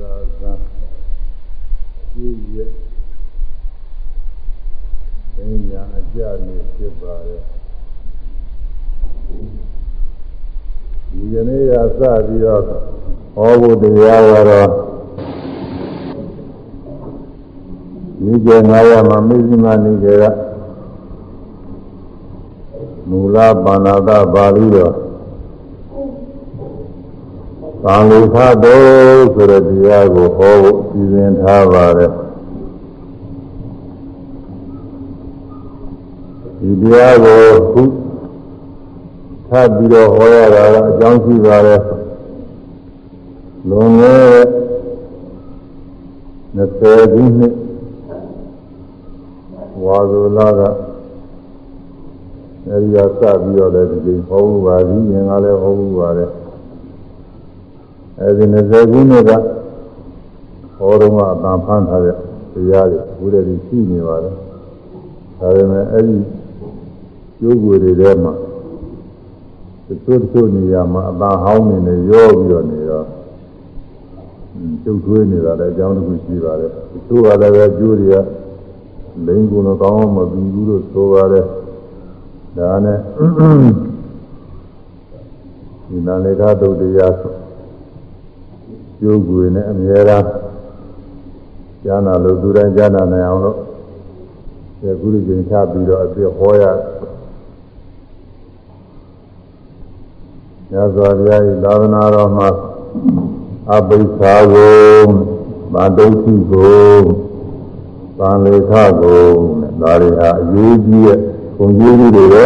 လာဇာပြည့်ရဲ့ဉာဏ်ညာအကြနေဖြစ်ပါရဲ့ဒီကနေ့ကစပြီးတော့ဟောဖို့တရားကတော့ဒီကျေငါးရမှာမိသိမနေကြကမူလပါဏာတပါဠိတော် သံလူဖတ်တော်ဆိုတဲ့တရားကိုဟောဖို့စီစဉ်ထားပါတယ်ဒီတရားကိုခုထပ်ပြီးတော့ဟောရတာကအကြောင်းရှိပါတယ်လွန်ခဲ့20ခုနှစ်ဝါဇုလာကအဲဒီကစပြီးတော့လည်းဒီချိန်ဟောမှုပါပြီငင်ကလည်းဟောမှုပါတယ် အဲဒီ20ခုနှစ်ကဟောတော့အတန်ဖန်းထားတဲ့တရားတွေဘုရားကြီးရှိနေပါတယ်ဒါပေမဲ့အဲဒီကျိုးကိုယ်တွေထဲမှာတချို့တချို့နေရာမှာအတန်ဟောင်းနေနေရောပြီးတော့နေတော့ကျုပ်ထွေးနေတာလည်းအကြောင်းတစ်ခုရှိပါတယ်တချို့ကလည်းပဲကျိုးတွေကလိန်ကုန်တော့ကောင်းအောင်မပြီးဘူးလို့ဆိုပါတယ်ဒါနဲ့ဒီနာလေကတုတ်တရား ကျိုးကွေနဲ့အမြဲတမ်းကျမ်းနာလို့သူတိုင်းကျမ်းနာနိုင်အောင်လို့ဒီကုလိချိန်ချပြီးတော့အပြည့်ဟောရညဇောဘုရားဤသာသနာတော်မှာအပိစ္ဆာကိုဗန္တုခိကိုသံလေခကိုဒါတွေဟာအရေးကြီးတဲ့ဘုံကြီးတွေပဲ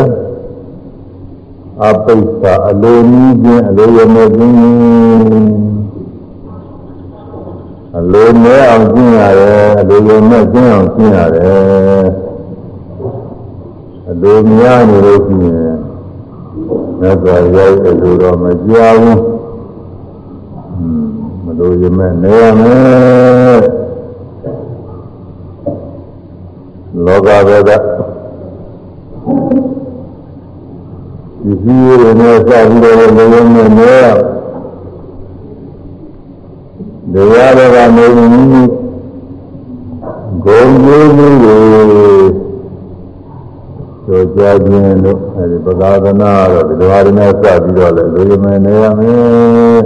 အပိစ္ဆာအလိုနည်းချင်းအလိုရမခြင်း အလိုမဲအောင်ကျင့်ရတယ်အလိုရမဲ့ကျင့်အောင်ကျင့်ရတယ်အလိုများနေလို့ရှိရင်မြတ်စွာဘုရားရဲ့အလိုတော်မကြောက်ဘူးမလိုရမဲ့နေရမယ်လောကဘက်ကဒီစည်းရည်နဲ့စပြီးတော့လိုရမဲ့နေရ တရားတော်ကနေမိမိဂုံကျိုးမှုကိုကြောကြားခြင်းလို့အဲဒီပသာသနာတော့ဒီလိုဟာတွေနဲ့စပြီးတော့လေလူရမယ်နေရမယ်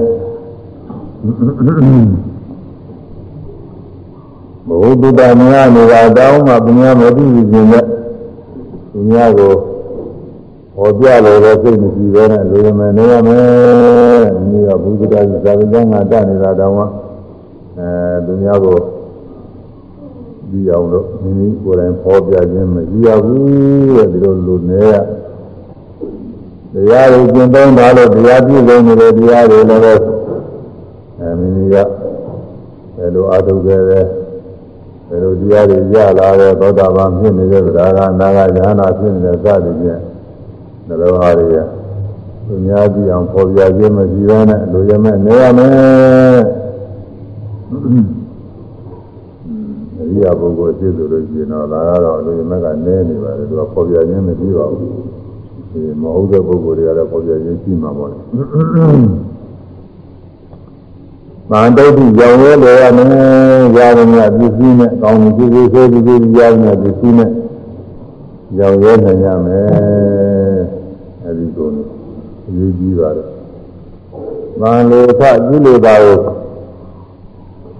ဘုဒ္ဓတမယနေတာတောင်းမှပညာမသိခြင်းနဲ့ပညာကိုဟောပြလို့တော့စိတ်မရှိဘဲနဲ့လူရမယ်နေရမယ်ဒီကဘုဒ္ဓတာဇာတိကျမ်းကတနေတာတောင်းမှ အဲသူများကိုကြည့်အောင်လို့မိမိကိုယ်တိုင်ဖော်ပြခြင်းမရှိရဘူးတဲ့ဒီလိုလူနေရတရားကိုကျင့်သုံးတာလို့တရားပြည့်စုံနေတဲ့တရားတွေလည်းပဲအဲမိမိကဘယ်လိုအထုခဲ့လဲဘယ်လိုတရားတွေရလာတဲ့သောတာပန်ဖြစ်နေတဲ့ဗราဂနာဂယ ahanan ဖြစ်နေတဲ့စသည်ဖြင့်နှလုံးသားတွေကသူများကြည့်အောင်ဖော်ပြခြင်းမရှိဘဲနဲ့လူရမဲ့နေရမယ် အရိယာပုဂ္ဂိုလ်ဖြစ်သူလို့ရှိရင်တော့ဒါကတော့လူရမဲ့ကနည်းနေပါလေသူကပေါ်ပြခြင်းမရှိပါဘူးဒီမဟုတ်တဲ့ပုဂ္ဂိုလ်တွေကတော့ပေါ်ပြခြင်းရှိမှာပေါ့လေမန္တုတ်ကြောင်ရဲလေရမယ်ရာဇမြပစ္စည်းနဲ့ကောင်းမှုပစ္စည်းဆိုပြီးရာဇမြပစ္စည်းနဲ့ကြောင်ရဲနိုင်ရမယ်အဲဒီကိုအရေးကြီးပါတယ်မန္လေသကုလေတာကို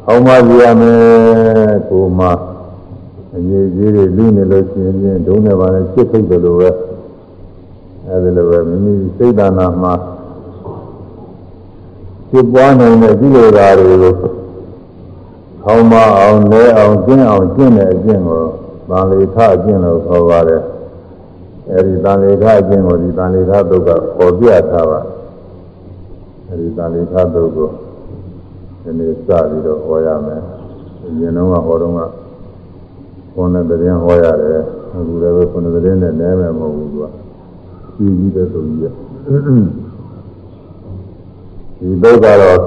အောင်မပြရမယ်ကိုမအရေးကြီးတွေလူနေလို့ရှိရင်ဒုံးနဲ့ပါနဲ့စစ်ထိတ်တယ်လို့ပဲအဲဒီလိုပဲမိမိစိတ်ဓာနာမှာဖြစ်ပွားနိုင်တဲ့ကုလေတာတွေကိုအောင်မအောင်လဲအောင်ကျင့်အောင်ကျင့်တဲ့အကျင့်ကိုဗာလေထအကျင့်လို့ခေါ်ပါတယ်အဲဒီတန်လေထအကျင့်ကိုဒီတန်လေထတုတ်ကပေါ်ပြထားပါအဲဒီတန်လေထတုတ်ကို ဒီနေ့စပြီးတော့ဟောရမယ်။အရင်တော့ဟောတော့ကခုနှစ်သတင်းဟောရတယ်။အခုလည်းပဲခုနှစ်သတင်းနဲ့နည်းမယ်မဟုတ်ဘူးသူက။ကြီးကြီးတဲ့သူကြီးကဒီဘက်ကတော့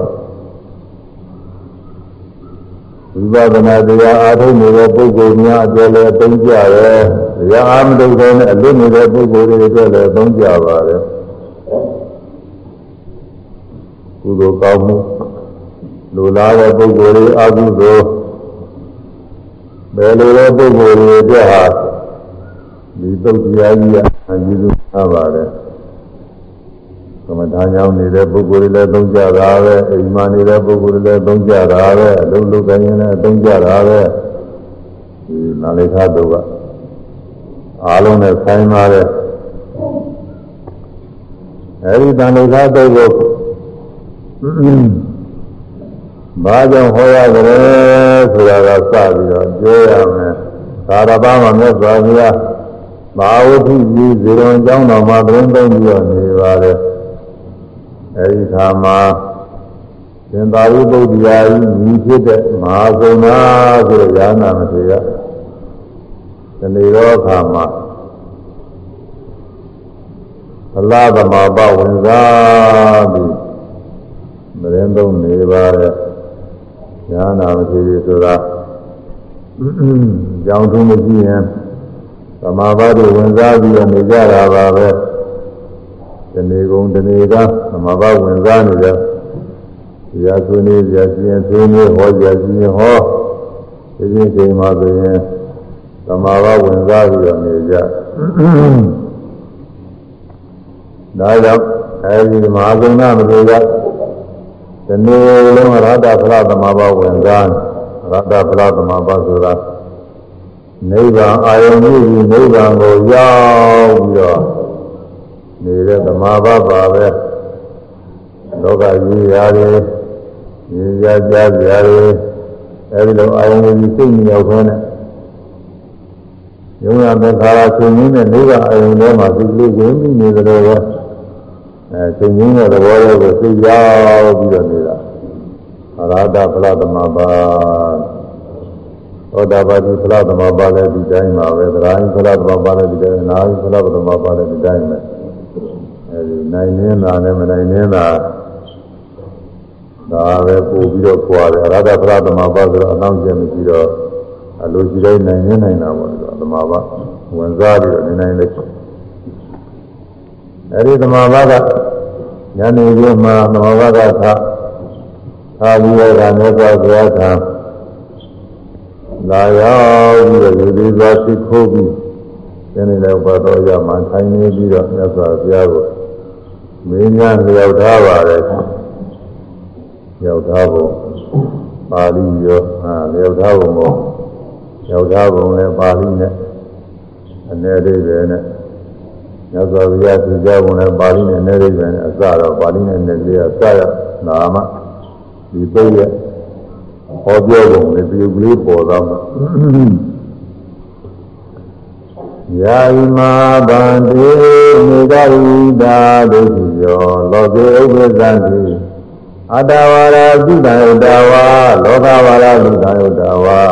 ဝိပဿနာတရားအားထုတ်နေတဲ့ပုဂ္ဂိုလ်များအတွက်လည်းသုံးကြတယ်။တရားအားမထုတ်တဲ့နဲ့အလွတ်နေတဲ့ပုဂ္ဂိုလ်တွေအတွက်လည်းသုံးကြပါတယ်။ကုသိုလ်ကောင်းမှု လူလားတဲ့ပုဂ္ဂိုလ်တွေအကုသိုလ်ဘယ်လိုလဲပုဂ္ဂိုလ်တွေအတွက်ဟာဒီသုတ်တရားကြီးကအကြီးဆုံးထားပါတယ်သမထကြောင့်နေတဲ့ပုဂ္ဂိုလ်တွေလည်းသုံးကြတာပဲအိမ်မှာနေတဲ့ပုဂ္ဂိုလ်တွေလည်းသုံးကြတာပဲအလုံးလုံးတိုင်းလည်းသုံးကြတာပဲဒီနာလိခါတို့ကအားလုံးနဲ့ဆိုင်ပါတယ်အဲဒီတန်လိခါတို့ကို ဘာကြောင့်ဟောရကြလဲဆိုတာကစပြီးတော့ပြောရမယ်သာရပါမှာမြတ်စွာဘုရားမဟာဝိသုကြီးဇေယံကျောင်းတော်မှာသတင်းသုံးပြီးတော့နေပါတယ်အဲဒီခါမှာသင်္သာရိပုတ္တရာကြီးညီဖြစ်တဲ့မဟာဂုဏဆိုတဲ့ဉာဏ်နာမထေရဒီနေ့တော့ခါမှာသလာသမဘဝင်စားပြီးသတင်းသုံးနေပါတယ် ဉာဏ်နာမထေရဆိုတာကြောင်းထုံးမရှိရင်သမာဘတွေဝင်စားပြီးတော့နေကြတာပါပဲဒီနေ့ကုန်ဒီနေ့ကသမဘဝင်စားနေကြဒီရဆွေးနွေးကြခြင်းဆွေးနွေးဟောကြခြင်းဟောဒီချင်းချိန်မှာဆိုရင်သမဘဝင်စားပြီးတော့နေကြဒါကြောင့်အဲဒီမဟာဂုဏမလို့က ဒီနေ့လုံးရတ္တဖလားသမဘဝင်စားရတ္တဖလားသမဘဆိုတာနိဗ္ဗာန်အာယုန်ကြီးနိဗ္ဗာန်ကိုရောက်ပြီးတော့နေတဲ့သမာဘပါပဲလောကကြီးရတယ်ညီရကြကြရတယ်အဲဒီလိုအာယုန်ကြီးစိတ်ညောက်ခဲနဲ့ယုံရတဲ့ခါရဆင်းရင်းနဲ့နိဗ္ဗာန်အာယုန်ထဲမှာစိတ်လေးဝင်ပြီးနေကြတော့ အဲဆင်းရင်းတဲ့သဘောလေးကိုစိတ်ရောက်ပြီးတော့နေတာအရဟတဖလားသမာဘာသောတာပတိဖလားသမဘာလည်းဒီတိုင်းပါပဲသရာယိဖလားသမဘာလည်းဒီတိုင်းနာယိဖလားသမဘာလည်းဒီတိုင်းပဲအဲဒီနိုင်နေတာနဲ့မနိုင်နေတာဒါပဲပို့ပြီးတော့ကြွားတယ်အရဟတဖလားသမဘာဆိုတော့အနောက်ကျမရှိတော့အလိုရှိတိုင်းနိုင်နေနိုင်တာပေါ့ဆိုသမဘာဝင်စားပြီးတော့နေနိုင်လေ အဲဒီသမဘာကညနေခင်းမှာသမဘာကသာသာပြီးတော့ဒါနဲ့ကြွားကြွားတာလာရောက်ပြီးတော့ဒီဒီသွားသိခိုးပြီးသင်နေတဲ့ဘတ်တော်ရမှထိုင်နေပြီးတော့မြတ်စွာဘုရားကိုမင်းများလျောက်ထားပါတယ်လျောက်ထားဖို့ပါဠိရောဟာလျောက်ထားဖို့မို့လျောက်ထားပုံနဲ့ပါဠိနဲ့အနေအိဗယ်နဲ့ မြတ်စွာဘုရားသိကြပုံနဲ့ပါဠိနဲ့အနေအိဗယ်နဲ့အစတော့ပါဠိနဲ့အနေအိဗယ်အစရနာမဒီပုတ်ရဲ့ဟောပြောပုံနဲ့ပြုကလေးပေါ်တော့မှာယာယမဗန္တိမေတ္တာဝိတာဒုတိယောလောကေဥပ္ပဇံတိအတ္တဝါရသုတယတဝါလောကဝါရသုတယတဝါ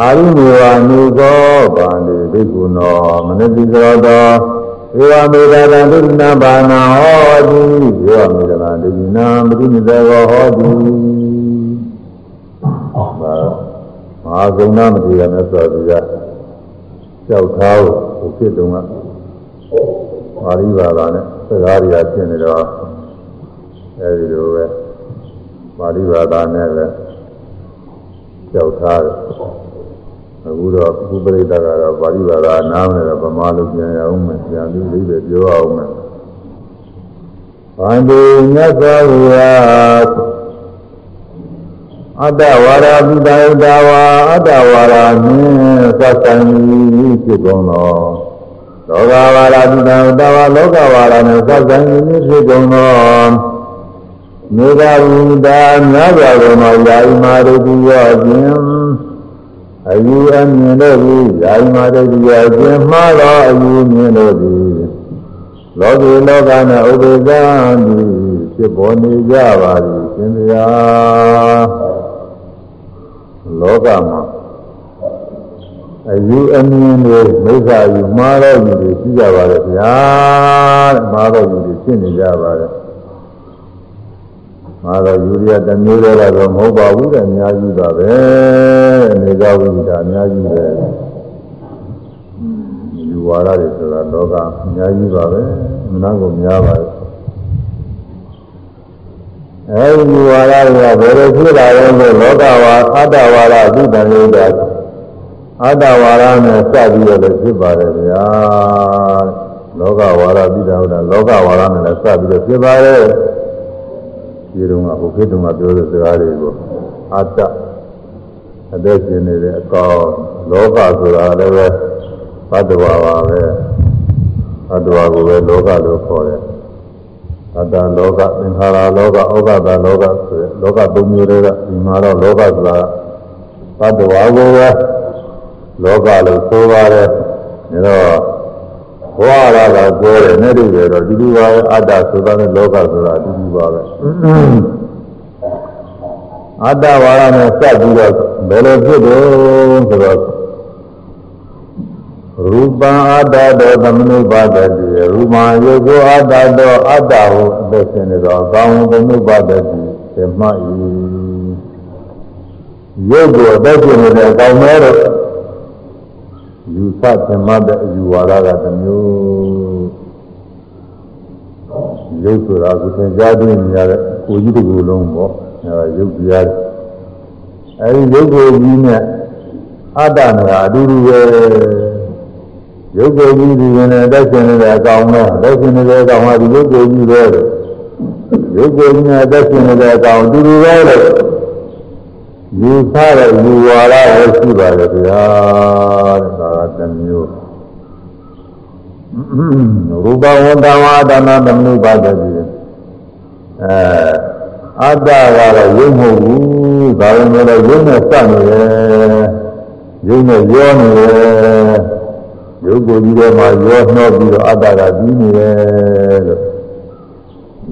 အာရိမေဝနုသောဗန္တိဘိက္ခုနောမနတိသောတော ဧဝမေတ္တာဒုတိနာဘာနာဟောတိဧဝမေတ္တာဒုတိနာမတိနိသောဟောတိမဟာဂုဏမတိရမြတ်စွာဘုရားကြောက်ထားကိုဖြစ်တုံးကပါဠိဘာသာနဲ့စကားတွေကဖြစ်နေတော့အဲဒီလိုပဲပါဠိဘာသာနဲ့ပဲကြောက်ထားတယ် အခုတော့ဘုပရိသတ်ကတော့ပါဠိဘာသာနားမလဲတော့ဗမာလိုပြန်ရအောင်မယ်ပြန်ပြီးလေးပဲပြောအောင်မယ်ဗန္ဒီမြတ်စွာဘုရားအတ္တဝါရာပိတယတဝါအတ္တဝါရာနှင့်သတ်ဆိုင်ပြီးဖြစ်ကုန်သောလောကဝါရာပိတယတဝါလောကဝါရာနှင့်သတ်ဆိုင်ပြီးဖြစ်ကုန်သောမေဃဝိတာမြတ်စွာဘုရားယာယမာရုတိယောခြင်း အယူအမြင်တို့သည်ယာယမာရုတိယောခြင်းမှားသောအယူမြင်တို့သည်လောကီလောက၌ဥပ္ပဇံသည်ဖြစ်ပေါ်နေကြပါသည်ရှင်ဗျာလောကမှာအယူအမြင်တွေမိစ္ဆာယူမှားတော့ယူတွေရှိကြပါလေဗျာတဲ့မှားတော့ယူတွေဖြစ်နေကြပါလေ မှားတော့ယူရတဲ့မျိုးတွေကတော့မဟုတ်ပါဘူးတဲ့အများကြီးပါပဲနေကြဝိဒါအများကြီးပဲယူဝါဒတွေဆိုတာလောကအများကြီးပါပဲမနာကိုများပါပဲအဲဒီဝါဒတွေကဘယ်လိုဖြစ်လာလဲဆိုလောကဝါအတ္တဝါဒအတုတန်လို့တာအတ္တဝါဒနဲ့စပြီးတော့လည်းဖြစ်ပါတယ်ဗျာလောကဝါဒပြီးတာဟုတ်တာလောကဝါဒနဲ့လည်းစပြီးတော့ဖြစ်ပါတယ် ဒီတုန်းကဘုခေတုန်းကပြောတဲ့စကားတွေကိုအတ္တအသက်ရှင်နေတဲ့အကောင်လောကဆိုတာလည်းပဲဘတ်တော်ပါပဲဘတ်တော်ကိုပဲလောကလို့ခေါ်တယ်အတ္တလောကသင်္ခါရလောကဩဃတလောကဆိုရယ်လောကသုံးမျိုးတွေကဒီမှာတော့လောကဆိုတာဘတ်တော်ကိုပဲလောကလို့ဆိုပါတယ်ဒါတော့ ဘဝရတာပြောတယ်နဲ့တူတယ်တော့ဒီလိုပါပဲအတ္တဆိုတာနဲ့လောကဆိုတာအတူတူပါပဲအတ္တဝါဒနဲ့စပ်ပြီးတော့ဘယ်လိုဖြစ်တယ်ဆိုတော့ရူပံအတ္တတောသမနုပါဒတိရူပံယုတ်ကိုအတ္တတောအတ္တဟုအသက်ရှင်နေတော့ကောင်းသမနုပါဒတိသမှတ်၏ယုတ်ကိုအသက်ရှင်နေတဲ့အကောင်းမဲတော့ ယူဆသမှတ်တဲ့အယူဝါဒကတစ်မျိုးရုပ်ဆိုတာကိုသင်ကြားသိနေရတဲ့ကိုကြီးတစ်ခုလုံးပေါ့အဲဒါရုပ်တရားအဲဒီရုပ်ကိုကြီးနဲ့အတ္တနဲ့အတူတူပဲရုပ်ကိုကြီးဒီရင်နဲ့တက်ရှင်နေတဲ့အကောင်နဲ့တက်ရှင်နေတဲ့အကောင်ဟာဒီရုပ်ကိုကြီးပဲရုပ်ကိုကြီးနဲ့တက်ရှင်နေတဲ့အကောင်အတူတူပဲလို့ ယူဆတဲ့ယူဝါဒပဲရှိပါတယ်ဗျာတဲ့ဒါကတစ်မျိုးရူပဝန္တဝါဒနာသမနုပါဒတိအဲအတ္တကတော့ရုပ်မဟုတ်ဘူးဒါပေမဲ့လည်းရုပ်နဲ့စနေတယ်ရုပ်နဲ့ရောနေတယ်ရုပ်ကိုယ်ကြီးထဲမှာရောနှောပြီးတော့အတ္တကပြီးနေတယ်လို့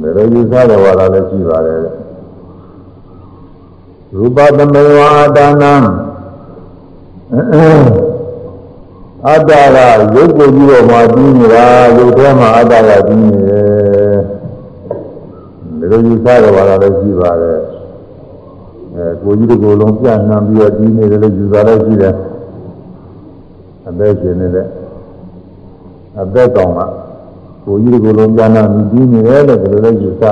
ဒါလိုယူဆတဲ့ဝါဒလည်းရှိပါတယ် ရူပသမေဝါဒါနံအတ္တကရုပ်ကိုကြီးပေါ်မှာပြီးနေတာရုပ်ထဲမှာအတ္တကပြီးနေတယ်ဒီလိုယူဆတော့ပါလားလည်းရှိပါတယ်အဲကိုကြီးတစ်ကိုယ်လုံးပြန့်နှံပြီးတော့ပြီးနေတယ်လို့ယူဆလည်းရှိတယ်အသက်ရှင်နေတဲ့အသက်ကောင်ကကိုကြီးတစ်ကိုယ်လုံးပြန့်နှံပြီးပြီးနေတယ်လို့ဒီလိုလည်းယူဆ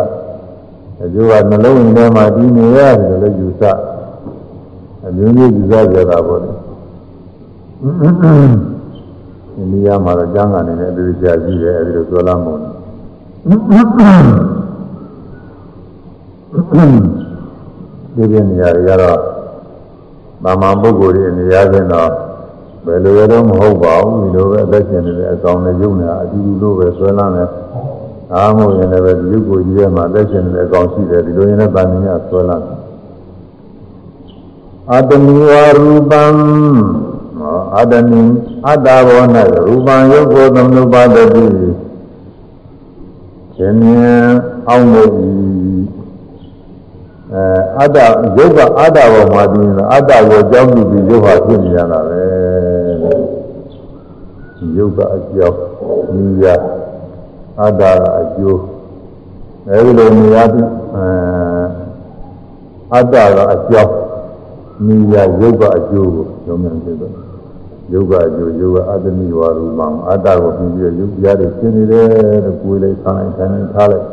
အကျိုးကနှလုံးထဲမှာပြီးနေရတယ်လို့လည်းယူဆအမျိုးမျိုးယူဆကြတာပေါ့လေအိန္ဒိယမှာတော့ကျမ်းဂန်နေတဲ့အတူကြာကြီးတယ်အဲဒီလိုပြောလာမို့ဒီပြနေရာတွေကတော့မာမပုဂ္ဂိုလ်တွေနေရာချင်းတော့ဘယ်လိုရတော့မဟုတ်ပါဘူးဒီလိုပဲအသက်ရှင်နေတဲ့အကောင်နဲ့ယုံနေတာအတူတူလိုပဲဆွဲလာတယ် အားမို့ရင်လည်းပဲဒီရုပ်ကိုကြီးထဲမှာအသက်ရှင်နေတဲ့အကောင်ရှိတယ်ဒီလိုရင်လည်းဗာမင်းကဆွဲလာတယ်အတ္တမီဝရူပံအတ္တနိအတ္တဘော၌ရူပံယုတ်ကိုသမနုပါဒတိရှင်မြင်အောင်လို့အဲအတ္တယုတ်ကအတ္တဘောမှာပြီးရင်အတ္တကိုကြောင်းပြီးယုတ်ဟာဖြစ်နေရတာပဲယုတ်ကအကြောင်းနိယ အတ္တကအကျိုးအဲဒီလိုနေရာပြီးအဲအတ္တကအကြောင်းနိယယုတ်ကအကျိုးကိုကြောင်းမြန်ဖြစ်တော့ယုတ်ကအကျိုးယုတ်ကအတ္တမိဝါရူပံအတ္တကိုပြီးပြီးယုတ်တရားတွေရှင်းနေတယ်လို့ကိုယ်လေးဆန်းလိုက်ဆန်းလိုက်ထားလိုက်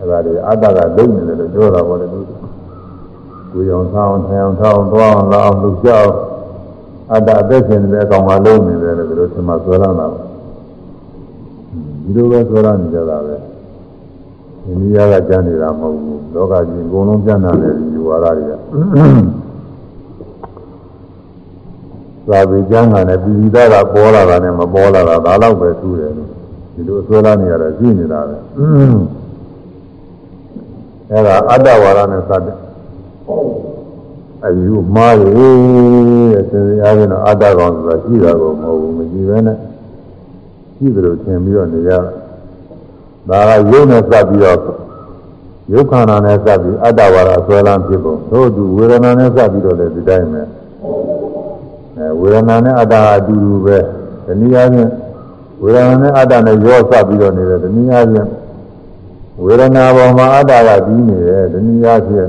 အဲဒါတွေအတ္တကလုံးနေတယ်လို့ပြောတာပေါ့လေသူကိုယ်အောင်ဆောင်းထိုင်အောင်ထောင်းသွားအောင်လာအောင်လုပ်ကြအောင်အတ္တအသက်ရှင်နေတဲ့အကောင်ကလုံးနေတယ်လို့ဒီလိုသင်မှဆွဲလာတာ ဒီလိုပဲဆွဲလာနေကြတာပဲအိန္ဒိယကကြမ်းနေတာမဟုတ်ဘူးလောကကြီးအကုန်လုံးကြမ်းတာလေဒီဝါဒတွေကသာဝေကျမ်းကလည်းပြည်ပြည်သားကပေါ်လာတာနဲ့မပေါ်လာတာဒါတော့ပဲသူ့တယ်ဒီလိုဆွဲလာနေရတာရှိနေတာပဲအဲဒါအတ္တဝါဒနဲ့စတဲ့အယူမှားရတဲ့သင်္ကြန်ကတော့အတ္တကောင်ဆိုတာရှိတာကိုမဟုတ်ဘူးမကြည့်ပဲနဲ့ ရှိတယ်လို့ထင်ပြီးတော့နေရတာဒါကယုံနဲ့စပ်ပြီးတော့ယုတ်ခန္ဓာနဲ့စပ်ပြီးအတ္တဝါဒဆွဲလန်းဖြစ်ပုံသို့သူဝေဒနာနဲ့စပ်ပြီးတော့လည်းဒီတိုင်းပဲအဲဝေဒနာနဲ့အတ္တအတူတူပဲဒီနည်းအားဖြင့်ဝေဒနာနဲ့အတ္တနဲ့ရောစပ်ပြီးတော့နေတယ်ဒီနည်းအားဖြင့်ဝေဒနာပေါ်မှာအတ္တကပြီးနေတယ်ဒီနည်းအားဖြင့်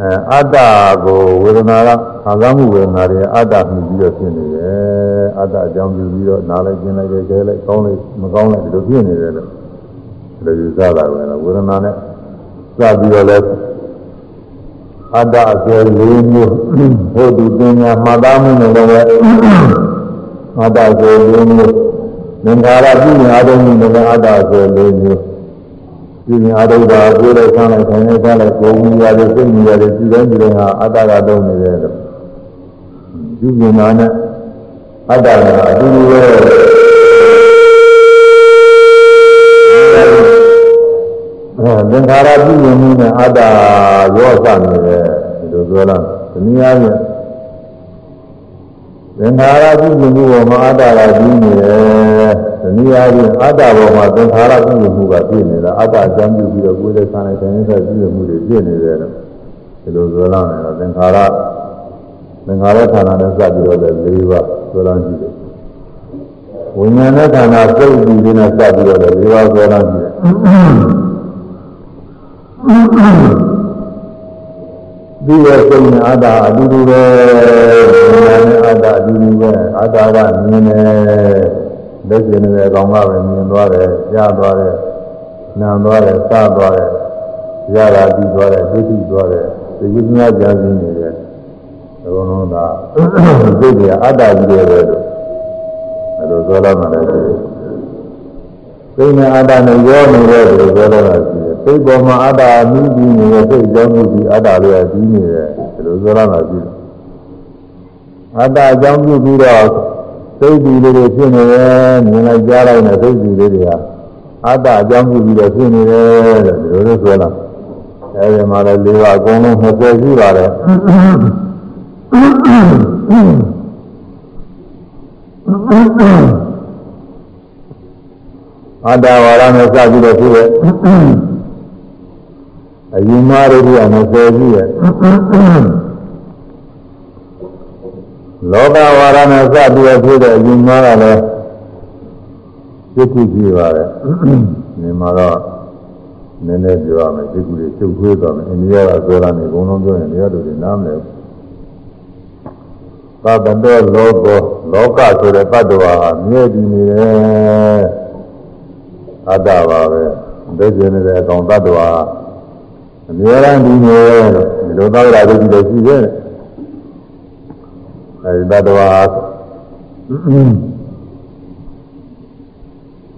အဲအတ္တကိုဝေဒနာကခံစားမှုဝေဒနာတွေအတ္တမြည်ပြီးတော့ဖြစ်နေတယ်အတ္တအကြောင်းပြုပြီးတော့နားလိုက်ကျင်လိုက်ကြဲလိုက်ကောင်းလိုက်မကောင်းလိုက်ဒီလိုဖြစ်နေတယ်လို့ဒီလိုယူဆတာပဲဝေဒနာနဲ့စပြီးတော့လဲအတ္တအကျယ်လေးမျိုးဘုဒ္ဓပညာမှတ်သားမှုနဲ့လည်းအတ္တအကျယ်လေးမျိုးသင်္ခါရပြုမြင်အားထုတ်မှုနဲ့အတ္တအကျယ်လေးမျိုး ပြုမြင်အားထုတ်တာကိုယ်လည်းဆန်းလိုက်ဆိုင်နေစားလိုက်ကိုယ်မူရတယ်စိတ်မူရတယ်ပြုတိုင်းပြုတိုင်းဟာအတ္တကတော့နေတယ်လို့ပြုမြင်တာနဲ့အတ္တကအတူတူပဲသင်္ခါရပြုမြင်မှုနဲ့အတ္တရောစနေတယ်ဒီလိုပြောလားဒီနည်းအားဖြင့်သင်္ခါရပြုမြင်မှုပေါ်မှာအတ္တကပြီးနေတယ် ဒီနည်းအားဖြင့်အတ္တပေါ်မှာသင်္ခါရပြုမြင်မှုကပြည့်နေတာအတ္တအကြောင်းပြုပြီးတော့ကိုယ်လည်းဆန်းလိုက်တဲ့ဆက်ပြုမြင်မှုတွေပြည့်နေတယ်လို့ဒီလိုပြောလားမယ်တော့သင်္ခါရသင်္ခါရခန္ဓာနဲ့စပ်ပြီးတော့လည်း၄ပါးပြောလားကြည့်တယ်ဝိညာဉ်နဲ့ခန္ဓာစိတ်ပြီးနဲ့စပ်ပြီးတော့လည်း၄ပါးပြောလားကြည့်တယ်ဒီရဲ့စိတ်နဲ့အတ္တအတူတူပဲဉာဏ်နဲ့အတ္တအတူတူပဲအတ္တကမြင်တယ် လက်ကျင်နေတဲ့အကောင်ကပဲမြင်သွားတယ်ကြားသွားတယ်နားသွားတယ်စားသွားတယ်ရတာပြီးသွားတယ်ဒုတိသွားတယ်ဒီကုသနာကြာစင်းနေတယ်အကုန်လုံးကစိတ်ကအတ္တကြီးတယ်ပဲလို့အဲလိုပြောလာမှလည်းရှိတယ်စိတ်နဲ့အတ္တနဲ့ရောနေတယ်လို့ပြောလာတာရှိစိတ်ပေါ်မှာအတ္တအမှုပြီးနေတဲ့စိတ်အကြောင်းမှုပြီးအတ္တလေးကပြီးနေတယ်ဒီလိုဆိုရမှာရှိတယ်အတ္တအကြောင်းပြုပြီးတော့ စိတ်ကြီးလေးတွေဖြစ်နေတယ်မြင်လိုက်ကြားလိုက်တဲ့စိတ်ကြီးလေးတွေကအတ္တအကြောင်းပြုပြီးတော့ဖြစ်နေတယ်တဲ့ဒီလိုလိုဆိုလာအဲဒီမှာလည်း၄ပါးအကုန်လုံး20ရှိပါတယ်အတ္တဝါရနဲ့စပြီးတော့ဖြစ်တဲ့အယူမာရိယ20ကြီးရဲ့ လောကဝါဒနဲ့စပြီးတော့ဖြစ်တဲ့အယူမာကလည်းစိတ်ကူကြည့်ပါတယ်ဒီမှာတော့နည်းနည်းပြောရမယ်စိတ်ကူတွေချုပ်ထွေးသွားမယ်အိန္ဒိယကပြောတာနေအကုန်လုံးပြောရင်တရားတို့တွေနားမလည်ဘူးသဗ္ဗတောလောကောလောကဆိုတဲ့တ attva ဟာမြဲတည်နေတယ်အတ္တပါပဲဒိဋ္ဌိနဲ့တဲ့အကောင်တ attva ဟာအများရန်ဒီနေဒီလိုသောတာဒုတိလည်းရှိတယ် အဲဒီတ attva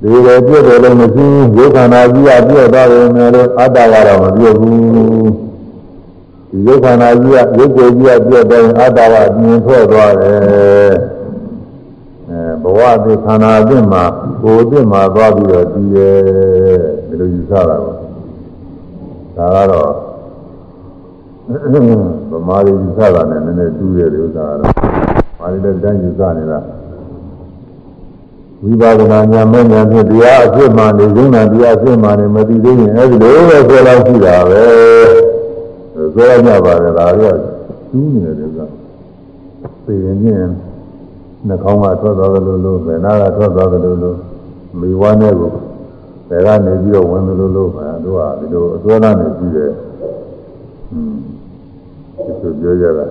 ဒီလိုပြည့်တယ်လို့မရှိဘူးခန္ဓာကြီးကပြည့်သွားတယ်မယ်လို့အတ္တကတော့မပြည့်ဘူးဒီရုပ်ခန္ဓာကြီးကရုပ်ကိုယ်ကြီးကပြည့်တယ်အတ္တကမြင်ထွက်သွားတယ်အဲဘဝတိခန္ဓာအစ်မှာကိုယ်အစ်မှာသွားပြီးတော့တည်တယ်ဒီလိုယူဆတာပါဒါကတော့ ဗမာရီယူဆတာနဲ့နည်းနည်းတူးတယ်ဥစ္စာကတော့မာရီလည်းတိုင်းယူဆနေတာဝိပါဒနာညာမဲ့ညာဖြင့်တရားအဖြစ်မှနေရုံနာတရားအဖြစ်မှနေမသိသေးရင်အဲဒီလိုပဲဆိုတော့ရှိတာပဲဆိုရကြပါလေဒါရောတူးနေတယ်ကသိရင်ချင်းနှာခေါင်းကထွက်သွားတယ်လို့လို့ဘယ်နာကထွက်သွားတယ်လို့လို့မိဝါနဲ့ကိုဘယ်ကနေပြီးတော့ဝင်လို့လို့ပဲတို့ကဒီလိုအစွမ်းနဲ့ပြီးတယ်อืม ဒီလိုပြောကြတာ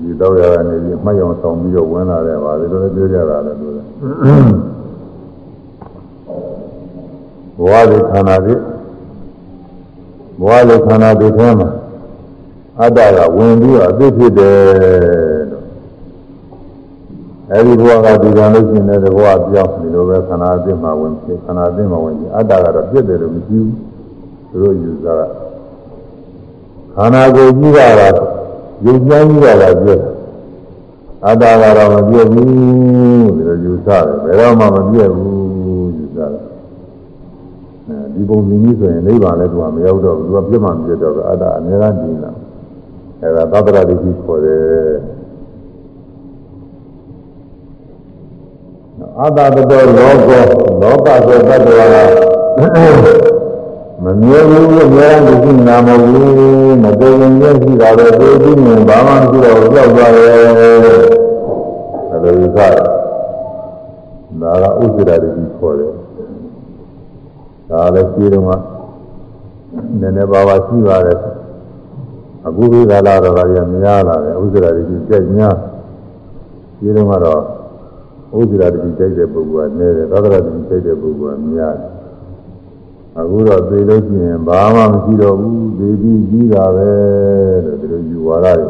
ဒီတော့ရတာနေပြီးမှတ်ရောင်ဆောင်ပြီးတော့ဝင်လာတယ်ပါဒီလိုလည်းပြောကြတာလည်းတို့လည်းဘဝဒီခန္ဓာဒီဘဝဒီခန္ဓာဒီထဲမှာအတ္တကဝင်ပြီးတော့အသိဖြစ်တယ်လို့အဲဒီဘဝကဒီကံလို့ရှိရင်လည်းဘဝပြောင်းဒီလိုပဲခန္ဓာအသိမှာဝင်ဖြစ်ခန္ဓာအသိမှာဝင်ပြီးအတ္တကတော့ပြည့်တယ်လို့မရှိဘူးသူတို့ယူဆတာ ခန္ဓာကိုယ်ကြီးတာကရုပ်ကြမ်းကြီးတာကပြည့်အတ္တကတော့မပြည့်ဘူးဒီလိုယူဆတယ်ဘယ်တော့မှမပြည့်ဘူးယူဆတယ်အဲဒီပုံစံကြီးဆိုရင်နိဗ္ဗာန်လည်းသူကမရောက်တော့ဘူးသူကပြည့်မှမပြည့်တော့ဘူးအတ္တအများအားဒီလာအဲဒါသတ္တရဒိဋ္ဌိခေါ်တယ်အတ္တတောလောကောလောကဆိုတ attva မမြဲဘူးအများကြီးရှိနာမဟုတ်ဘူးမသိရင်မျက်ရှိတာပဲသိပြီးမြင်ဘာမှမရှိတော့ကြောက်သွားတယ်အဲလိုယူဆတယ်ဒါကဥစ္စရာတိခေါ်တယ်ဒါလည်းရှိတော့မှနည်းနည်းပါးပါးရှိပါတယ်အခုဒီကာလတော့လည်းများလာတယ်ဥစ္စရာတိကြိုက်များရှိတော့ကတော့ဥစ္စရာတိကြိုက်တဲ့ပုဂ္ဂိုလ်ကနည်းတယ်သောတရာတိကြိုက်တဲ့ပုဂ္ဂိုလ်ကများတယ် အခုတော့သိလို့ရှိရင်ဘာမှမရှိတော့ဘူးသေပြီးကြီးတာပဲလို့ဒီလိုယူဝါဒတွေ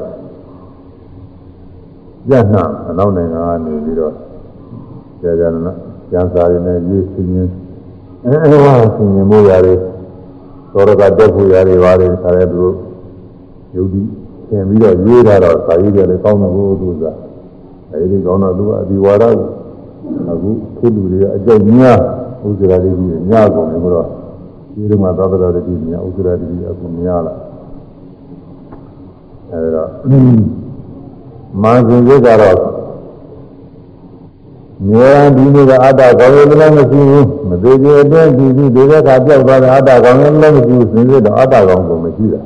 ညနှံအနောက်နိုင်ငံကနေပြီးတော့ကြာကြာနာကျန်စာရင်းနဲ့ရေးစင်းရင်းအဲအဲဝါစင်းရင်မို့ရတယ်သောရကတက်ဖို့ရတယ်ပါတယ်ခါရဲသူယုတ်ဒီသင်ပြီးတော့ရေးတာတော့စာရေးတယ်လေကောင်းတယ်ဘုသူကအဲဒီကောင်းတော့သူကအဒီဝါဒကိုအခုခေလူတွေကအကြိုက်များဥစ္စာတွေကြီးညကုန်တယ်ဘုရား ဒီလိုမှသာသနာတတိများဥစ္စာတတိအခုများလာအဲဒါမာဇင်စိတ်ကတော့မြဲဒီနေ့ကအတ္တကောင်းရလည်းမရှိဘူးမသေးသေးအတွင်းဒီဒီဒီကပြောက်သွားတဲ့အတ္တကောင်းရလည်းမရှိဘူးစင်စစ်တော့အတ္တကောင်းကိုမရှိတာ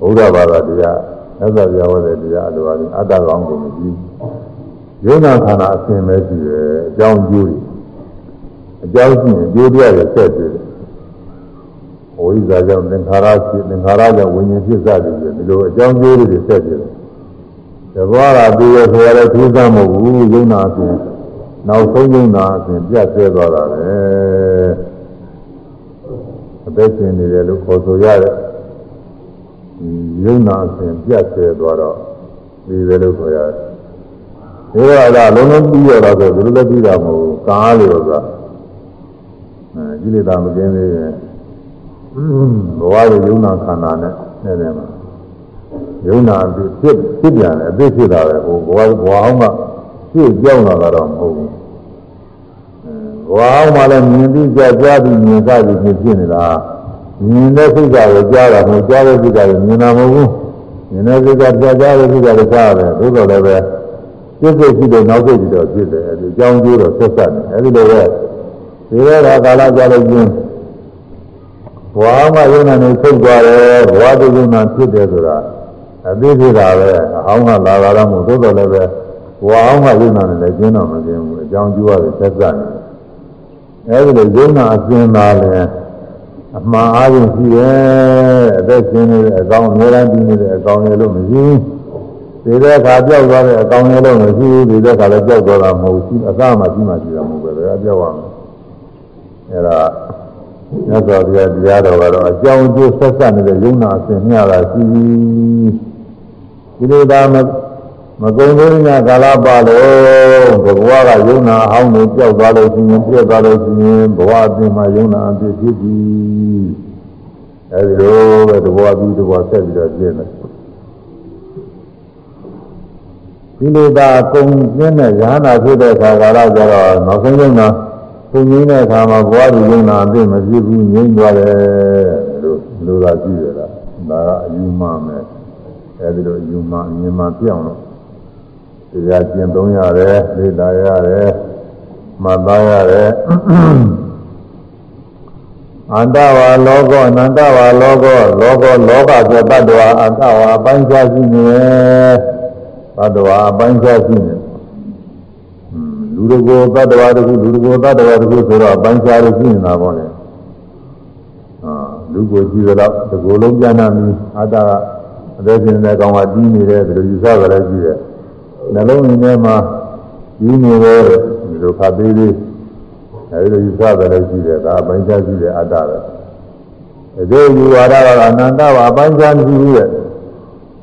ဘုရားဘာသာတရားသက်သာပြောတဲ့တရားအလိုအချင်းအတ္တကောင်းကိုမရှိဘူးယုံနာခန္ဓာအစဉ်ပဲရှိတယ်အကြောင်းကျိုးအကြောင်းရှိရင်ကျိုးတရားတွေဆက်ပြီး ဝိဇ္ဇာကြောင့်သင်္ခါရဖြစ်သင်္ခါရကြောင့်ဝိညာဉ်ဖြစ်စသည်ဖြင့်ဒီလိုအကြောင်းကျိုးတွေဆက်ပြီးတယ်တဘောကပြီးရဆိုရတဲ့ထူးဆန်းမဟုတ်ဘူးယုံနာအစဉ်နောက်ဆုံးယုံနာအစဉ်ပြတ်ဆဲသွားတာပဲအသက်ရှင်နေတယ်လို့ခေါ်ဆိုရတဲ့ယုံနာအစဉ်ပြတ်ဆဲသွားတော့ဒီပဲလို့ခေါ်ရတယ်ဒီတော့ကလုံးလုံးပြီးရတာဆိုဒီလိုလည်းပြီးတာမဟုတ်ဘူးကားလို့ဆိုတာအဲကိလေသာမကင်းသေးရင် ဘဝရဲ့ယုံနာခန္ဓာနဲ့နေတယ်မှာယုံနာအဖြစ်ဖြစ်ဖြစ်ပြန်တယ်အဖြစ်ဖြစ်တာပဲဟိုဘဝဘဝအောင်ကပြည့်ကြောင်းလာတာမဟုတ်ဘူးဘဝအောင်မှလည်းမြင်ပြီးကြားကြားပြီးမြင်စားပြီးဖြစ်နေတာမြင်တဲ့စိတ်ကလည်းကြားတာမဟုတ်ကြားတဲ့စိတ်ကလည်းမြင်တာမဟုတ်ဘူးမြင်တဲ့စိတ်ကကြားကြားတဲ့စိတ်ကလည်းကြားတယ်သို့တော်လည်းပဲပြည့်စုံရှိတဲ့နောက်စိတ်တွေတော့ဖြစ်တယ်အဲဒီအကြောင်းကျိုးတော့ဆက်ဆက်နေအဲဒီလိုပဲဒီလိုကကာလကြာလို့ချင်း ဘဝမှာယုံနာနေထုတ်သွားတယ်ဘဝတည်ယုံနာဖြစ်တယ်ဆိုတာအသိဖြစ်တာပဲအဟောင်းကလာလာတော့မဟုတ်သို့တော်လည်းပဲဘဝအောင်ကယုံနာနဲ့လည်းကျင်းတော့မကျင်းဘူးအကြောင်းကျိုးရတယ်ဆက်ဆက်နေအဲဒီလိုယုံနာအကျဉ်းသားလည်းအမှားအားဖြင့်ရှိရဲ့အသက်ရှင်နေတဲ့အကောင်အများကြီးနေတဲ့အကောင်တွေလို့မရှိဘူးဒီတဲ့အခါပြောက်သွားတဲ့အကောင်တွေလို့မရှိဘူးဒီတဲ့အခါလည်းပြောက်သွားတာမဟုတ်ဘူးအသားမှရှိမှရှိတာမဟုတ်ပဲဒါပြောက်ရမယ်အဲဒါ မြတ်စွာဘုရားတရားတော်ကတော့အကြောင်းအကျိုးဆက်ဆက်နေတဲ့ယုံနာအစဉ်မျှတာရှိပြီဒီလိုသာမမကုံသေးညကာလပါလို့ဘဝကယုံနာအဟောင်းကိုကြောက်သွားလို့ရှိရင်ပြည့်သွားလို့ရှိရင်ဘဝအပြင်မှာယုံနာအပြည့်ဖြစ်ပြီအဲဒီလိုပဲတဘဝပြီးတဘဝဆက်ပြီးတော့ပြည့်တယ်ဒီလိုသာကုံကျင်းတဲ့ရဟနာဖြစ်တဲ့ခါကာလကျတော့နောက်ဆုံးယုံ နာပုံရင်းတဲ့အခါမှာဘဝဒီယုံနာအပြည့်မဖြစ်ဘူးငြိမ့်သွားတယ်လို့လိုသာကြည့်ရတာဒါကအယူမှမယ်အဲဒီလိုအယူမှအမြင်မှပြောင်းတော့တရားကျင့်သုံးရတယ်လေ့လာရတယ်မှတ်သားရတယ်အန္တဝါလောကအနန္တဝါလောကလောကလောကဆိုတ attva အန္တဝါအပိုင်းခြားရှိနေတ attva အပိုင်းခြားရှိနေ လူတို့ကိုတ attva တခုလူတို့ကိုတ attva တခုဆိုတော့အပိုင်းခြားလို့ရှိနေတာပေါ့လေအာလူကိုကြည့်တော့ဒီကိုလုံးပြန်နာပြီးအတ္တအသေးစိတ်နဲ့ကောင်ကတီးနေတယ်ဒီလိုယူဆကြလည်းရှိတယ်နှလုံးထဲမှာကြီးနေတယ်ဒီလိုခါသေးသေးအဲဒီလိုယူဆတယ်လည်းရှိတယ်ဒါအပိုင်းခြားရှိတယ်အတ္တပဲဒီယူဝါဒကအနန္တပါအပိုင်းခြားမရှိဘူးရဲ့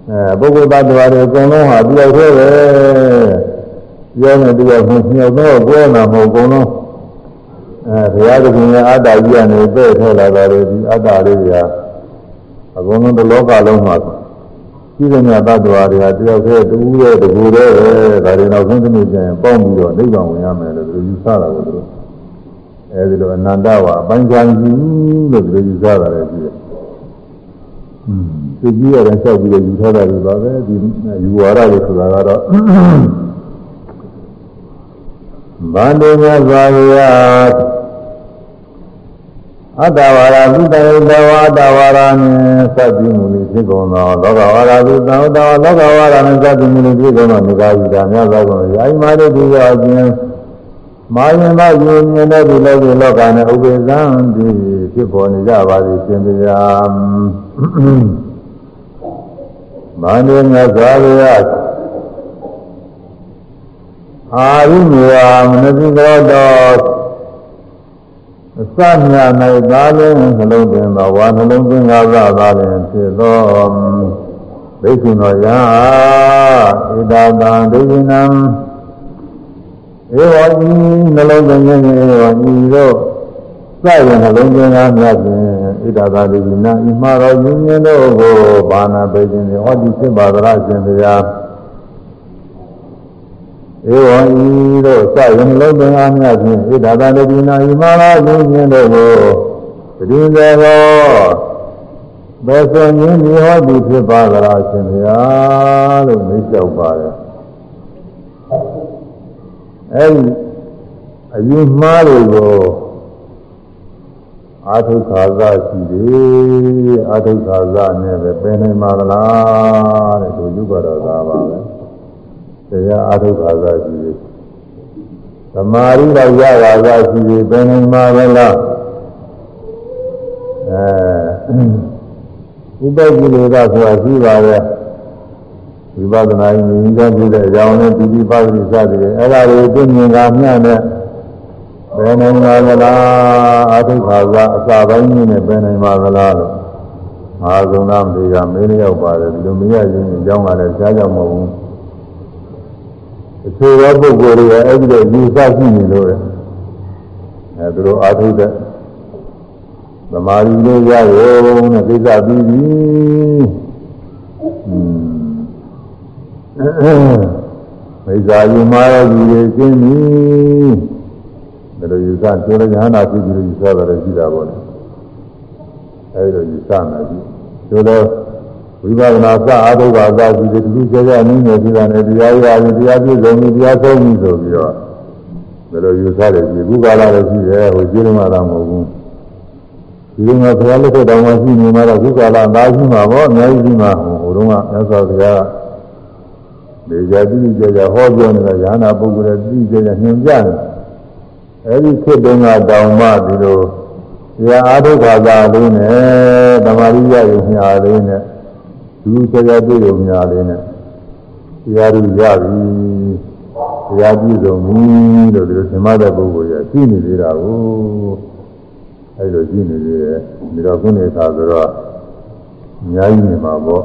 အဲပုဂ္ဂိုလ်တ attva တွေအကုန်လုံးဟာပြောက်သေးတယ် ပြောနေတရားကိုညှောက်တော့ကိုယ်နာမဟုတ်ကုန်လုံးအဲဘုရားသခင်ရဲ့အတ္တကြီးကနေပြည့်ထဲလာတာတွေဒီအတ္တလေးတွေကအကုန်လုံးတစ်လောကလုံးမှာရှိတဲ့မြတ်သတ္တဝါတွေကတယောက်တည်းတူးရဲ့တကူတည်းပဲဒါတွေနောက်ဆုံးတစ်နေ့ကျရင်ပေါင်းပြီးတော့နိဗ္ဗာန်ဝင်ရမယ်လို့သူယူဆတာကိုသူတို့အဲဒီလိုအနန္တဝါအပိုင်းခြားကြီးလို့သူယူဆတာလည်းရှိတယ်။อืมသူကြီးရတယ်ဆောက်ပြီးတော့ယူထားတာတွေပါပဲဒီယူဝါဒတွေဆိုတာကတော့ ဗန္ဒေမြတ်စွာဘုရားအတ္တဝါရသုတယတဝါအတ္တဝါရနဲ့စသည်မူလေးဖြစ်ကုန်သောလောကဝါရသုတဝတ္တဝါလောကဝါရနဲ့စသည်မူလေးဖြစ်ကုန်သောမြေကာယီတာမြတ်စွာဘုရားယာယမတိတိရောခြင်းမာယင်သောယဉ်မြင်တဲ့ဒီလောကလောကနဲ့ဥပ္ပဇံတိဖြစ်ပေါ်နေကြပါသည်ရှင်ဗျာမန္တေမြတ်စွာဘုရား အာရုမြေဝမနတိကောတောအစမြ၌သာလင်းနှလုံးသွင်းသောဝါနှလုံးသွင်းငါးပါးသာလင်းဖြစ်သောဘိက္ခုနောယဣဒတံဒိဋ္ဌိနံဧဝံဤနှလုံးသွင်းခြင်းဧဝံဤသို့စရနှလုံးသွင်းကားမြတ်ဖြင့်ဣဒတာဒိဋ္ဌိနံဤမှာတော်ယူမြင်တို့ကိုဘာနာပေခြင်းဟောဒီဖြစ်ပါသလားရှင်ဘုရား ဧဝံဤတို့စယင်လုံးသင်္အားများဖြင့်ဣဒတာတတိနာဤမာလာယုံမြင်တို့ကိုတည်တယ်သောဘယ်ဆိုရင်ဒီဟောဒီဖြစ်ပါသလားရှင်ဘုရားလို့မေးလျှောက်ပါတယ်အဲဒီအယူမှားတွေကိုအာထုခါဇရှိတယ်အာထုခါဇနဲ့ပဲပင်နိုင်ပါသလားတဲ့သူလူကတော့သာပါပဲ တရားအာထုခါသာရှိတယ်သမာဓိတော့ရတာသာရှိတယ်ဘယ်နေမှာပဲလားအဲဥပ္ပကိလေသာဆိုတာရှိပါရဲ့ဝိပဿနာဉာဏ်ကြီးကြောင့်ဖြစ်တဲ့အကြောင်းနဲ့ဒီဒီပါဠိစသည်အဲ့ဒါတွေသိမြင်တာမျှနဲ့ဘယ်နိုင်ပါသလားအာထုခါသာအစာပိုင်းကြီးနဲ့ဘယ်နိုင်ပါသလားလို့အာဇုံနာမေကမင်းရောက်ပါတယ်ဒီလိုမရရင်အကြောင်းကလည်းရှားကြောင်မဟုတ်ဘူးအ ချို့သောပုဂ္ဂိုလ်တွေကအဲ့ဒီတော့ယူဆရှိနေလို့လေအဲသူတို့အာထုတဲ့သမာဓိလေးရရုံနဲ့ကိစ္စပြီးပြီမိစ္ဆာယူမာရကြီးတွေကျင်းပြီဒါလိုယူဆပြောလို့ညာနာဖြစ်ပြီးလို့ယူဆတာလည်းရှိတာပေါ့လေအဲဒီလိုယူဆနေပြီဆိုတော့ ဝိပဿနာစအာထုပါစရှိတယ်ဒီလိုကြကြနည်းနေပြတာနဲ့တရားရရင်တရားပြည့်စုံပြီတရားဆုံးပြီဆိုပြီးတော့ဒါလိုယူဆတယ်ဒီခုကာလလည်းရှိတယ်ဟိုကျေးလုံးလာမဟုတ်ဘူးဒီလိုမျိုးဘုရားလက်ထက်တော်မှာရှိနေမှာတော့ခုကာလသားရှိမှာပေါ့အများကြီးရှိမှာဟိုတုန်းကမြတ်စွာဘုရားဒေဇာတိကြကြဟောပြောနေတာညာနာပုဂ္ဂိုလ်တွေတိကြကြညွှန်ပြတယ်အဲဒီခေတ်တုန်းကတောင်မှဒီလိုတရားအားထုတ်ခါသာလေးနဲ့ဓမ္မရိယယုံညာလေးနဲ့ လူကြကြတွေ့ယုံညာလေးနဲ့တရားရရပြီတရားပြည့်စုံပြီလို့ဒီလိုသင်္မတဲ့ပုဂ္ဂိုလ်ရရှိနေသေးတာကိုအဲလိုရှိနေသေးတယ်ဒီတော့ခုနေသာဆိုတော့အများကြီးနေမှာပေါ့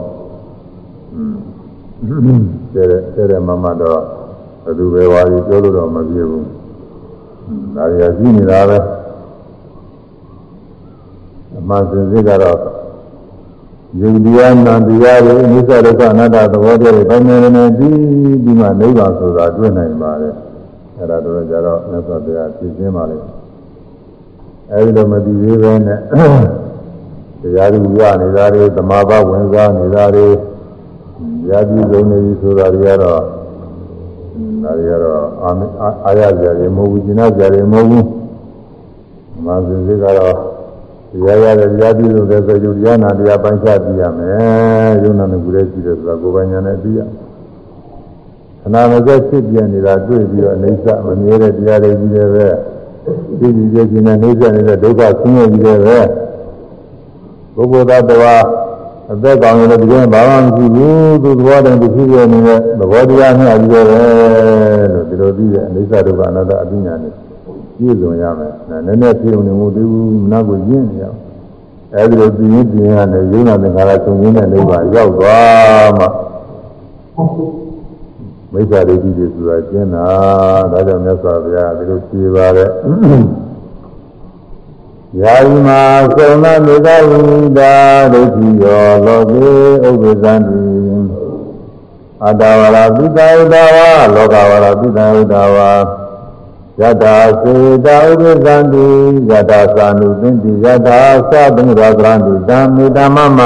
อืมတဲ့တဲ့တဲ့မမတော့ဘယ်သူပဲဝါကြီးပြောလို့တော့မပြေဘူးဒါရရှိနေတာပဲအမှန်စင်စစ်ကတော့ ယုံတရားနံတရားတွေအနိစ္စဒုက္ခအနတ္တသဘောတရားတွေတိုင်းနေနေပြီးဒီမှာနိဗ္ဗာန်ဆိုတာတွေ့နိုင်ပါတယ်အဲ့ဒါတော့ကြတော့မြတ်စွာဘုရားဖြည့်ရှင်းပါလိမ့်အဲဒီလိုမတည်သေးပဲနဲ့တရားဓုရနေတာတွေသမာဘဝင်စားနေတာတွေရာပြည့်စုံနေပြီဆိုတာတွေကတော့ဒါတွေကတော့အာရကြရမဟုတ်ဘူးကျင်နာကြရမဟုတ်ဘူးမာဇင်စိကတော့ တရားရတဲ့တရားပြည့်စုံတဲ့ဆိုယူတရားနာတရားပိုင်းခြားပြရမယ်ယုံနာနဲ့ကူရဲရှိတယ်ဆိုတာကိုယ်ပိုင်ညာနဲ့ပြရခဏမစက်ဖြစ်ပြနေတာတွေ့ပြီးတော့အိဋ္ဌမမြဲတဲ့တရားတွေကြီးတယ်ပဲသိကြည့်ကြခြင်းနဲ့နှိစ္စနေတဲ့ဒုက္ခဆင်းရဲကြီးတယ်ပဲပုဂ္ဂိုလ်သတ္တဝါအသက်ကောင်ရတဲ့ဒီကဘာမှမရှိဘူးသူသဘောတည်းသူဖြစ်ရနေတဲ့သဘောတရားမျှကြီးတယ်လို့ဒီလိုသိတဲ့အိဋ္ဌဒုက္ခအနတ္တအပညာနဲ့ ပြည့်စုံရမယ်။နည်းနည်းပြည့်ုံနေမှုတူနာကိုရင်းနေရအောင်။အဲဒီလိုပြင်းပြင်းရတဲ့ယုံနာသင်္ခါရသုံးရင်းတဲ့နိဗ္ဗာန်ရောက်သွားမှမိစ္ဆာဒိဋ္ဌိတွေဆိုတာကျင်းတာဒါကြောင့်မြတ်စွာဘုရားဒီလိုဖြေပါတဲ့ယာယီမှာသုံးနာမေတ္တာဝိဒါဒိဋ္ဌိယောလောကေဥပ္ပဇံတိအတ္တဝရပိတယုတဝါလောကဝရပိတယုတဝါ ယတာစေတာဥပ္ပဇံတိယတာသာနုသင်တိယတာသဗ္ဗံရာဂရံတိတံမေတ္တမမ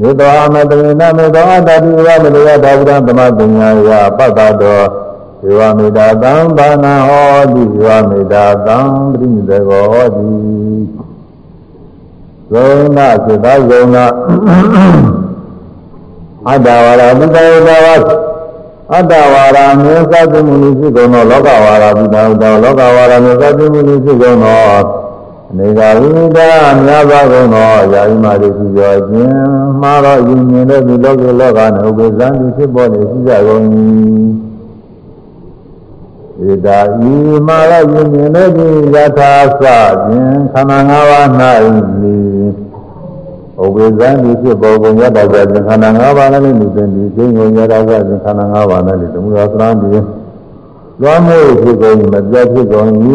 မေတ္တာအမတရေနမေတ္တာတတိဝမလေယတာဝရသမပညာယပတ္တတောေဝမေတ္တာသံဘာနာဟောတိေဝမေတ္တာသံပရိနိဒေဟောတိဇောနာစေတဇောနာအတ္တဝါရပိတယတဝါ အတ္တဝါရမေသတိမူနိဖြစ်ကုန်သောလောကဝါရပိတယတလောကဝါရမေသတိမူနိဖြစ်ကုန်သောအနေကဝိဒာများပါကုန်သောယာယိမာတိရှိကြောခြင်းမှားတော့ယဉ်မြင်တဲ့ဒီလောကလောကနဲ့ဥပ္ပဇံတိဖြစ်ပေါ်နေရှိကြကုန်၏ဧတာဤမာရယဉ်မြင်တဲ့ဒီယထာစခြင်းခန္ဓာ၅ပါး၌နိ ဥပ္ပဇံဒီဖြစ်ပေါ်ကုန်ရတာကခြင်းခန္ဓာ၅ပါးနဲ့လူပင်ဒီကျင်းကုန်ရတာကခြင်းခန္ဓာ၅ပါးနဲ့လူသမုဒ္ဒသရံဒီလွမ်းမို့ဖြစ်ကုန်မပြတ်ဖြစ်ကုန်၏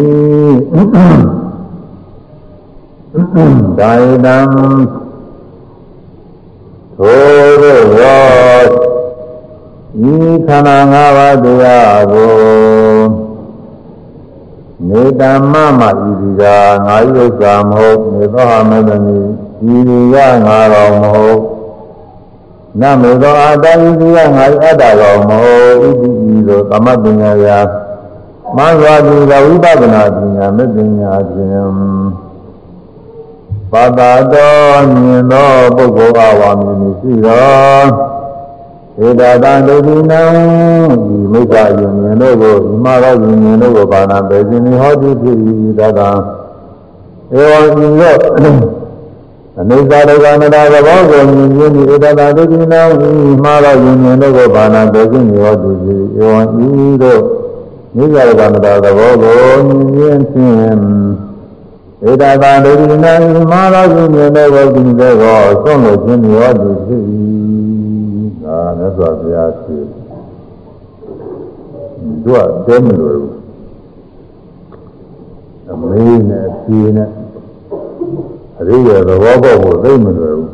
ဒါယတံသို့သောဤခန္ဓာ၅ပါးတရားကိုနေတမ္မမဤဒီကငါယုတ်စာမဟုတ်နေသောဟာမတမီ ဤဒီကငါတော်မဟုတ်နမေသောအာတဤဒီကငါအတ္တတော်မဟုတ်ဤဒီဤသောသမပညာယာမန္သွာတိကဝိပဿနာပညာမပညာဖြင့်ပါတာတော်မြင်သောပုဂ္ဂိုလ်အဝါမြင်ရှိသောဧတတံဒုတိနံဒီမိစ္ဆာယုံမြင်တို့ကိုဒီမှာတော့ယုံမြင်တို့ကိုဘာနာပဲခြင်းဟောတိဖြစ်၏တကံဧဝံဤရော အနိစ္စဒုက္ခနာသဘောကိုမြင်ခြင်းဒီဧတတံဒုတိနံဒီမှာတော့ယုံမြင်တို့ကိုဘာနာပဲခြင်းဟောတိဖြစ်ဧဝံဤတို့မိစ္ဆာဒုက္ခနာသဘောကိုမြင်ခြင်းဖြင့်ဧတသာဒုတိနာမာရကုမြင်တဲ့ဘောတိတဲ့ကောဆုံးလို့ခြင်းမြောသူဖြစ်၏ဒါနဲ့ဆိုဘုရားဖြစ်တို့ကတဲမလို့အမေးနဲ့အဖြေနဲ့ အရိယာသဘောပေါက်ဖို့သိမလွယ်ဘူး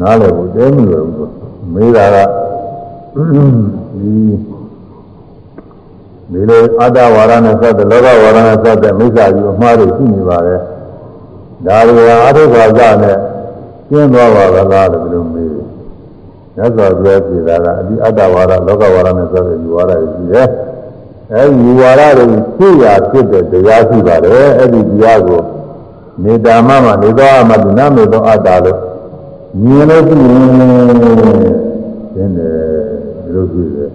နားလည်ဖို့တဲမလွယ်ဘူးမေးတာကဒီဒီလိုအတ္တဝါဒနဲ့ဆက်တဲ့လောကဝါဒနဲ့ဆက်တဲ့မိစ္ဆာကြီးအမှားတွေရှိနေပါတယ်ဒါတွေကအထုဘာဇနဲ့ကျင်းသွားပါလားလို့ဒီလိုမေးမြတ်စွာဘုရားပြည်တာကအဒီအတ္တဝါဒလောကဝါဒနဲ့ဆက်တဲ့ယူဝါဒတွေရှိတယ်အဲဒီယူဝါဒတွေဖြစ်ရာဖြစ်တဲ့တရားရှိပါတယ်အဲ့ဒီတရားကို နေတာမမနေသောအမတုနမေသောအတ္တလို့မြင်လို့ရှိရင်ရှင်းတယ်ဒီလိုဖြစ်တယ်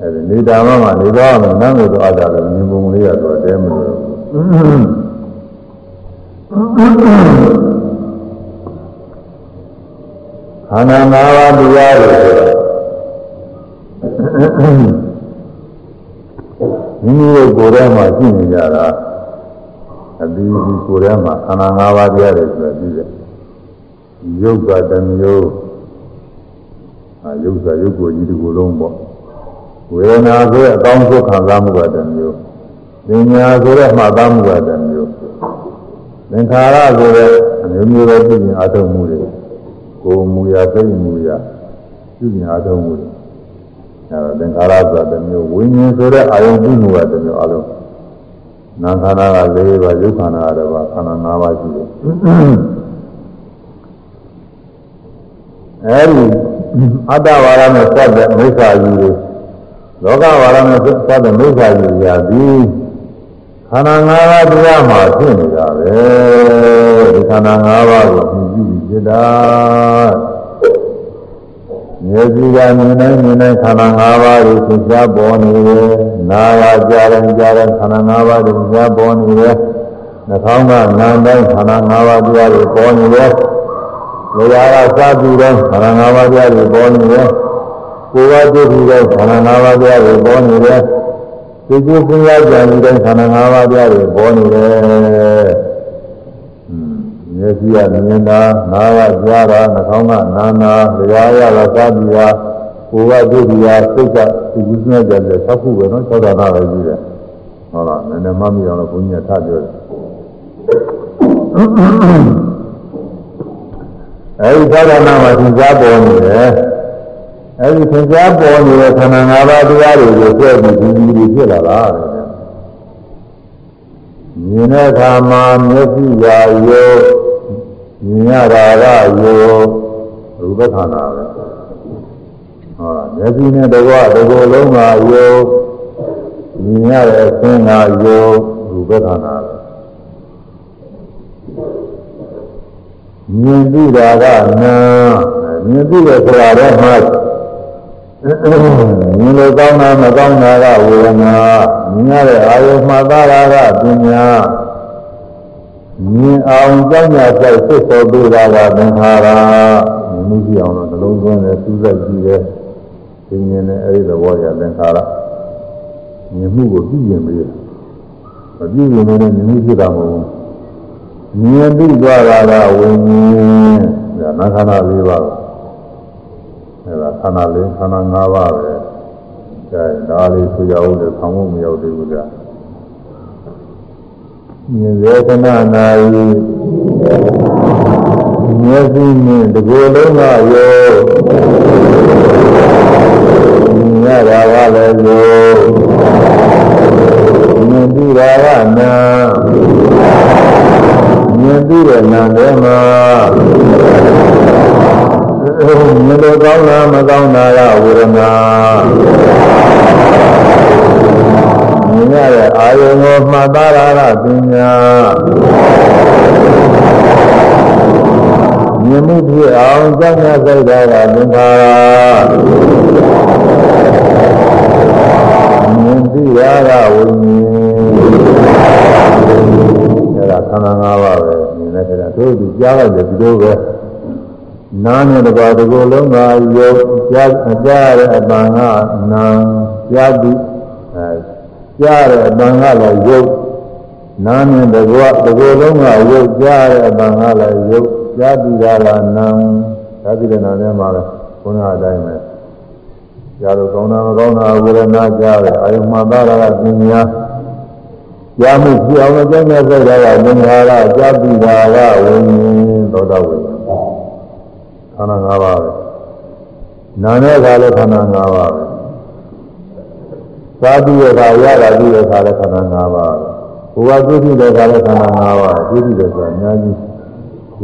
အဲဒီနေတာမမှာနေသွားမယ်နန်းကိုတော့အတာလည်းမြင်ပုံလေးရတော့တဲမလို့ခန္ဓာ၅ပါးတရားတွေမိမိရဲ့ကိုယ်ထဲမှာရှိနေကြတာ အပြီးဒီကိုယ်ထဲမှာခန္ဓာ၅ပါးတရားတွေဆိုပြီးတယ်ယုတ်ကတမျိုးအာယုတ်ကယုတ်ကိုကြီးဒီကိုယ်လုံးပေါ့ဝေဒနာဆိုတဲ့အကောင်းဆုံးခံစားမှုကတမျိုးပညာဆိုတဲ့မှတ်သားမှုကတမျိုးသင်္ခါရဆိုတဲ့အမျိုးမျိုးသောပြုမြင်အထုံးမှုတွေကိုယ်မူရာစိတ်မူရာပြုမြင်အထုံးမှုတွေအဲဒါသင်္ခါရဆိုတဲ့မျိုးဝိညာဉ်ဆိုတဲ့အာယုံပြုမှုကတမျိုးအလုံး နာခန္ဓာက၄ပါးရုပ်ခန္ဓာကတစ်ပါးခန္ဓာ၅ပါးရှိတယ်အဲဒီအတ္တဝါဒနဲ့စတဲ့မိစ္ဆာကြီးတွေလောကဝါဒနဲ့သတ်တဲ့မိစ္ဆာကြီးရာသည်ခန္ဓာ၅ပါးတရားမှာဖြစ်နေတာပဲဒီခန္ဓာ၅ပါးကိုမြည်ကြည့်ဖြစ်တာမြေကြီးကမြင်နိုင်မြင်နိုင်ခန္ဓာ၅ပါးကိုသင်ကြားပေါ်နေတယ် နာရကြတယ်ကြားတယ်ခန္ဓာ၅ပါးကိုသင်ကြားပေါ်နေတယ်နှာခေါင်းကနာမ်တိုင်းခန္ဓာ၅ပါးတရားတွေပေါ်နေတယ်။လေယာကစားကြည့်တယ်ခန္ဓာ၅ပါးတရားတွေပေါ်နေတယ်။ကိုယ်ကတွေ့ပြီးတဲ့ခန္ဓာ၅ပါးတရားတွေပေါ်နေတယ်။ဒီကျိုးစဉ်းစားကြံပြီးတဲ့ခန္ဓာ၅ပါးတရားတွေပေါ်နေတယ်။မျက်စိကမြင်တာ၊နားကကြားတာ၊နှာခေါင်းကနားနာ၊လျှာရတာစားပြီးတာ ကိုယ်ကတွေ့ပြီးတာစိတ်ကဒီကျိုးစဉ်းစားကြံတဲ့သခုပဲနော်၆ဌာနပဲကြီးတယ်။ဟုတ်လားနည်းနည်းမှတ်မိအောင်လို့ဘုန်းကြီးကထားပြောတယ်။အဲဒီသာသနာမှာသင်ကြားပေါ်နေတယ်အဲဒီသင်ကြားပေါ်နေတဲ့ခန္ဓာ၅ပါးတရားတွေကိုကြည့်ပြီးဒီဒီဖြစ်လာတာတဲ့မြင်တဲ့အခါမှာမျက်စိရာယောမြင်ရတာကယောရူပခန္ဓာပဲဟော မျက်စိနဲ့တကွတကောလုံးကယောမြင်ရတဲ့အသင်္ကယောရူပခန္ဓာပဲမြင်ပြီးတာကနာမြင်ပြီးတဲ့ဆိုတာတော့မှမြင်လို့ကောင်းတာမကောင်းတာကဝေဒနာမြင်ရတဲ့အာယုမှသာတာကပညာမြင်အောင်ကြောင်းညာဆိုင်စစ်ပေါ်ပေးတာကသင်္ခါရမြင်မှုကြည့်အောင်လို့နှလုံးသွင်းတယ်စူးစိုက်ကြည့်တယ် သင်မြင်တဲ့အဲဒီသဘောရသင်္ခါရမြင်မှုကိုပြုရင်မေးမပြုရင်လည်းမြင်မှုဖြစ်တာမဟုတ်ဘူးမြင်ပြီးသွားတာကဝိညာဉ်ဒါနာခန္ဓာ၄ပါးအဲဒါခန္ဓာ၄ခန္ဓာ၅ပါးပဲအဲဒါလေးဆိုရအောင်လည်းဆောင်းဖို့မရောက်သေးဘူးကြာမြင်စေခဏနာယီမျက်စိနဲ့တကူလုံးကရော မြင်ရတာကလည်းရောမြင်ပြီးတာကနာမြင်ပြီးတဲ့နာထဲမှာမြင်လို့ကောင်းတာမကောင်းတာကဝေဒနာမြင်ရတဲ့အာယုံကိုမှတ်သားတာကပညာ မြင်မှုဖြစ်အောင်ကြောင့်များစိတ်ဓာတ်ကသင်္ခါရမြင်သိရတာဝိညာဉ်အဲဒါခန္ဓာ၅ပါးပဲမြင်တဲ့ခါတို့ဒီကြားလိုက်တယ်ဒီလိုပဲနားနဲ့တပါးဒီလိုလုံးကယုတ်ကြားကြားရတဲ့အပံကနာကြားပြီးအဲကြားရတဲ့အပံကလည်းယုတ်နားနဲ့တကွဒီလိုလုံးကယုတ်ကြားရတဲ့အပံကလည်းယုတ် ကြားပြီးတာကနာသာတိရနာထဲမှာလည်းဘုရားအတိုင်းပဲကြားလို့ကောင်းတာမကောင်းတာဝေဒနာကြားတယ်အာယုမှသာရကပညာကြားမှုဖြစ်အောင်လို့ကျမ်းစာစိတ်ကသင်္ခါရကြားပြီးတာကဝိညာဉ်သောတာဝိညာဉ်ခန္ဓာ၅ပါးပဲနာနဲ့ခါလည်းခန္ဓာ၅ပါးပဲသာတိရခါရတာတိရခါလည်းခန္ဓာ၅ပါးပဲဘုရားပြုပြီးတဲ့ခါလည်းခန္ဓာ၅ပါးပြုပြီးတယ်ဆိုတာအများကြီး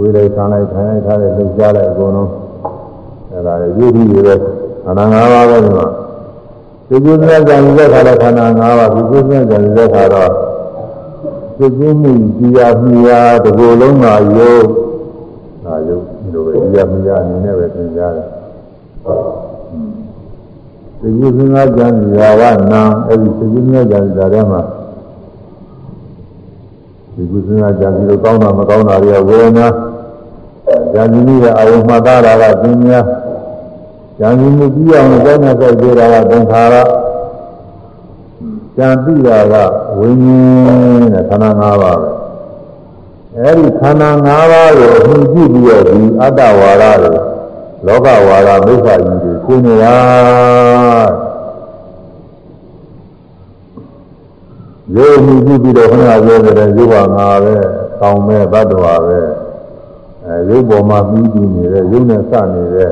ဝေလိုက်ခံလိုက်ထိုင်လိုက်ထားတဲ့လှုပ်ရှားလိုက်အကုန်လုံးအဲဒါလေပြုပြီးရတဲ့ခန္ဓာ၅ပါးပဲဒီမှာဒီကုသနာကြံတဲ့ခါလည်းခန္ဓာ၅ပါးဒီကုသနာကြံတဲ့ခါတော့သိချင်းမှုကြည်ရမြည်ရတကူလုံးမှာယုတ်ဒါယုတ်ဒီလိုပဲကြည်ရမြည်ရအနေနဲ့ပဲသင်ကြားတယ်သိကုသနာကြံရာကနာအဲ့ဒီသိကုသနာကြံရာထဲမှာဒီကုသနာကြံပြီးတော့ကောင်းတာမကောင်းတာတွေကဝေဒနာ ဉာဏ်ကြီးရဲ့အဝိမှတ်တာကပညာဉာဏ်ကြီးမှုကြည့်အောင်ကြောင်းနဲ့စိုက်ကြတာကသင်္ခါရဉာဏ်သိတာကဝိညာဉ်နဲ့ခန္ဓာ၅ပါးပဲအဲဒီခန္ဓာ၅ပါးကိုအမှုကြည့်ပြီးတော့ဒီအတ္တဝါဒတွေလောကဝါဒမိစ္ဆာကြီးတွေရှင်းနေတာရုပ်မှုကြည့်ပြီးတော့ခဏပြောတဲ့ရုပ်ဟာငါပဲကောင်းမဲ့ဘတ်တော်ပဲ အဲရုပ်ပေါ်မှာပြီးပြီးနေတဲ့ရုပ်နဲ့စနေတဲ့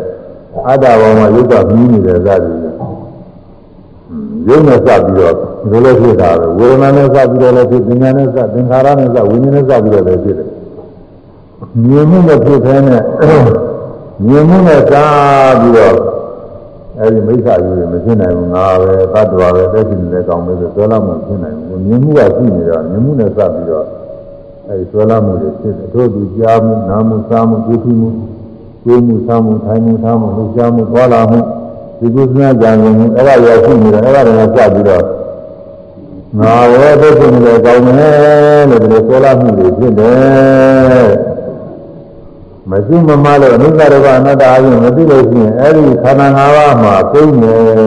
အတ္တပေါ်မှာရုပ်ကပြီးနေတဲ့ဇာတိရုပ်နဲ့စပြီးတော့ဒီလိုဖြစ်တာပဲဝေဒနာနဲ့စပြီးတော့လည်းဖြစ်ပညာနဲ့စသင်္ခါရနဲ့စဝိညာဉ်နဲ့စပြီးတော့လည်းဖြစ်တယ်မြင်မှုနဲ့ဖြစ်တဲ့နဲ့မြင်မှုနဲ့စပြီးတော့အဲဒီမိစ္ဆာကြီးတွေမဖြစ်နိုင်ဘူးငါပဲသတ္တဝါပဲတက်ရှိနေတဲ့ကောင်းပဲဆိုဆွဲလာမှုဖြစ်နိုင်ဘူးမြင်မှုကရှိနေတော့မြင်မှုနဲ့စပြီးတော့ အဲဒီဆွဲလာမှုတွေဖြစ်တယ်တို့သူကြားမှုနားမှုစားမှုကြည့်မှုကိုယ်မှုစားမှုထိုင်မှုထားမှုလှူရှားမှုသွားလာမှုဒီကုသနာကြံရင်အဲ့ဒါရောက်ရှိနေတယ်အဲ့ဒါတွေစပြီးတော့ငါရောတက်ရှိနေတယ်ကောင်းတယ်လို့ဒီလိုဆွဲလာမှုတွေဖြစ်တယ်မရှိမမလို့အနုတ္တရကအနတ္တအရင်မသိလို့ရှိရင်အဲ့ဒီခန္ဓာ၅ပါးမှာပြိနေတယ်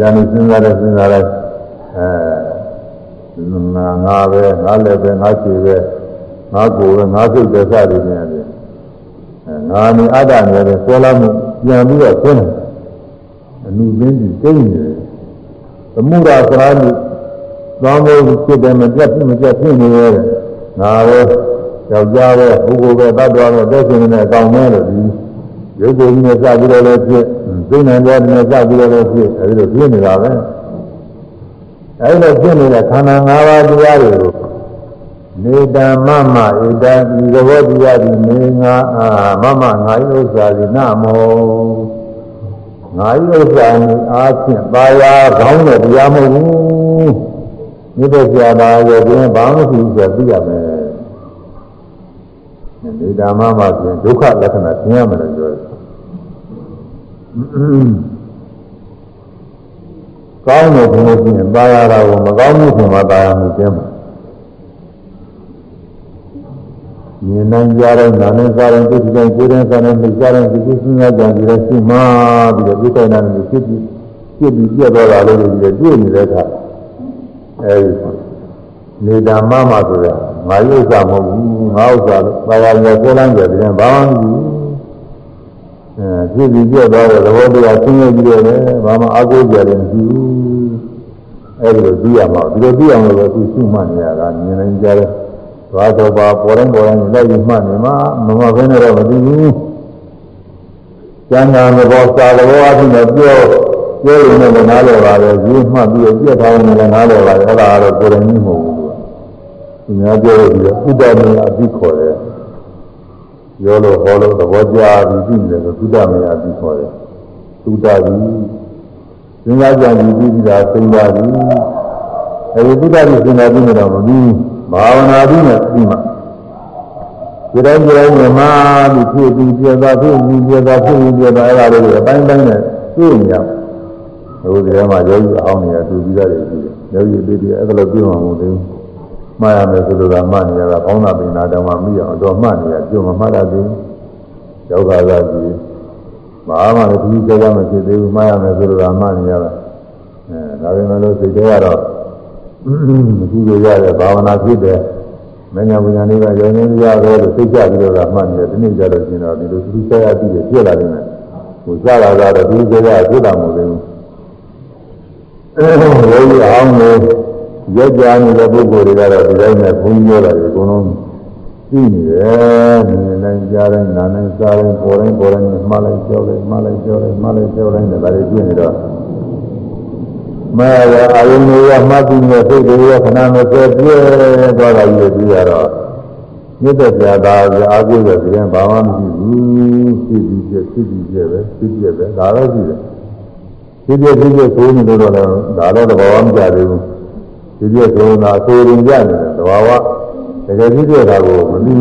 ဉာဏ်စဉ်းစားတယ်စဉ်းစားတယ်အဲ ငါငါပဲငါလည်းပဲငါခြေပဲငါကိုယ်ပဲငါစိတ်ပဲစသည်ဖြင့်အဲငါနေအတ္တနေတဲ့ဆွဲလာမှုပြန်ပြီးတော့ဆင်းတယ်အနုပင်းကြီးကျင်းနေတယ်သမုဒ္ဒသရာမှုသောင်းမို့ဖြစ်တယ်မပြတ်မပြတ်ဖြစ်နေရဲ့ငါပဲယောက်ျားပဲပုဂ္ဂိုလ်ပဲတတ်တော်ပဲသက်ရှင်နေတဲ့အကောင်မဲလို့ဒီရုပ်ကိုယ်ကြီးနဲ့စပြီးတော့လည်းဖြစ်သိနေတယ်နဲ့စပြီးတော့လည်းဖြစ်အဲဒီလိုဖြစ်နေတာပဲ အဲဒီလိုဖြစ်နေတဲ့ခန္ဓာ၅ပါးတရားတွေကိုနေတမမဣတံဤသဘောတရားဒီနေငါအာမမငါဤဥစ္စာဒီနမောငါဤဥစ္စာဤအားဖြင့်ပါရာကောင်းတဲ့တရားမဟုတ်ဘူးမြစ်တဲ့ဆရာသားရဲ့တွင်ဘာမှမရှိဘူးဆိုသိရမယ်နေတမမဆိုရင်ဒုက္ခလက္ခဏာသင်ရမယ်လို့ပြောတယ် ကောင်းတဲ့ဘုရားရှင်ပါရတာကိုမကောင်းမှုဆိုမှပါရမှုကျင်းမှာမြင်နိုင်ကြတဲ့နာနဲ့စားတဲ့သိတဲ့ကိုယ်တဲ့စားတဲ့သိကြတဲ့ဒီကုသနာကြံပြီးတော့ရှိမှပြီးတော့ဒီကိစ္စနဲ့ဖြစ်ပြီးဖြစ်ပြီးပြတ်သွားတာလို့ဒီတွေ့နေတဲ့အခါအဲဒီနေတာမမဆိုရငါဥစ္စာမဟုတ်ဘူးငါဥစ္စာလို့ဘာသာမျိုးကိုလမ်းကြတယ်ဘာမှမကြည့်ဘူးအဲကြည့်ပြီးပြတော့တဲ့သဘောတရားဆင်းရဲပြီးတော့လည်းဘာမှအကိုးကြတယ်မရှိဘူး အဲဒီလိုကြည့်ရမှာဒီလိုကြည့်အောင်လို့သူရှိမှနေရတာမြင်နေကြတယ်သွားတော့ပါပေါ်တိုင်းပေါ်တိုင်းလိုက်ပြီးမှတ်နေမှာမမဘဲနဲ့တော့မသိဘူးကျမ်းဂန်ဘောစာလောအဖြစ်နဲ့ပြောပြောရင်လည်းနားလည်ပါပဲရေးမှတ်ပြီးပြတ်ထားရင်လည်းနားလည်ပါပဲအဲ့ဒါကတော့ကိုယ်တိုင်ကြီးမဟုတ်ဘူးသူများပြောလို့ပြီးတော့ဥဒ္ဒမေယအသိခေါ်တယ်ပြောလို့ဟောလို့သဘောကျပြီးပြီလေဆိုဥဒ္ဒမေယအသိခေါ်တယ်သုဒ္ဓပြီ စဉ်းစားကြပြီးပြီးပြီးတာစဉ်းစားပြီးအဲဒီသုဒ္ဓပြီစဉ်းစားပြီးတော့မပြီးဘာဝနာပြီးနဲ့ပြီးမှဒီတိုင်းဒီတိုင်းမြမပြီးဖြစ်ပြီးပြတာဖြစ်ပြီးပြတာဖြစ်ပြီးပြတာအဲ့ဒါလေးတွေအပိုင်းပိုင်းနဲ့သိနေရဟိုဒီထဲမှာယောဂီအောင်နေရသူပြီးသားတွေရှိတယ်ယောဂီပြီးပြီးအဲ့ဒါလိုပြောမှမဟုတ်သေးဘူးမှားရမယ်ဆိုလို့ကမှတ်နေရတာကောင်းတာပင်နာတောင်မှမိအောင်တော့မှတ်နေရပြုံမမှတ်ရသေးဘူးယောဂါသာကြီး ဘာမှလည်းဒီကြောက်မဖြစ်သေးဘူးမှားရမယ်ဆိုလို့ကမှတ်နေရတာအဲဒါပေမဲ့လို့စိတ်ထဲကတော့မရှိကြရတဲ့ဘာဝနာဖြစ်တဲ့မညာဝိညာဉ်တွေကရောင်းနေကြတော့လို့သိကြပြီးတော့မှတ်နေတယ်ဒီနေ့ကျတော့ရှင်တော်ဒီလိုသူဆက်ရပြီးပြည့်လာတယ်နဲ့ဟိုစလာတာတော့ဒီကြောက်ရဖြစ်တာမဟုတ်ဘူးအဲဒီအောင်လို့ရက်ကြနေတဲ့ပုဂ္ဂိုလ်တွေကတော့ဒီတိုင်းနဲ့ဘုန်းကြီးပြောတာတွေအကုန်လုံးသိနေတယ် မြင်နိုင်ကြားတိုင်းနားနိုင်စားတိုင်းပေါ်တိုင်းပေါ်တိုင်းမှားလိုက်ကြောက်လိုက်မှားလိုက်ကြောက်လိုက်မှားလိုက်ကြောက်လိုက်တဲ့ဒါတွေပြနေတော့မဲရအာယုန်တွေကမှတ်ပြီးနေစိတ်တွေကခဏမစဲပြဲသွားတာကြီးပြီးရတော့မြစ်တဲ့ဆရာသားကအာကိုရပြန်ဘာမှမရှိဘူးသိပြီးပြသိပြီးပြပဲသိပြပဲဒါတော့ရှိတယ်သိပြသိပြဆိုနေလို့တော့ဒါတော့တဘာမှမကြသေးဘူးဒီပြဆိုတာအဆိုရင်ကြနေတယ်သဘာဝတကယ်ကြည့်ရတာကိုမသိ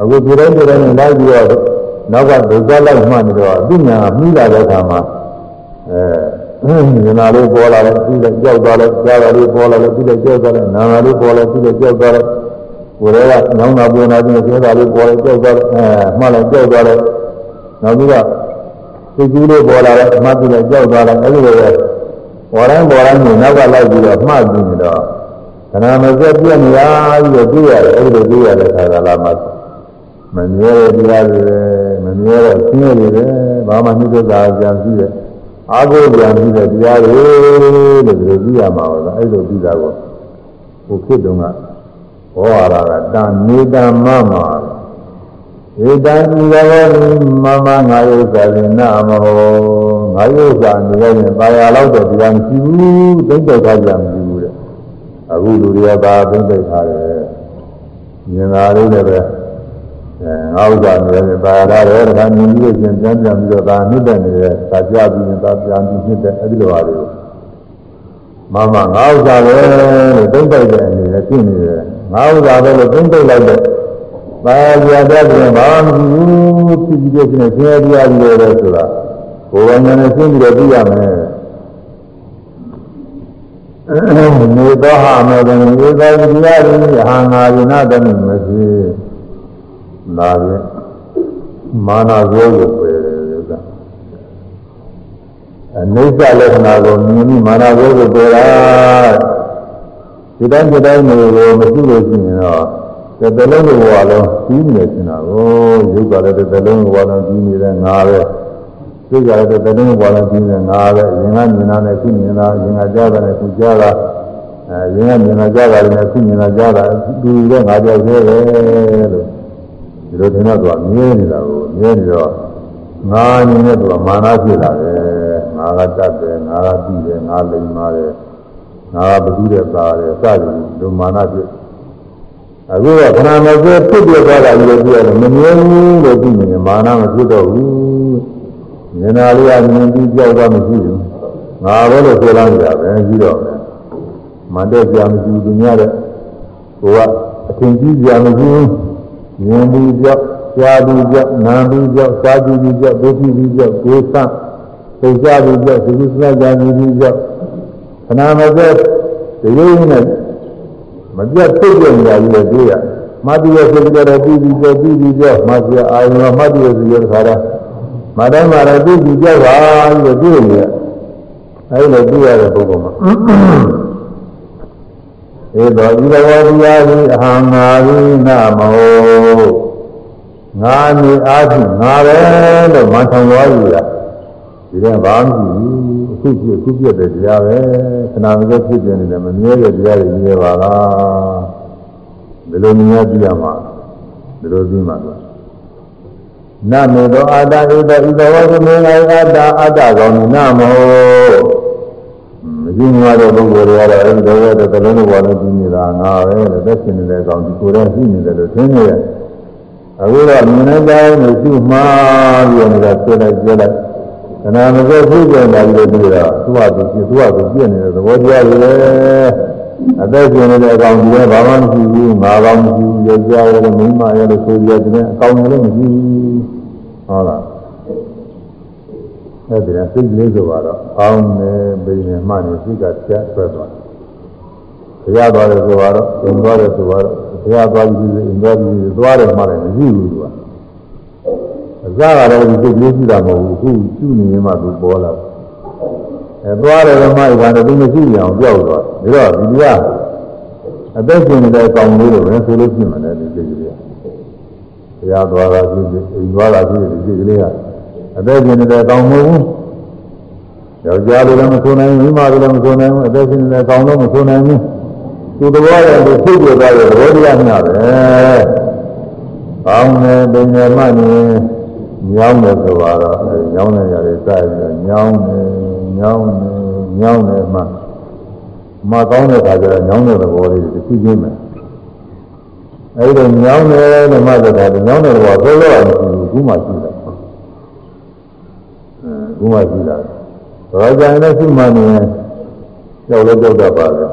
အခုဒီတိုင်းဒီတိုင်းလိုက်ပြီးတော့နောက်ကဒုက္ခလိုက်မှနေတော့အသိဉာဏ်ကပြီးလာတဲ့အခါမှာအဲဉာဏ်လေးပေါ်လာတယ်ပြီးလိုက်ကြောက်သွားလိုက်ကြားလာလေးပေါ်လာလိုက်ပြီးလိုက်ကြောက်သွားလိုက်နာနာလေးပေါ်လာပြီးလိုက်ကြောက်သွားလိုက်ကိုယ်တွေကညောင်းတာပေါ်လာပြီးကျောတာလေးပေါ်လိုက်ကြောက်သွားလိုက်အဲမှတ်လိုက်ကြောက်သွားလိုက်နောက်ပြီးတော့စိတ်ကူးလေးပေါ်လာတယ်မှတ်ပြီးလိုက်ကြောက်သွားလိုက်အဲဒီလိုပဲပေါ်တိုင်းပေါ်တိုင်းကိုနောက်ကလိုက်ပြီးတော့မှတ်ပြီးနေတော့ခဏမစက်ပြည့်နေရပြီးတော့တွေ့ရတယ်အဲ့ဒီလိုတွေ့ရတဲ့ခါကလာမှ မမြဲတဲ့တရားတွေပဲမမြဲတဲ့ဆင်းရဲတွေပဲဘာမှနှိမ့်သက်တာကြံပြီးတဲ့အာဟုကြံပြီးတဲ့တရားတွေလို့ဒီလိုကြည့်ရမှာပါလားအဲ့လိုကြည့်တာကိုဟိုခေတ်တုန်းကဘောရတာကတန်နေတမမဧတံဤသောမမငါယုဇာလင်နာမဟောငါယုဇာနေရင်ပါရလောက်တော့တရားမရှိဘူးသိတဲ့ထားကြမရှိဘူးတဲ့အခုလူတွေကသာသိတဲ့ထားတယ်မြင်လာလေးလည်းပဲ အဲငါဥစ္စာနေရင်ပါရရတယ်တခါမြင်ပြီးချင်းပြန်ပြန်ပြီးတော့ဒါနှိမ့်တဲ့နေတဲ့သာကြပြီးရင်သာပြန်ပြီးနှိမ့်တဲ့အဲဒီလိုပါလေမမငါဥစ္စာပဲလို့သိတဲ့အနေနဲ့ဖြစ်နေတယ်ငါဥစ္စာပဲလို့သိတဲ့လိုက်တဲ့ပါရရတဲ့ပြင်ဘာမှမရှိဘူးဖြစ်ပြီးတဲ့ဆင်းရဲတရားတွေပဲဆိုတာကိုယ်ကဉာဏ်နဲ့ရှင်းပြီးတော့သိရမယ်နေသောဟာမေတ္တနေသောတရားတွေဟာငါရဏတမိမရှိ နာဖြင့်မာနဇောကိုပယ်တယ်ဥစ္စာအနိစ္စလက္ခဏာကိုမြင်ပြီးမာနဇောကိုပယ်တာဒီတိုင်းဒီတိုင်းမျိုးကိုမရှိလို့ရှိရင်တော့တစ်သလုံးလိုဘဝလုံးပြီးနေချင်တာကိုရုပ်ကလည်းတစ်သလုံးလိုဘဝလုံးပြီးနေတဲ့ငါပဲစိတ်ကလည်းတစ်သလုံးလိုဘဝလုံးပြီးနေတဲ့ငါပဲရင်ကမြင်တာနဲ့ခုမြင်တာရင်ကကြားတာနဲ့ခုကြားတာအဲရင်ကမြင်တာကြားတာနဲ့ခုမြင်တာကြားတာဒီလိုငါကြောက်သေးတယ်လို့ ဒီလိုထင်တော့သူကမြဲနေတာကိုမြဲနေတော့ငါအနေနဲ့သူကမာနဖြစ်လာတယ်ငါကတတ်တယ်ငါကပြီးတယ်ငါလိမ်ပါတယ်ငါကဘုသူတဲ့သားတယ်စသည်လိုမာနဖြစ်အခုကခဏမစဲဖြစ်ပြသွားတာကြီးလို့ပြောတယ်မမြဲဘူးလို့ပြီးနေမာနမဖြစ်တော့ဘူးဉာဏ်နာလေးကမြင်ပြီးကြောက်သွားမရှိဘူးငါပဲလို့ဆိုလာကြပဲပြီးတော့မတည့်ကြမရှိဘူးသူများတဲ့ကိုကအထင်ကြီးကြမရှိဘူး မြင်ပြီးကြောက်ကြားပြီးကြောက်နားပြီးကြောက်စားပြီးကြောက်ဒုတိပြီးကြောက်ကိုယ်ဆန်းသိကြပြီးကြောက်ဒီလိုစကြပြီးကြောက်ခဏမစဲဒီလိုနဲ့မပြတ်သိတဲ့နေရာကြီးလည်းတွေ့ရမတ်တိရဲ့စိတ်ကြတော့ပြီးပြီးကြောက်ပြီးပြီးကြောက်မဆရာအာရုံမတ်တိရဲ့စိတ်ရတဲ့ခါတော့မတိုင်းမှာတော့ပြီးပြီးကြောက်ပါလို့တွေ့နေရအဲဒီလိုတွေ့ရတဲ့ပုဂ္ဂိုလ်မှာ ဧသောဤတော်တရားဤအဟံငါရိနမောငါနေအားဖြင့်ငါပဲလို့မထောင်သွားယူတာဒီကဘာမှမရှိဘူးအခုပြအခုပြတဲ့တရားပဲခဏမစက်ဖြစ်ပြနေတယ်မမြဲတဲ့တရားတွေမြဲပါလားဘယ်လိုမြင်ရပြရမှာဘယ်လိုသိမှာလဲနမေသောအာတဣတဣသောဝသမေငါအာတအာတကောင်းနမော မရှိမှတဲ့ပုဂ္ဂိုလ်တွေကတော့အဲဒီတော့တဲ့ကလုံးတော်နဲ့ပြီးနေတာငါပဲတဲ့သက်ရှင်နေတဲ့ကောင်ဒီကိုယ်တည်းရှိနေတယ်လို့ထင်နေရအခုတော့မြင်နေကြရင်ရှိမှပြီးနေတာဆွဲလိုက်ကြဲလိုက်ခဏမစက်ဖြစ်ကြတာကြီးလို့ပြောတာသူ့ဟာသူသူ့ဟာသူပြည့်နေတဲ့သဘောတရားတွေလေအသက်ရှင်နေတဲ့အကောင်ဒီလည်းဘာမှမရှိဘူးငါကောင်မရှိဘူးယောက်ျားရဲ့မိန်းမရဲ့လို့ဆိုရတဲ့အကောင်လည်းမရှိဘူးဟုတ်လား အဲ့ဒီကစိတ်ကလေးဆိုတော့အောင်းနေပိနေမှနေစိတ်ကပြတ်ဆွဲသွားတယ်။ဘုရားသွားတယ်ဆိုတော့သင်သွားတယ်ဆိုတော့ဘုရားသွားပြီးအင်သွားပြီးသွားတယ်မှလည်းမရှိဘူးသူက။အစကတော့ဒီစိတ်ကလေးရှိတာမဟုတ်ဘူးအခုကျุနေမှသူပေါ်လာတယ်။အဲသွားတယ်မှဒီကတော့သူမရှိအောင်ပြောက်သွားတယ်။ဒါတော့ဒီတရားအသက်ရှင်နေတဲ့အကောင်လေးတွေပဲဆိုလို့ရှိမှလည်းဒီစိတ်ကလေး။ဘုရားသွားတာဖြစ်ဖြစ်အိမ်သွားတာဖြစ်ဖြစ်ဒီစိတ်ကလေးက အသက်ရှင်နေတဲ့အကောင်မဟုတ်ဘူးယောက်ျားလိုလည်းမဆိုနိုင်ဘူးမိန်းမလိုလည်းမဆိုနိုင်ဘူးအသက်ရှင်နေတဲ့အကောင်တော့မဆိုနိုင်ဘူးသူသဘောရဲ့သူဖြစ်ပြသွားတဲ့သဘောတရားမျှပဲကောင်းတယ်ပင်ရမှနေညောင်းတယ်ဆိုတော့အဲညောင်းတဲ့ຢာတွေစပြီးညောင်းတယ်ညောင်းတယ်ညောင်းတယ်မှမကောင်းတဲ့ခါကျတော့ညောင်းတဲ့သဘောလေးတစ်ခုချင်းပဲအဲဒီတော့ညောင်းတယ်ဓမ္မစကားညောင်းတဲ့သဘောသိလို့မရှိဘူးခုမှရှိတယ် ဘုရားရှိတာတော်ကြရင်လည်းရှိမှနေကြောက်လို့ကြောက်တတ်ပါလေ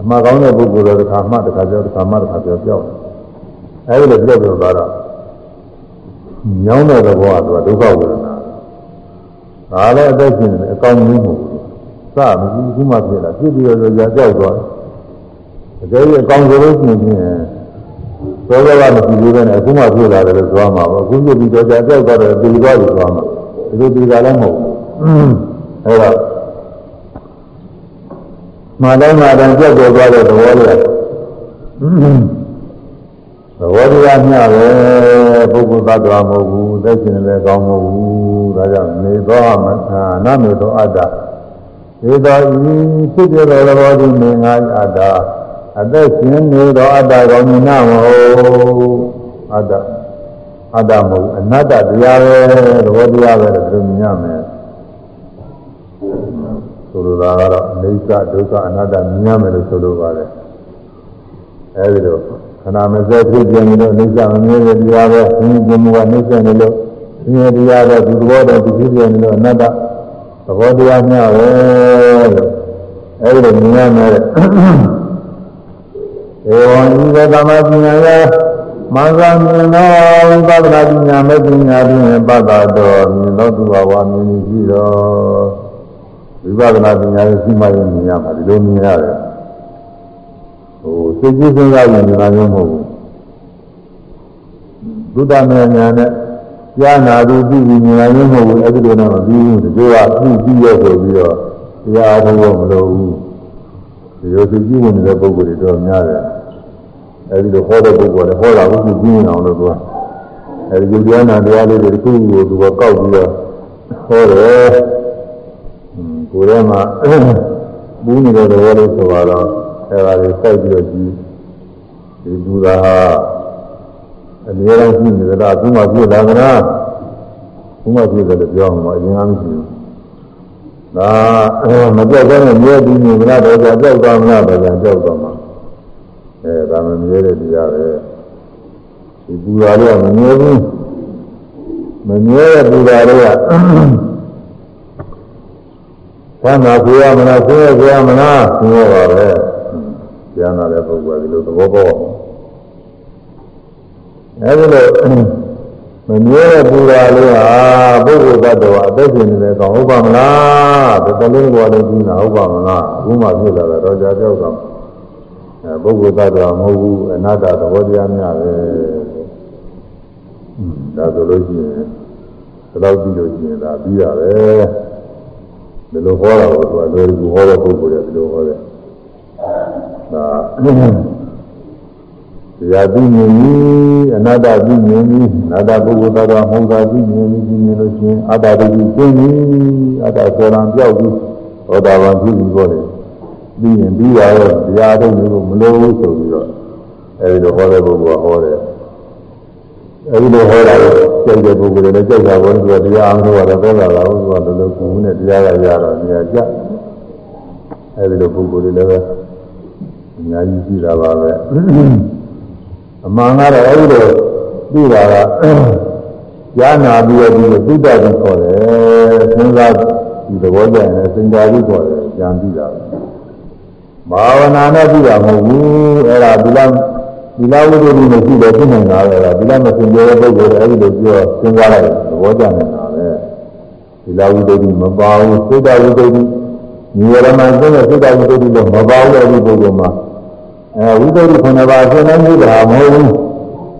အမှားကောင်းတဲ့ပုဂ္ဂိုလ်တော့တစ်ခါမှတစ်ခါကြောက်တစ်ခါမှတစ်ခါကြောက်ကြောက်အဲဒီလိုပြောပြောသွားတော့ညောင်းတဲ့ဘောကသူကဒုက္ခဝေဒနာဒါလည်းအသက်ရှင်နေအကောင်းကြီးမဟုတ်ဘူးစမရှိဘူးမှဖြစ်လာဖြစ်ပြီးတော့ကြာကြောက်သွားတယ်တကယ်ကြီးအကောင်းဆိုလို့ရှိရင်သောသောကမရှိသေးတဲ့အခုမှဖြစ်လာတယ်လို့ပြောမှာပါအခုဖြစ်ပြီးတော့ကြာကြောက်သွားတယ်ပြီးသွားပြီပြောမှာ ဒီလိုဒီကလည်းမဟုတ်ဘူးအဲတော့မာတိုင်းမာတိုင်းကြောက်ကြောက်သွားတဲ့သဘောလေးသဘောတရားမျှပဲပုဂ္ဂိုလ်သတ္တဝါမဟုတ်ဘူးသက်ရှင်လည်းကောင်းမဟုတ်ဘူးဒါကြောင့်နေသောမသာနမေသောအတ္တေသောဤဖြစ်ပြသောသဘောဒီနေငါအတ္တအသက်ရှင်နေသောအတ္တကောင်းနာမဟုတ်အတ္တ အတ္တမဟုတ်အနတ္တတရားပဲသဘောတရားပဲလို့မြင်ရမယ်ဆိုလိုတာကတော့အိဋ္ဌဒုက္ခအနတ္တမြင်ရမယ်လို့ဆိုလိုပါတယ်အဲဒီလိုခန္ဓာမစက်ဖြစ်ပြနေလို့အိဋ္ဌမမြင်တဲ့တရားပဲသင်္ကြန်ကနှိစ္စနေလို့သင်္ကြန်တရားပဲဒီသဘောတော်ဒီဖြစ်ပြနေလို့အနတ္တသဘောတရားမျှပဲလို့အဲဒီလိုမြင်ရမယ်ဧဝံဤသောသမပညာယ မင်္ဂလာမြင်သောဝိပဿနာပညာမဲ့ပညာဖြင့်ပတ်တာတော်မြင်သောသူဘဝမြင်ရှိတော်ဝိပဿနာပညာရဲ့ရှိမှရင်မြင်ရမှာဒီလိုမြင်ရတယ်ဟိုစိတ်ကြီးစဉ်းစားရင်မြင်တာမျိုးမဟုတ်ဘူးဘုဒ္ဓမေညာနဲ့ကြားနာသူသိပြီးမြင်တာမျိုးမဟုတ်ဘူးအဲ့ဒီလိုတော့မပြီးဘူးဒီလိုကပြီးပြီးရဆိုပြီးတော့တရားအားထုတ်လို့မလိုဘူးဒီလိုစိတ်ကြီးဝင်နေတဲ့ပုဂ္ဂိုလ်တွေတော့များတယ် အဲဒီလိုဟောတဲ့ပုဂ္ဂိုလ်လည်းဟောတာဟုတ်ပြီးပြင်းအောင်လို့သူကအဲဒီယုတ်တရားနာတရားလေးတွေတစ်ခုကိုသူကကောက်ပြီးတော့ဟောတယ်ကိုယ်ထဲမှာပူးနေတဲ့သဘောလေးဆိုတော့အဲဒါလေးစိုက်ပြီးတော့ကြည့်ဒီဘူသာဟာအနည်းဆုံးရှိနေတာအခုမှပြည့်လာကြတာအခုမှပြည့်တယ်လို့ပြောအောင်မအရင်ကမရှိဘူးဒါမကြောက်တဲ့မြဲပြီးနေမလားတော့ကြောက်သွားမလားတော့ကြောက်သွားမှာ အဲဒါမမြဲတဲ့တရားပဲဒီပူရာလေးကမမြဲဘူးမမြဲတဲ့ပူရာလေးကသမ်းသာကိုရမလားဆင်းရဲကိုရမလားဆင်းရဲပါပဲကျမ်းသာတဲ့ပုဂ္ဂိုလ်ကဒီလိုသဘောပေါက်အဲဒီလိုမမြဲတဲ့ပူရာလေးဟာပုဂ္ဂိုလ်သတ္တဝါအသက်ရှင်နေတဲ့ကောင်ဟုတ်ပါမလားတတလုံးကလည်းကြီးတာဟုတ်ပါမလားအခုမှဖြစ်လာတာတော့ကြာကြောက်တော့အဲ ပုဂ္ဂိုလ်သတ္တဝါမဟုတ်ဘူးအနတ္တသဘောတရားများပဲဒါဆိုလို့ရှိရင်ဒီလောက်ကြည့်လို့ရှိရင်ဒါပြီးတာပဲဒီလိုဟောတာကိုသူကလွယ်ကူဟောတဲ့ပုဂ္ဂိုလ်တွေဒီလိုဟောတယ်တရားသိမြင်ပြီးအနာတ္တသိမြင်ပြီးအနာတ္တပုဂ္ဂိုလ်တော်တော်ဟုတ်တာသိမြင်ပြီးသိမြင်လို့ရှိရင်အတ္တတတိသိပြီးအတ္တဆောရံပြောက်ပြီးသောတာပန်ဖြစ်ပြီးပေါ့လေ ပြီးရင်ပြီးရတော့တရားထုတ်လို့မလို့ဘူးဆိုပြီးတော့အဲဒီလိုဟောတဲ့ပုဂ္ဂိုလ်ကဟောတယ်အဲဒီလိုဟောတာကိုကြိုက်တဲ့ပုဂ္ဂိုလ်တွေလည်းကြိုက်တာပေါ့သူကတရားအောင်လို့တော့ပြောတာလားသူကလည်းလိုကူနဲ့တရားရရတော့နေရာကျအဲဒီလိုပုဂ္ဂိုလ်တွေလည်းပဲအများကြီးရှိတာပါပဲအမှန်ကတော့အဲဒီလိုသိတာကကြားနာပြီးတော့ဒီသုတ္တကိုခေါ်တယ်စဉ်းစားဒီသဘောကျရင်လည်းစင်တာကိုခေါ်တယ်ဉာဏ်ပြီးတာ ဘာဝနာနဲ့ပြီးတာမဟုတ်ဘူးအဲ့ဒါဒီလားဒီလားဝိသုဒ္ဓိမရှိတော့ဖြစ်နေတာပဲလားဒီလားမစင်ကြတဲ့ပုဂ္ဂိုလ်အဲဒီလိုပြောစဉ်းစားလိုက်သဘောကျနေတာပဲဒီလားဝိသုဒ္ဓိမပါဘူးသုတ္တဝိသုဒ္ဓိညီရမကျင်းတဲ့သုတ္တဝိသုဒ္ဓိလို့မပါဘူးတဲ့ဒီပုဂ္ဂိုလ်မှာအဲဝိသုဒ္ဓိခုနှစ်ပါးဆင်းနေမှုတာမဟုတ်ဘူး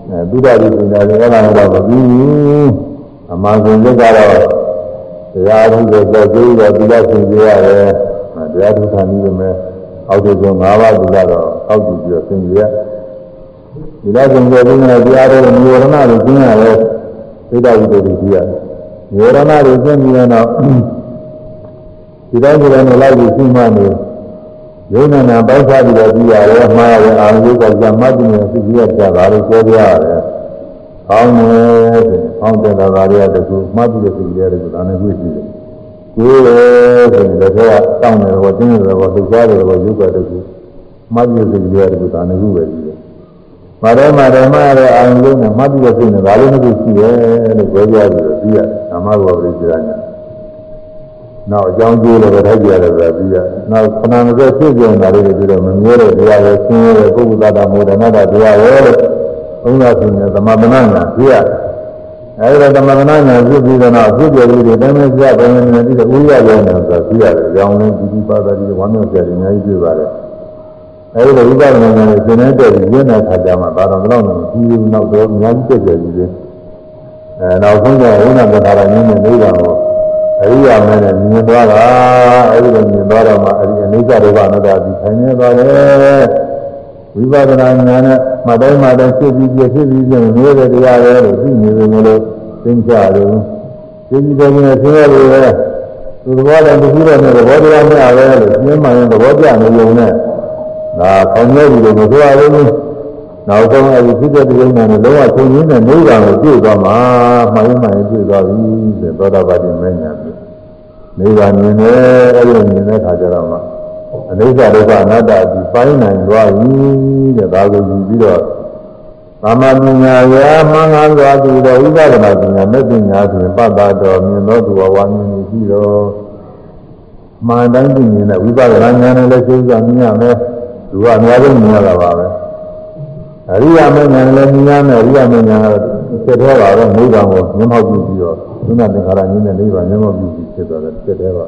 အဲသုတ္တဝိသုဒ္ဓိလည်းအဲ့ဒါတော့မပြီးဘူးအမှန်ဆုံးကတော့တရားထုတဲ့ကြောက်ကြည့်ရဒီလားဆင်ကြရတယ်တရားထုခံပြီးမယ် အောက်တဆုံး၅ပါးဒီကတော့အောက်ကြည့်ပြီးတော့ဆင်ကြရဒီလားဆင်ကြပြီးမယ်တရားတော်နိဝရဏကိုကျင်းရတယ်သုတ္တဝိသုဒ္ဓိကြီးရနိဝရဏကိုကျင်းပြီးတော့ဒီတိုင်းဒီတိုင်းလိုက်ပြီးရှိမှနေယုံနာနာပေါက်စားပြီးတော့ပြီးရတယ်မှားရတယ်အာရုံကကြမ်းမှတ်ပြီးနေသိရကြတာလို့ပြောပြရတယ်။ကောင်းတယ်ဆိုရင်ကောင်းတဲ့သာရီရတကူမှတ်ပြီးတဲ့သိရတယ်ကဒါနဲ့တွေ့ရှိတယ်။ ကိုယ်ရဲ့ဆိုရင်လည်းတော့တောင်းတယ်ဘောတင်းတယ်ဘောလှုပ်ရှားတယ်ဘောရုပ်ကတကူမှတ်ပြီးတဲ့သိရတယ်ကဒါနဲ့ခုပဲရှိတယ်။မာရမရမရအာရုံနဲ့မှတ်ပြီးတဲ့သိနေဒါလေးနှစ်ခုရှိတယ်လို့ပြောပြပြီးတော့ပြီးရ။နာမဘောပရိစ္ဆေညာနောက်အကြောင်းကျိုးလည်းပဲထိုက်ကြရတယ်ဆိုတာပြီးရနောက်ခဏမစက်ဖြစ်ကြတာလေးတွေပြီးတော့မမြဲတဲ့တရားရဲ့ဆင်းရဲတဲ့ပုဂ္ဂိုလ်သားတာမောဒနာတာတရားရဲ့လို့ဘုရားရှင်ရဲ့သမဗနာညာပြရ အဲဒီတော့သမဗနာညာပြပြီးတော့နောက်ဖြစ်ကြလေးတွေတိုင်းမဲ့ပြဘယ်နဲ့ပြီးတော့ဥရရောနေဆိုတာပြရတယ်။ကြောင်းလင်းဒီဒီပါတာဒီဝမ်းမြောက်ကြတယ်အများကြီးပြပါတယ်။အဲဒီလိုဥပဒနာညာနဲ့ရှင်နေတဲ့ရင်းတဲ့ခါကျမှဒါတော့တော့ဒီနောက်တော့အများကြီးပြည့်ကြည်တယ်။အဲနောက်ဆုံးကျဝိနာပထာရညင်းနဲ့နိဗ္ဗာန်ကိုအရိယာမဲနဲ့မြင်သွားတာအဲဒီလိုမြင်သွားတော့မှအဲဒီအနိစ္စဒုက္ခအနတ္တဒီဆိုင်နေသွားတယ် ဝိပဿနာဉာဏ်နဲ့မတိုင်းမတိုင်းဖြစ်ပြီးပြဖြစ်ပြီးပြမျိုးတဲ့တရားပဲလို့သိနေတယ်လို့သိကြတယ်သိကြတယ်နဲ့ဆင်းရဲတယ်ပဲသူသဘောလည်းမရှိတော့တဲ့သဘောတရားမျှပဲလို့ရှင်းမှရင်သဘောကျနေုံနဲ့ဒါခေါင်းရဲပြီးတော့မဆိုရဘူးနောက်ဆုံးအဲဒီဖြစ်တဲ့တရားနဲ့လုံးဝဆုံးရင်းနဲ့နိဗ္ဗာန်ကိုတွေ့သွားမှာမှန်ရင်မှန်ရင်တွေ့သွားပြီတဲ့သောတာပတိမဉ္ဇဉ်ပြီနိဗ္ဗာန်မြင်တယ်အဲဒီလိုမြင်တဲ့အခါကျတော့မှ အနိစ္စဒုက္ခအနတ္တဒီပိုင်းနိုင်သွားပြီတဲ့ဒါကိုယူပြီးတော့သမ္မာပညာရာမှန်ကန်စွာသိတော်ဝိပဿနာပညာမဲ့ပညာဆိုရင်ပတ်တာတော်မြင်တော်သူဝါမြင်ရှိတော်မှန်တိုင်းသိမြင်တဲ့ဝိပဿနာဉာဏ်နဲ့လည်းသိကြမြင်ရမယ်သူကအများဆုံးမြင်ရတာပါပဲအရိယာမဉ္ဇဉ်လည်းမြင်ရမယ်အရိယာမဉ္ဇဉ်ကတော့ဖြစ်သေးပါတော့နိဗ္ဗာန်ကိုမြင်မောက်ကြည့်ပြီးတော့သုဏသင်္ခါရဉာဏ်နဲ့နိဗ္ဗာန်မြင်မောက်ကြည့်ပြီးဖြစ်သွားတယ်ဖြစ်သေးပါ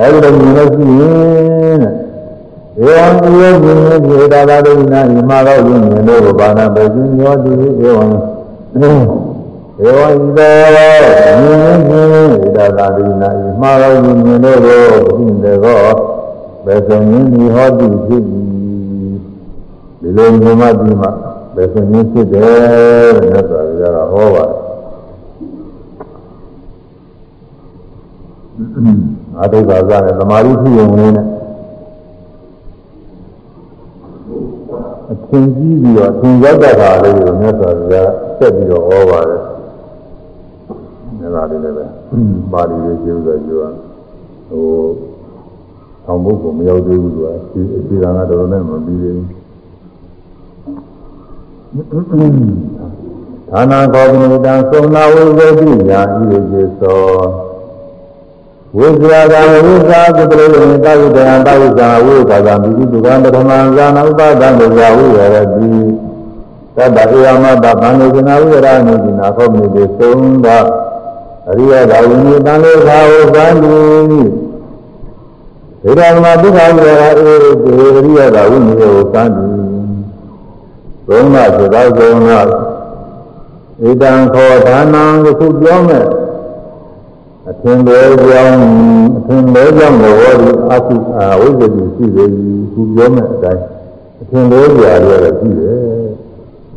အဲဒီလိုမြင်လို့ရှိရင်တဲ့ဧဝံဒီယောမြင်မြင်ပြေတာသာဒိနာဤမှာတော့ယဉ်မြင်လို့ဘာနာပဲခြင်းရောတိဧဝံဧဝံဤသောမြင်မြင်ပြေတာသာဒိနာဤမှာတော့ယဉ်မြင်လို့ရှိတယ်တော့ဘယ်ဆိုရင်ဒီဟောတိဖြစ်ပြီဒီလိုမြင်မှဒီမှာဘယ်ဆိုရင်ဖြစ်တယ်တဲ့ဆိုရတာဟောပါတယ် အာဒိကသာနဲ့သမာဓိဖြစ်ုံလေးနဲ့အသင်ကြီးပြီးတော့သင်ရောက်တဲ့ခါလေးကိုမြတ်စွာဘုရားဆက်ပြီးတော့ဟောပါတယ်ဒါကလည်းပဲပါဠိလေးကျိုးဆိုကြွားဟိုအောင်ဘုကမရောက်သေးဘူးသူကဒီအခြေခံကတော်တော်နဲ့မပြီးသေးဘူးဌာနာကောပိနတံသုံနာဝိဇ္ဇိညာဤရေသော ဝိဇ္ဇာကဝိဇ္ဇာကုတ္တရေတာဝိတံတာဝိဇာဝိကာကမိတိတုကံပထမံဇာနာဥပဒံဝိဇာဝိရတိသတ္တဧယမတဗန္ဒေကနာဝိရဏိတိနာခောမိတေသုံးသာအရိယသာဝိနိတံလေသာဝဇံတိဒေရမဒုက္ခဝိရဧတေအရိယသာဝိနိယောသံတိသုံးပါးဆိုတော့သုံးပါးဣဒံခောဒါနံခုပြောမဲ့ အထင်သေးကြောင်းအထင်သေးကြောင်းဘောဒီအကုအဝိဇ္ဇတိရှိပေ၏ခုပြောမဲ့အတိုင်းအထင်လို့ကြရတယ်ရှိတယ်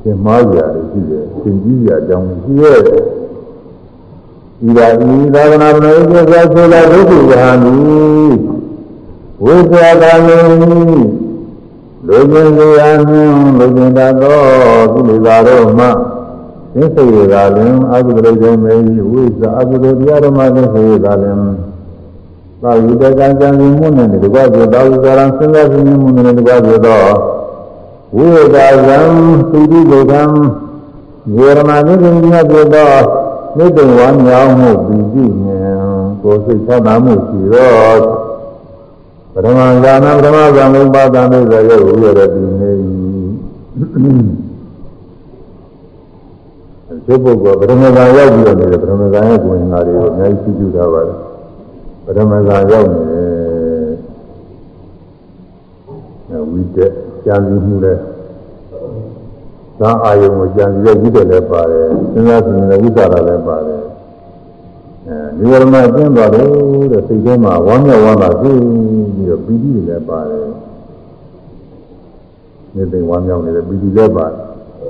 သင်မှားကြရတယ်ရှိတယ်သင်ကြီးကြအကြောင်းရှိရဲ့ဤသာဤသာသနာ့ဘုရားကျေသာဆိုလာဒုက္ခယဟန်ဒီဝိသရာကာမေလူကျင်စေအနှင်းလူကျင်တတ်သောကုလေသာတို့မှ သစ္စေသာလင်အကုသိုလ်တွေမေဝိသအကုသိုလ်တရားဓမ္မသစ္စေသာလင်သာဝိတကံကြံမှုနဲ့တကွပြောသာဝိကရံစဉ်းစားခြင်းမှုနဲ့တကွပြောသောဝိဒါယံသုတိဒေကံယေရမနိခင်ကြီးပြောသောမြစ်တုံဝါမြောင်းမှုပြီးပြီဉာဏ်ကိုယ်စိတ်ချမ်းသာမှုရှိသောပရမဇာနာပရမဇာမုပါဒံတို့ရဲ့ဝိရတိနေ ဒီပုဂ္ဂိုလ်ပရမဇာရောက်ပြီးတော့နေတယ်ပရမဇာရဲ့ကိုယ်ငါတွေကိုအများကြီးကြည့်ကြတာပါပရမဇာရောက်နေတယ်ဝိတက်ကြံပြီးမှုလဲသာအာယုံကိုကြံပြီးတော့ဝိတက်လည်းပါတယ်စဉ်းစားကြည့်ရင်ဝိသရာလည်းပါတယ်အဲဒီဝရမကျင်းသွားတယ်တဲ့စိတ်ထဲမှာဝမ်းမြောက်ဝမ်းသာပြီးပြီးတော့ပီတိလည်းပါတယ်နေသိဝမ်းမြောက်နေတဲ့ပီတိလည်းပါတယ်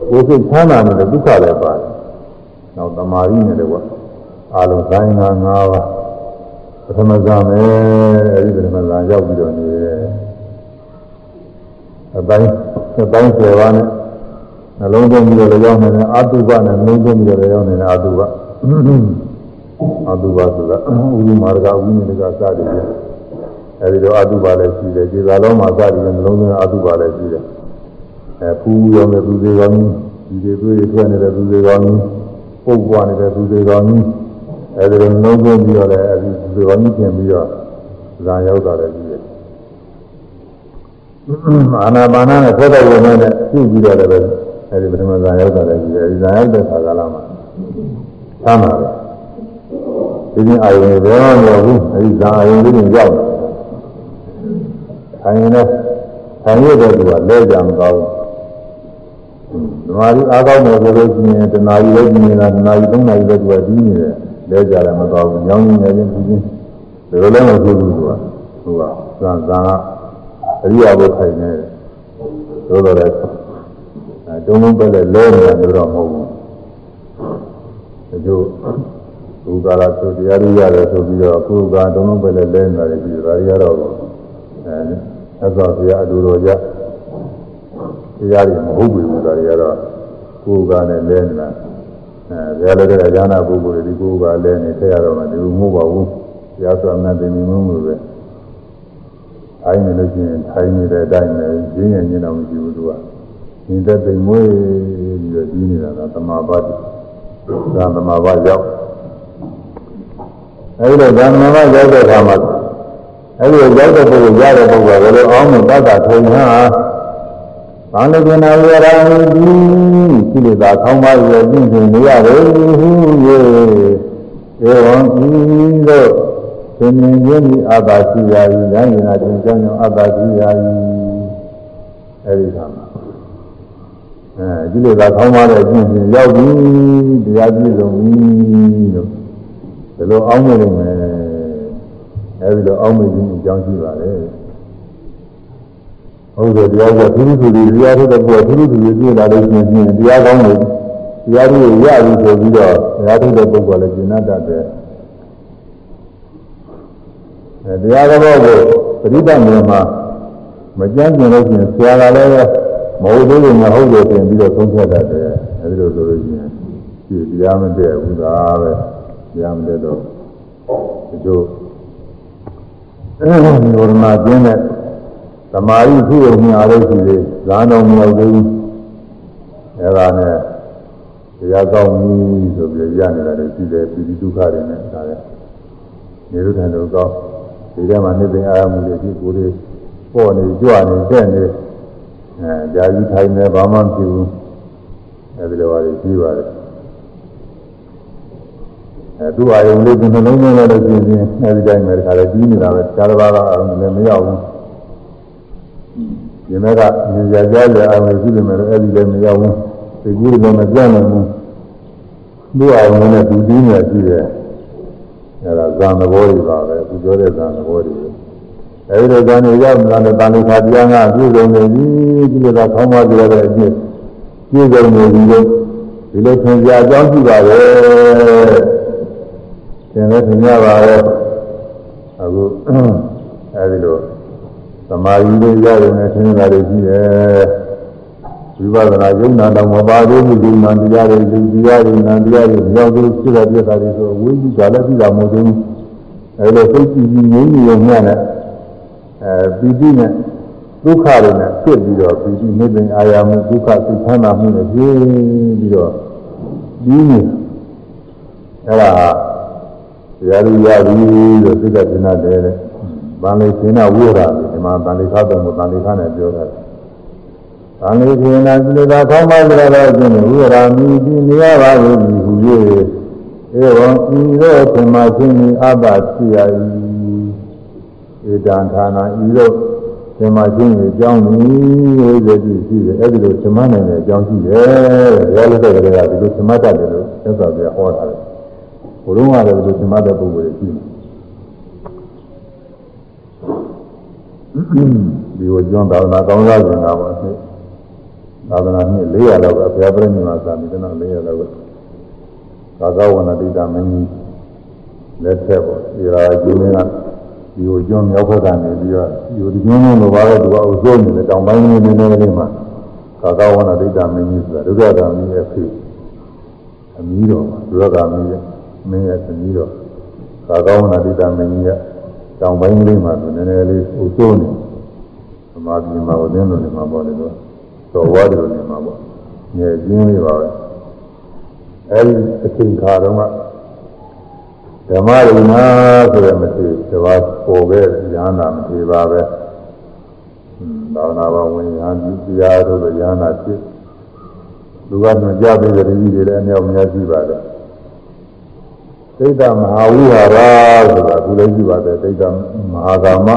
ကိုယ်စိတ်ချမ်းသာနေတဲ့ဒုက္ခလည်းပါတယ် နောက်တမာရီနဲ့လည်းကွာအာလုံးတိုင်းငါ၅ပါးပထမဇာမယ်အဲဒီပထမဇာရောက်ပြီးတော့နေတယ်အတိုင်းအတိုင်းဆယ်ပါးနဲ့နှလုံးသွင်းပြီးတော့ရောက်နေတယ်အာတုဘနဲ့နှလုံးသွင်းပြီးတော့ရောက်နေတယ်အာတုဘအာတုဘဆိုတာဥဒုမာရကဝိနည်းကစတယ်အဲဒီတော့အာတုဘလည်းရှိတယ်ဒီသာလုံးမှာစတယ်နှလုံးသွင်းအာတုဘလည်းရှိတယ်အဲဖူးရောမဲ့သူတွေကောင်းကြီးဒီတွေတွေ့ထွက်နေတဲ့သူတွေကောင်းကြီး ပုတ်ပွားနေတဲ့သူတွေကောင်းကြီးအဲဒီလိုနှလုံးသွင်းပြီးတော့လည်းအဲဒီသူတွေကောင်းကြီးပြင်ပြီးတော့ဇာရောက်တာလည်းရှိတယ်အာနာပါနနဲ့သောတာဝိနည်းနဲ့ပြုပြီးတော့လည်းအဲဒီပထမဇာရောက်တာလည်းရှိတယ်ဒီဇာရောက်တဲ့ခါကလာမှာသမ်းပါပဲဒီနေ့အာယုန်တွေဘယ်မှမရောက်ဘူးအဲဒီဇာအာယုန်လေးတွေရောက်တယ်ဆိုင်ရင်လည်းဆိုင်ရတဲ့သူကလဲကြမကောင်းဘူး ဓမ္မရီအားကောင်းတယ်ဆိုလို့ရှိရင်တဏှာကြီးလည်းကြီးနေတာတဏှာကြီးသုံးနာရီလည်းသူကကြီးနေတယ်လဲကြတယ်မကောင်းဘူးညောင်းကြီးနေချင်းပြီးချင်းဒီလိုလည်းမဆိုဘူးသူကသူကဇာဇာအရိယာဘုခိုင်နေတယ်သို့တော်လည်းတုံးလုံးပဲလဲလဲနေတာမျိုးတော့မဟုတ်ဘူးဒီလိုဘုရားလာဆိုတရားရရတယ်ဆိုပြီးတော့ကိုယ်ကတုံးလုံးပဲလဲလဲနေတာလေပြီးတော့ဒါရတော့အဲသက်သာဘုရားအတူတော်ကြ တရားတွေမဟုတ်ဘူးဒါတွေကတော့ကိုယ်ကနဲ့လဲနေတာအဲဘုရားလည်းတဲ့ဉာဏပုဂ္ဂိုလ်တွေဒီကိုယ်ကလဲနေထည့်ရတော့မှဒီလိုမဟုတ်ပါဘူးဘုရားဆိုအမှန်တင်နေမှုလို့ပဲအိုင်းနေလို့ရှိရင်ထိုင်းနေတဲ့အတိုင်းနဲ့ရင်းရင်းချင်းတော့မရှိဘူးသူကညီတဲ့တိမ်မွေးပြီးတော့ကြီးနေတာကသမာပတ်သာသမာပတ်ရောက်အဲဒီတော့ဇာမမရောက်တဲ့အခါမှာအဲဒီရောက်တဲ့ပုဂ္ဂိုလ်ရတဲ့ပုဂ္ဂိုလ်ကဘယ်လိုအောင်မှုတတ်တာထုံဟာ ဘာလို့ကျင်နာဝရရာမူဒီကိလေသာခေါင်းပါရပြင်းပြနေရတယ်ဟူ၍ဧဝံဤသို့သင်္င်ခြင်းဤအာသာရှိရာဤဉာဏ်ဉာဏ်ချင်းကြောင့်အာသာရှိရာဤအဲဒီကမှာအဲကိလေသာခေါင်းပါတဲ့ပြင်းပြရောက်ပြီတရားပြည့်စုံပြီလို့ဒီလိုအောင်းနေလို့မယ်အဲဒီလိုအောင်းမိခြင်းအကြောင်းရှိပါတယ် ဟုတ်တယ်တရားကသူသူတွေတရားထုတ်တဲ့ပုဂ္ဂိုလ်သူသူတွေပြလာလို့ရှိရင်တရားကောင်းလို့တရားတွေရပြီဆိုပြီးတော့တရားထုတ်တဲ့ပုဂ္ဂိုလ်လည်းကျင့်တတ်တယ်အဲတရားတော်ကိုပရိသတ်မြေမှာမကြမ်းကျင်လို့ရှိရင်ဆရာကလည်းမဟုတ်သေးဘူးမဟုတ်တယ်ပြင်ပြီးတော့သုံးဖြတ်တတ်တယ်အဲဒီလိုဆိုလို့ရှိရင်ဒီတရားမတည့်ဘူးသာပဲတရားမတည့်တော့ဒီလိုအဲဒီဝရဏကျင်းတဲ့ သမာဓိဖြစ်ုံများလို့ရှိသေးဇာတော်မရောက်သေးဘူးအဲဒါနဲ့တရားကောင်းပြီဆိုပြီးရနေတာလည်းရှိတယ်ပြည်ဒုက္ခတွေနဲ့ဒါလည်းနေရုထံတို့ကောင်းဒီထဲမှာနေသိအားမှုတွေဒီကိုယ်တွေပေါ့နေကြွနေတက်နေအဲကြာကြီးထိုင်နေဘာမှမဖြစ်ဘူးအဲဒီလိုပါလေပြီးပါတယ်အဲသူ့အာယုံလေးဒီနှလုံးသွင်းလို့ရှိရင်အဲဒီတိုင်းပဲခါလည်းပြီးနေတာပဲခြားတစ်ပါးကအာယုံလည်းမရောက်ဘူး ဒီမဲ့ကမြင်ကြကြရအာယုံရှိတယ်မယ်အဲဒီလည်းမရောက်ဘူးဒီကြီးလည်းမပြတ်နိုင်ဘူးသူ့အာယုံနဲ့သူပြီးနေရှိတယ်အဲဒါဇာန်သဘောတွေပါပဲသူပြောတဲ့ဇာန်သဘောတွေအဲဒီလိုဇန်နေရောက်လာတဲ့တန်လေးခါတရားငါပြည့်စုံနေပြီဒီလိုသာခေါင်းမကြရတဲ့အဖြစ်ပြည့်စုံနေပြီလို့ဒီလိုသင်ပြအကြောင်းရှိပါပဲသင်လည်းသင်ရပါပဲအခုအဲဒီလို သမာဓိလေးရတယ်နဲ့သင်တာတွေရှိတယ်ဝိပဿနာယုံနာတော့မပါသေးဘူးဒီနာတရားတွေလူတရားတွေနာတရားတွေမြောက်သေးဖြစ်တဲ့ပြဿနာတွေဆိုဝိဇ္ဇာလည်းပြီးတာမဟုတ်ဘူးအဲလိုသိကြည့်ကြည့်ငြိမ်းငြိမ်ရုံနဲ့အဲပီတိနဲ့ဒုက္ခတွေနဲ့ဖြစ်ပြီးတော့ပီတိနိဗ္ဗာန်အာရမှုဒုက္ခသိချမ်းသာမှုနဲ့ပြင်းပြီးတော့ပြီးနေအဲ့ဒါတရားရည်ရပြီလို့သိတဲ့ကျင်တဲ့တဲ့ဗန္လေကျင်နာဝိရ ဒီမှာဗန္လေခါတော့ဗန္လေခါနဲ့ပြောတာဗန္လေကျင်နာကိလေသာခေါင်းပါကြတော့ကျင်ဝိရမိဒီနေရပါလို့ဒီဟူ၍ဧဝံဤသို့သမာချင်းအပ္ပဖြစ်ရ၏ဧတံဌာနဤသို့ဓမ္မချင်းကိုကြောင်းနေရည်ရှိတယ်အဲ့ဒီလိုဓမ္မနိုင်တဲ့အကြောင်းရှိတယ်တဲ့ဘုရားလက်ထက်ကလေးကဒီလိုဓမ္မတတ်တယ်လို့သက်သာပြဟောတာလေဘုရုံးကလည်းဒီလိုဓမ္မတတ်ပုဂ္ဂိုလ်တွေရှိတယ် ဒီကိုကျွမ်းသာသနာကောင်းစားခြင်းကပါသိသာသနာနှစ်400လောက်ပဲဘုရားပြည့်နေမှာသာပြီးတော့400လောက်ပဲသာသဝနာတိတာမင်းကြီးလက်ထက်ပေါ့ဒီရာကျင်းကဒီကိုကျွန်းမြောက်ဘက်ကနေပြီးတော့ဒီကိုကျွန်းလုံးလိုပါတော့သူကအုပ်စိုးနေတယ်တောင်ပိုင်းလေးနည်းနည်းလေးမှာကာကဝနာဒိဋ္ဌမင်းကြီးဆိုတာဒုက္ခဂာမီးရဲ့ဖေအမီးတော်ဒုက္ခဂာမီးရဲ့မင်းရဲ့သမီးတော်ကာကဝနာဒိဋ္ဌမင်းကြီးရဲ့ တောင်ပိုင်းလေးမှာသူနည်းနည်းလေးအုပ်စိုးနေသမာဓိမှာဝိသင်းလိုနေမှာပေါ့လေတော့တော်ဝါတယ်နေမှာပေါ့ငယ်ပြင်းလေးပါပဲအဲဒီအချိန်ခါတော့ဓမ္မရိနာဆိုတဲ့မထေတပါးပေါ်ပဲဉာဏ်နာမထေပါပဲသာဝနာဘဝင်ဉာဏ်ဒီတရားတို့ဉာဏ်နာဖြစ်လူကညွှန်ကြားပေးတဲ့ဒီတွေလည်းအများများရှိပါတယ် သိတမဟာဝိဟာရဆိုတာသူလည်းရှိပါတယ်သိတမဟာကာမ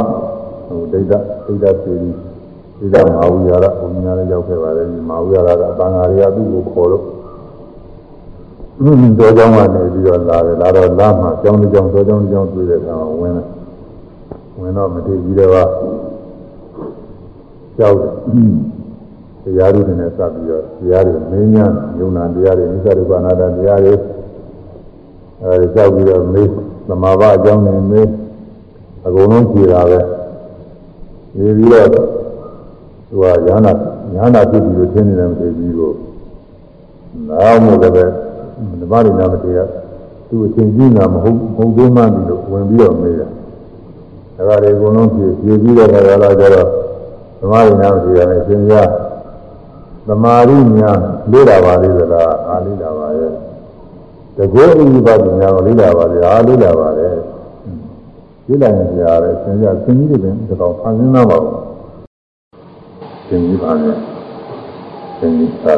ဟိုဒိဋ္ဌဒိဋ္ဌစေရီသိတမဟာဝိဟာရဘုရားလည်းရောက်ခဲ့ပါတယ်ဒီမဟာဝိဟာရကအတန်ဃာတွေကသူ့ကိုခေါ်လို့တော်ကြောင်းကနေပြီးတော့လာတယ်လာတော့လာမှကြောင်းတစ်ကြောင်းတော်ကြောင်းတစ်ကြောင်းတွေ့တဲ့အခါဝင်တယ်ဝင်တော့မတည်ပြီးတော့ကြောက်တရားတွေနဲ့စပ်ပြီးတော့တရားတွေမင်းညာယုံနာတရားတွေနိစ္စဒုက္ခအနာတ္တတရားတွေ အဲဒီကြောက်ပြီးတော့မေးသမာဘအကြောင်းနဲ့မေးအကုန်လုံးကြည်တာပဲနေပြီးတော့သူကညာနာညာနာဖြစ်ပြီးတော့ရှင်းနေတယ်မသိဘူးကိုနောက်မှလည်းဓမ္မရိနာမတေကသူအချင်းကြီးနာမဟုတ်မဟုတ်သေးမှပြီလို့ဝင်ပြီးတော့မေးတာဒါကြလေအကုန်လုံးဖြည့်ဖြည့်ပြီးတော့ခါလာကြတော့ဓမ္မရိနာမတေကလည်းသင်ရသမာရိညာလေးတာပါလေသလားအားလေးတာပါရဲ့ တကောအိဒီပါညာကိုလေးတာပါလေအားလေးတာပါလေလေးလိုက်ရင်ကြားရဲသင်ရသင်ကြီးတွေပင်ဒီကောင်ဖန်ဆင်းသားပါဘူးသင်ကြီးပါလေသင်ကြီးသာ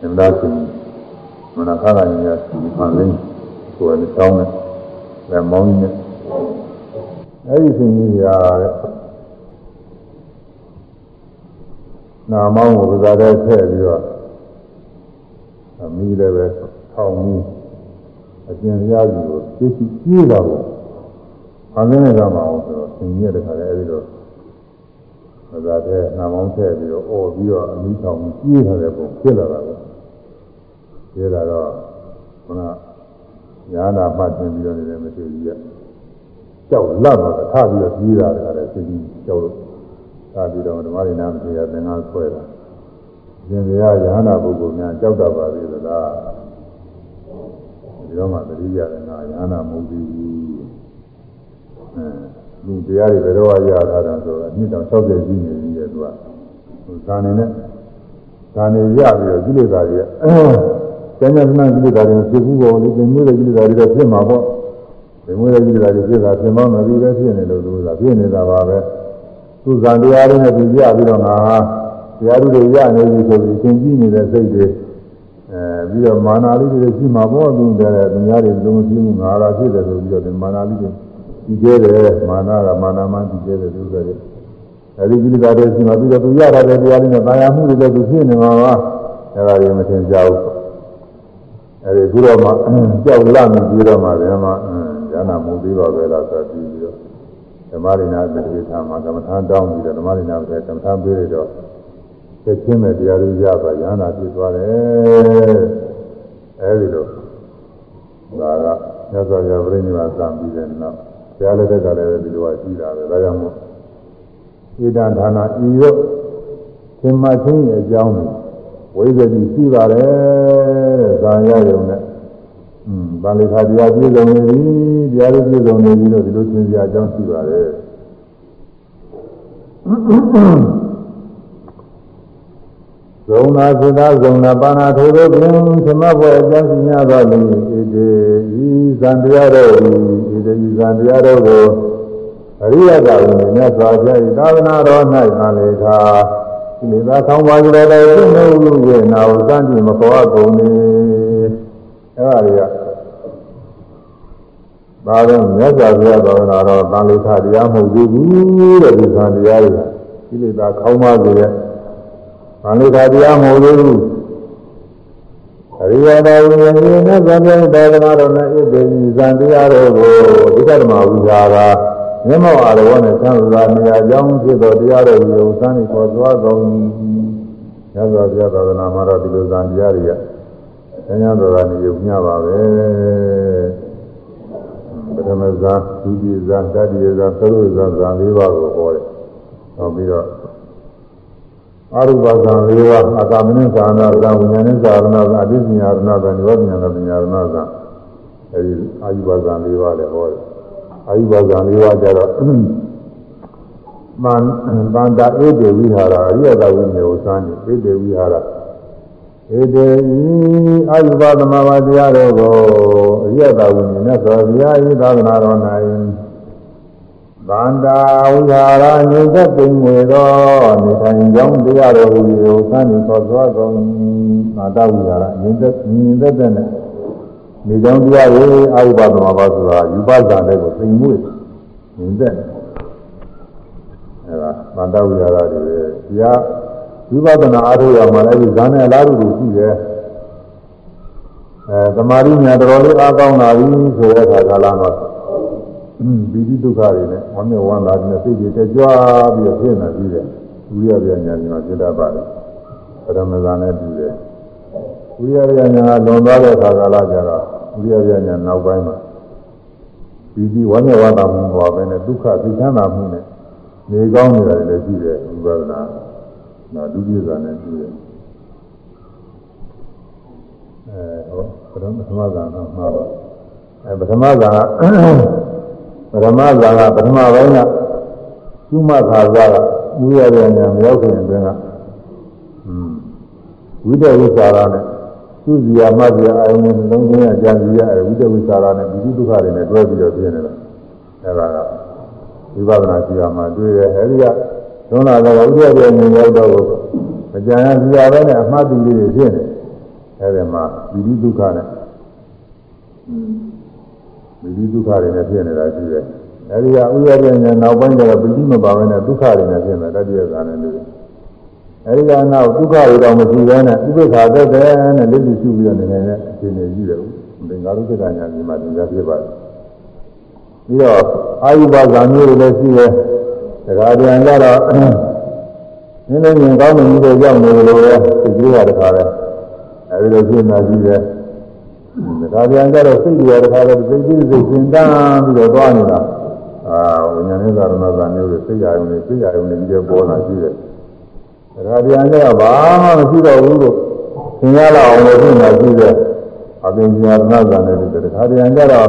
သင်သားသင်ကြီးမနခါကညရစီဖန်လင်းကိုယ်နဲ့တောင်းတယ်လက်မောင်းနေအဲ့ဒီစဉ်ကြီးရာတဲ့နာမောင်းကိုပဇာတဲ့ထည့်ပြီးတော့အမီးလည်းပဲ ထောင်ပြီးအကျဉ်းရကြီးကိုသိရှိပြေးလာဖို့ဖန်လင်းတဲ့ကမှာအောင်ဆိုတော့စဉ်ကြီးရတဲ့ခါလည်းအဲ့ဒီတော့ပဇာတဲ့နာမောင်းထည့်ပြီးတော့အော်ပြီးတော့အမီးထောင်ပြီးပြေးလာတဲ့ပုံဖြစ်လာတာပဲပြေလာတော့ခုနညာနာမှတ်တင်ပြီးတော့နေတယ်မသိဘူးရဲ့ကြောက်လတ်တော့ထပြီးတော့ပြေးတာလည်းသိပြီးကြောက်လို့သာပြီးတော့ဓမ္မရင်းနာမသိရသင်္ကန်းဆွဲတာရှင်ဗျာယဟနာပုဂ္ဂိုလ်များကြောက်တတ်ပါသေးသလား ဒီတော့မှသတိရတယ်ငါယဟနာမဟုတ်သေးဘူးအဲလူတရားတွေဘယ်တော့ရတာတော့ဆိုတော့နှစ်တောင်60ကြီးနေပြီရဲ့သူကဟိုဇာနေနဲ့ဇာနေရပြီးတော့ကိလေသာတွေကကျန်ကျန်သနာကိလေသာတွေဖြစ်ဘူးပေါ့လေဒီမျိုးတဲ့ကိလေသာတွေတော့ဖြစ်မှာပေါ့ဒီမျိုးတဲ့ကိလေသာတွေဖြစ်တာဖြစ်မှမပြီးပဲဖြစ်နေလို့သူကဖြစ်နေတာပါပဲသူဇာတရားတွေနဲ့သူရပြီးတော့ငါတရားတွေရနေပြီဆိုပြီးသင်ကြည့်နေတဲ့စိတ်တွေအဲ ပြီးတော့မာနာလေးတွေရှိမှာပေါ့သူတဲ့သူများတွေလုံးမရှိဘူးငါလာဖြစ်တယ်ဆိုပြီးတော့ဒီမာနာလေးတွေဒီကျဲတယ်မာနာကမာနာမှဒီကျဲတယ်သူကလည်းအဲဒီကိလေသာတွေရှိမှာပြီးတော့သူရတာတဲ့တရားလေးနဲ့တာယာမှုတွေလည်းသူဖြစ်နေမှာပါအဲဒါတွေမသင်ကြဘူးအဲဒီခုတော့မှကြောက်လန့်ပြီးတော့မှလည်းမှဉာဏ်မူသေးပါပဲလားဆိုပြီးပြီးတော့ဓမ္မရိနာသတိထာမှာကမ္မထာတောင်းပြီးတော့ဓမ္မရိနာပဲကမ္မထာပေးရတော့ သိချင်းမဲ့တရားတွေရပါရဟနာပြည့်သွားတယ်အဲဒီလိုဒါကမြတ်စွာဘုရားပြိဋိဘာသံပြီးတဲ့နောက်ဆရာလက်ထက်ကလည်းဒီလိုရှိတာပဲဒါကြောင့်မို့ဣဒံဌာနဤရောသင်္မချင်းရဲ့အကြောင်းဝိဇ္ဇတိရှိပါတယ်တဲ့ဇာရယုံနဲ့อืมဗာလိခာတရားပြည့်စုံနေပြီတရားတွေပြည့်စုံနေပြီလို့ဒီလိုသင်ပြအကြောင်းရှိပါတယ် ဇုံနာစိတဇုံနာပါဏာထိုသောဖြင့်သမဘွယ်အကျဉ်းစီများသောလိဣတိဤဇံတရားတော်ဤဣတိဤဇံတရားတော်ကိုအရိယကဝိနည်းမြတ်စွာဘုရား၏သာသနာတော်၌ခံလေသာဒီသာဆောင်းပါကြတဲ့သိနေဟုဝေနာဟုစံကြည့်မခေါ်ကုန်နေအဲ့ဒါတွေကဒါတော့မြတ်စွာဘုရားသာသနာတော်သံလေသာတရားမဟုတ်သေးဘူးတဲ့ဒီဇံတရားတွေဒီလေသာခေါင်းပါကြတဲ့။ ဘာလို့ဒါတရားမဟုတ်သေးဘူး။အရိယတော်ဝိညာဉ်နဲ့သံဃာတော်ကတော်နဲ့ဣတိဇံတရားတော်ကိုဒုက္ခဓမ္မဝိဇာကမျက်မှောက်အာရဝနဲ့သံဃာနေရာကြောင်းဖြစ်တော်တရားတော်ကိုစမ်းနေပေါ်သွားကုန်။ရသော်ပြသာသနာမှာတော့ဒီလိုဇံတရားတွေကဆញ្ញတော်ကနေရုပ်ညပါပဲ။ပထမဇာဒုတိယဇာတတိယဇာသရုပ်ဇာဇာ၄ပါးကိုဟောတယ်။ဟောပြီးတော့ အရုပဇံ၄ပါးအကာမနိသာနာဇံဝိညာဉ်ဇာရဏဇံအတိညာရဏဇံနိရောဓညာပညာရဏဇံအဲဒီအာယုဘဇံ၄ပါးလည်းဟောတယ်အာယုဘဇံ၄ပါးကျတော့မန္တန္တာဧတေဝိဟာရအရိယတဝိညာဉ်ကိုစမ်းနေဧတေဝိဟာရဧတေဤအာယုဘသမဘာတရားတော်ကိုအရိယတဝိညာဉ်နဲ့ဆိုဘုရားဤသာသနာတော်၌ ဗန္တာဝိဟာရညုသက်ပိန်ဝေသောနေထိုင်ကြောင်းတရားတော်ဟူကိုသံနေသောသွားကုန်မာတဝိဟာရညုသက်ညင်သက်တဲ့နဲ့နေကြောင်းတရားကိုအာရုပသမဘာဆိုတာယူပဇာတဲ့ကိုသိမှုညင်သက်အဲဒါမာတဝိဟာရတွေတရားဝိပဿနာအားထုတ်ရမှာလည်းဇာနဲ့အလားတူတူရှိတယ်အဲသမာဓိညာတော်လေးအားကောင်းလာပြီဆိုတဲ့အခါကာလတော့ ဘီတိဒုက္ခတွေနဲ့ဝမ်းမြောက်ဝမ်းသာတဲ့စိတ်တွေကြွားပြီးတော့ဖြစ်နေပြီးတယ်ဝိရပြညာညာဖြစ်တတ်ပါတယ်ပရမဇာနဲ့ပြီးတယ်ဝိရပြညာလွန်သွားတဲ့အခါကာလကျတော့ဝိရပြညာနောက်ပိုင်းမှာဘီတိဝမ်းမြောက်ဝမ်းသာမှုပေါ်ပဲနဲ့ဒုက္ခသိချမ်းသာမှုနဲ့နေကောင်းနေတာလည်းရှိတယ်ဝိပဿနာနော်ဒုတိယဇာနဲ့ပြီးတယ်အဲဟောပထမဇာကမှာတော့အဲပထမဇာက ပရမဇာကပထမပိုင်းကကျွမခါဇာကဥရတဲ့ညာမရောက်ခင်အတွင်းကอืมဝိတဝိသရာနဲ့သူဇီယာမဇီယာအာယုံလုံးချင်းအကြံစီရဝိတဝိသရာနဲ့ဒီဒုက္ခတွေနဲ့တွဲပြီးတော့ပြင်းနေတာအဲဒါကဝိပဿနာရှိရမှာတွေ့တယ်အဲဒီကသုံးလာတော့ဥဒ္ဒရဲ့ဉာဏ်ရောက်တော့မကြံရစီရပဲနဲ့အမှားတူလေးတွေဖြစ်နေအဲဒီမှာဒီဒုက္ခနဲ့ မိဒီဒုက္ခတွေနဲ့ဖြစ်နေတာရှိတယ်။အဲဒီကဥရပြဉာဏ်နောက်ပိုင်းကျတော့ပိဋိမပါဘဲနဲ့ဒုက္ခတွေနဲ့ဖြစ်မယ်တတိယဇာနဲ့လို့။အဲဒီကနောက်ဒုက္ခတွေတော့မရှိဘဲနဲ့ဥပ္ပခါသက်တဲ့နဲ့လက်ရှိရှုပြီးတော့နေနေတဲ့အခြေအနေကြီးတယ်။ဒီငါတို့စိတ်ကညာဒီမှာသင်ကြားဖြစ်ပါတယ်။ပြီးတော့အာယုဘဇာမျိုးတွေလည်းရှိတယ်။ဒါကြပြန်ကြတော့နည်းနည်းမြင်ကောင်းနေပြီးတော့ရောက်နေလို့ပဲသိကြရတဲ့ခါလဲ။အဲဒီလိုဖြစ်နေရှိတယ်။ ဒါပြန်ကြတော့စိတ်တွေတခါတော့စိတ်ကြီးစိတ်ရှင်တန်းပြီးတော့သွားနေတာအာဝိညာဉ်နဲ့သာရဏသာမျိုးတွေစိတ်ရယုံတွေစိတ်ရယုံတွေကြီးတဲ့ပေါ်လာရှိတယ်ဒါပြန်ကြတော့ဘာမှမရှိတော့ဘူးလို့သင်ရလောက်အောင်လို့ဖြစ်နေရှိတယ်အပြင်ညာရဏသာနဲ့တခါပြန်ကြတော့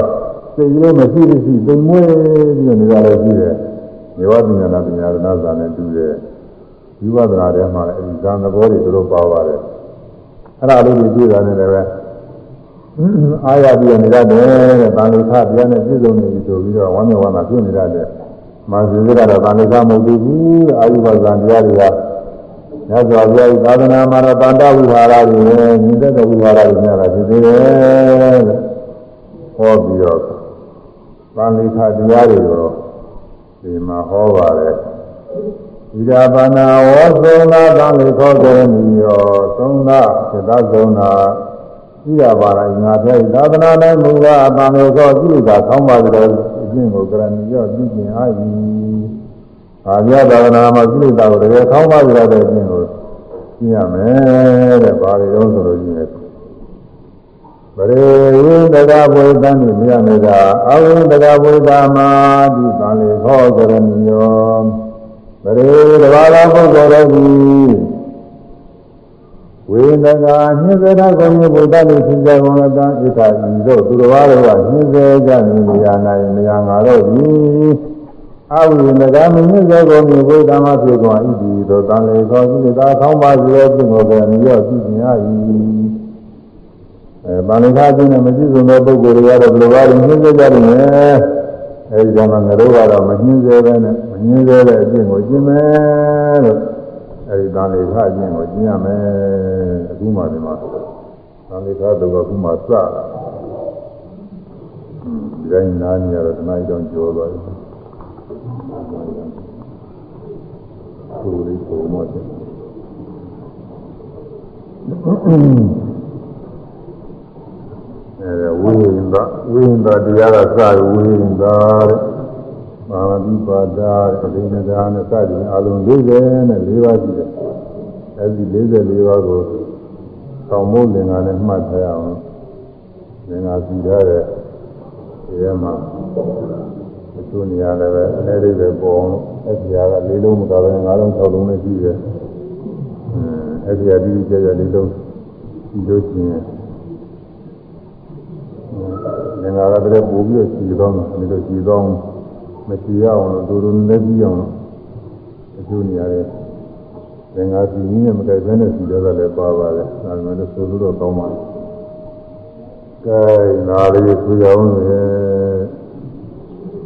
စိတ်ကြီးမရှိမရှိသိမ်မွေးပြီးတော့နေရလို့ရှိတယ်နေဝပညာနာပညာရဏသာနဲ့တူတယ်ဒီဝဒနာထဲမှာလည်းအဲဒီဇာန်သဘောတွေသူတို့ပါပါတယ်အဲ့ဒါလေးတွေတွေ့တာနဲ့လည်း အားရပြီးနေရတယ်တဲ့။ဗာလိခတရားနဲ့ပြည့်စုံနေပြီဆိုပြီးတော့ဝမ်းမြောက်ဝမ်းသာဖြစ်နေရတယ်။မာဇီစကတော့ဗာလိခမဟုတ်ဘူးတဲ့။အာယုဘဇံတရားတွေကညဇောဘုရားသာသနာမှာတော့တန်တဝိဟာရတွေနဲ့ညီသက်တဲ့ဝိဟာရတွေများတာဖြစ်သေးတယ်တဲ့။ဟောပြီးတော့ဗာလိခတရားတွေကိုဒီမှာဟောပါတယ်။ဣဒာပနာဝောသုံးနာသံလေခောကရဏီယောသုံးနာစေတသုံးနာ ဤရပါလားငါပြောသာသနာ၌မူကားအပံလို့သောကိလေသာဆောင်းပါကြတယ်ကျင့်ကိုကရဏီရောပြုကျင်အား၏အာမြတ်သာသနာမှာကိလေသာကိုတကယ်ခေါင်းပါကြရတဲ့အကျင့်ကိုကျင့်ရမယ်တဲ့ဘာတွေတော့ဆိုလို့ရှိရင်ပရေဝိတကဘုဒ္ဓံဒီမြတ်မေတာအဝိတကဘုဒ္ဓမာဒီသံလေခောကရဏီယောပရေတဘာသာပုဂ္ဂိုလ်တို့သည် ဝိသကာညစ္စေတကုံဘုဒ္ဓလူသင်္ကြန်ကုန်တံဣထာဤတို့သူတော်ဘာတို့ကညစ္စေကြနေနေရနိုင်မရငါတို့သည်အဝိနဂမညစ္စေကုန်ဘုဒ္ဓမှာဖြစ်ကုန်ဤသည်တို့တန်လေသောကိလေသာဆောင်းပါစေသောပြုကိုပဲမြေရောကြည့်မြင်ရ၏အဲဗာလိကာချင်းနဲ့မရှိစုံသောပုဂ္ဂိုလ်တွေကတော့ဘယ်လိုပါလဲညှင်းစေကြတယ်နဲ့အဲဒီကမှငါတို့ကတော့မညှင်းစေပဲနဲ့မညှင်းစေတဲ့အကျင့်ကိုကျင့်မယ်လို့ အဲဒီဗာလိကာချင်းကိုကျင့်ရမယ်အခုမှဒီမှာဗာလိကာတော့အခုမှစတာဒီတိုင်းနားနေရတော့တနားကြောင်ကြောသွားတယ်ကိုယ်လေးပုံမတယ်အဲဝိဟိန္ဒဝိဟိန္ဒတရားကစရဝိဟိန္ဒတဲ့ မာမတိပါဒတဲ့အဒိနဒါနဲ့စသည်အလုံး40နဲ့4ပါးရှိတယ်အဲဒီ44ပါးကိုသောင်းမိုးလင်္ကာနဲ့မှတ်ထားရအောင်လင်္ကာစီထားတဲ့ဒီထဲမှာအကျိုးနေရာလည်းပဲအနေလေးပဲပေါ်အောင်အဲဒီဟာက၄လုံးမကဘဲ၅လုံး၆လုံးနဲ့ရှိတယ်အဲဒီဟာဒီကြကြ၄လုံးဒီလိုချင်းငင်္ဂါကတည်းကပို့ပြီးစီတော့ဒီလိုစီတော့ မစီရအောင်လို့ဒူဒူနဲ့ကြည့်အောင်လို့အကျိုးနေရတယ်ငင်္ဂါစီနည်းနဲ့မကြိုက်ဘဲနဲ့စီတော့လည်းပါပါတယ်ဒါပေမဲ့ဆိုလို့တော့ကောင်းပါလားကဲနာလေးဆွေအောင်လေ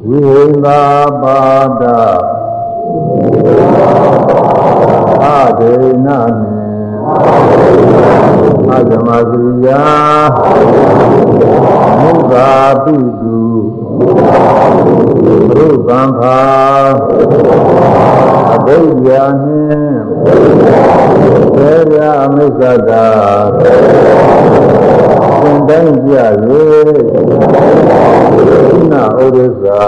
ဝိဟိန္တာပါဒအာဒေနမေအဇမသုယာမုသာပိတု ဘုဗံဖာအဘိဓါနှင့်သေရမိစ္ဆတာသင်တိုင်းကြ၍ိနာဩရဇာ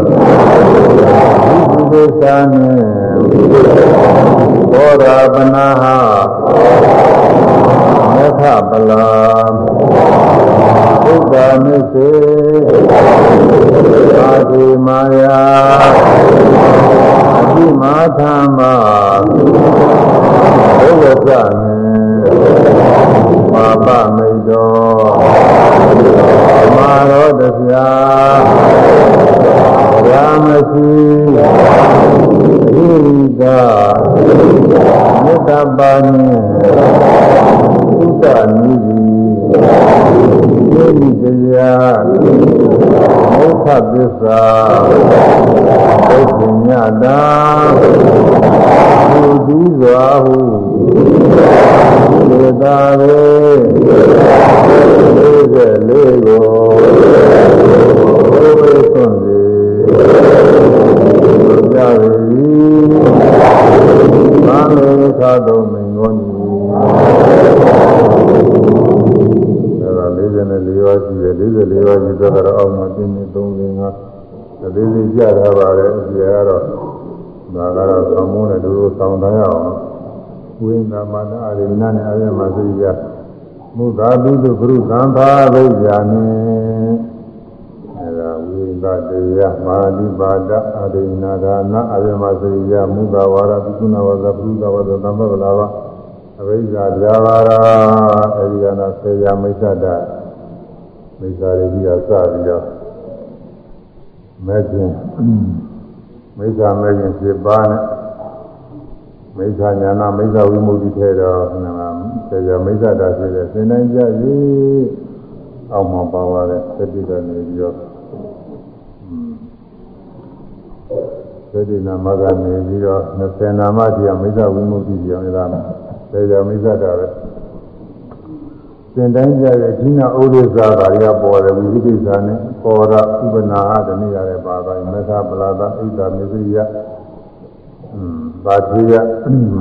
ဒီပုဒ္ဒါနှင့်ဘောရာပနာဟမေခပလာ ဘုဒ္ဓမစ္စေအာတိမာယာအတိမာသမ္မာဘုဝဇ္ဇနှင့်မာပမိတ်တော်မာရောတပြာရာမရှိဣရိကမေတ္တပါနှင့်သုတနိတိ ဣတိတရားမုခသစ္စာဘုဇ္ဇညတာသူဒီစွာဟုသေတာရေလေးစေလေးကိုဘုရားဆွန်စေကြပြီသာမေခါတော်မင်္ဂောနီအဲ ဒါ44ပါးရှိတယ်44ပါးရှိတော့အောက်မှာပြင်းနေ3 5 5လေးလေးကြထားပါတယ်အပြည့်ကတော့ဒါကတော့သံမိုးနဲ့တို့တို့တောင်းတရအောင်ဝိညာမနာအရိဏနဲ့အယမသိရမုသာတုတုဂရုသံသာဝိဇာနိအဲဒါဝိသတရားမာတိပါဒအရိဏဒါနအယမသိရမုသာဝါရပုကုဏဝါဒပုဒ္ဒဝါဒသမ္ပဗလာဝအဝိဇ္ဇာပြာပါရာအဲဒီကနာဆေယမိစ္ဆဒ မိစ္ဆာရိကြီးကစပြီးတော့မဲ့ခြင်းမိစ္ဆာမဲ့ခြင်း7ပါးနဲ့မိစ္ဆာညာနာမိစ္ဆာဝိမု ക്തി ထဲတော့နာဆေယမိစ္ဆတာဆိုတဲ့သင်တိုင်းကြရေးအောက်မှာပါပါတယ်သတိကနေပြီးတော့သတိနာမကနေပြီးတော့20နာမတရားမိစ္ဆာဝိမု ക്തി ပြောင်းနေတာဆေယမိစ္ဆတာပဲ သင်တိုင်းကြရဲ့ဒီနာဥဒိသသာတွေကပေါ်တယ်ဝိသိကိစ္စနဲ့ပေါ်တာဥပနာဟတနည်းရတယ်ပါပါမေဃပလာဒဣဒ္ဓမေသရိယဘာတိယ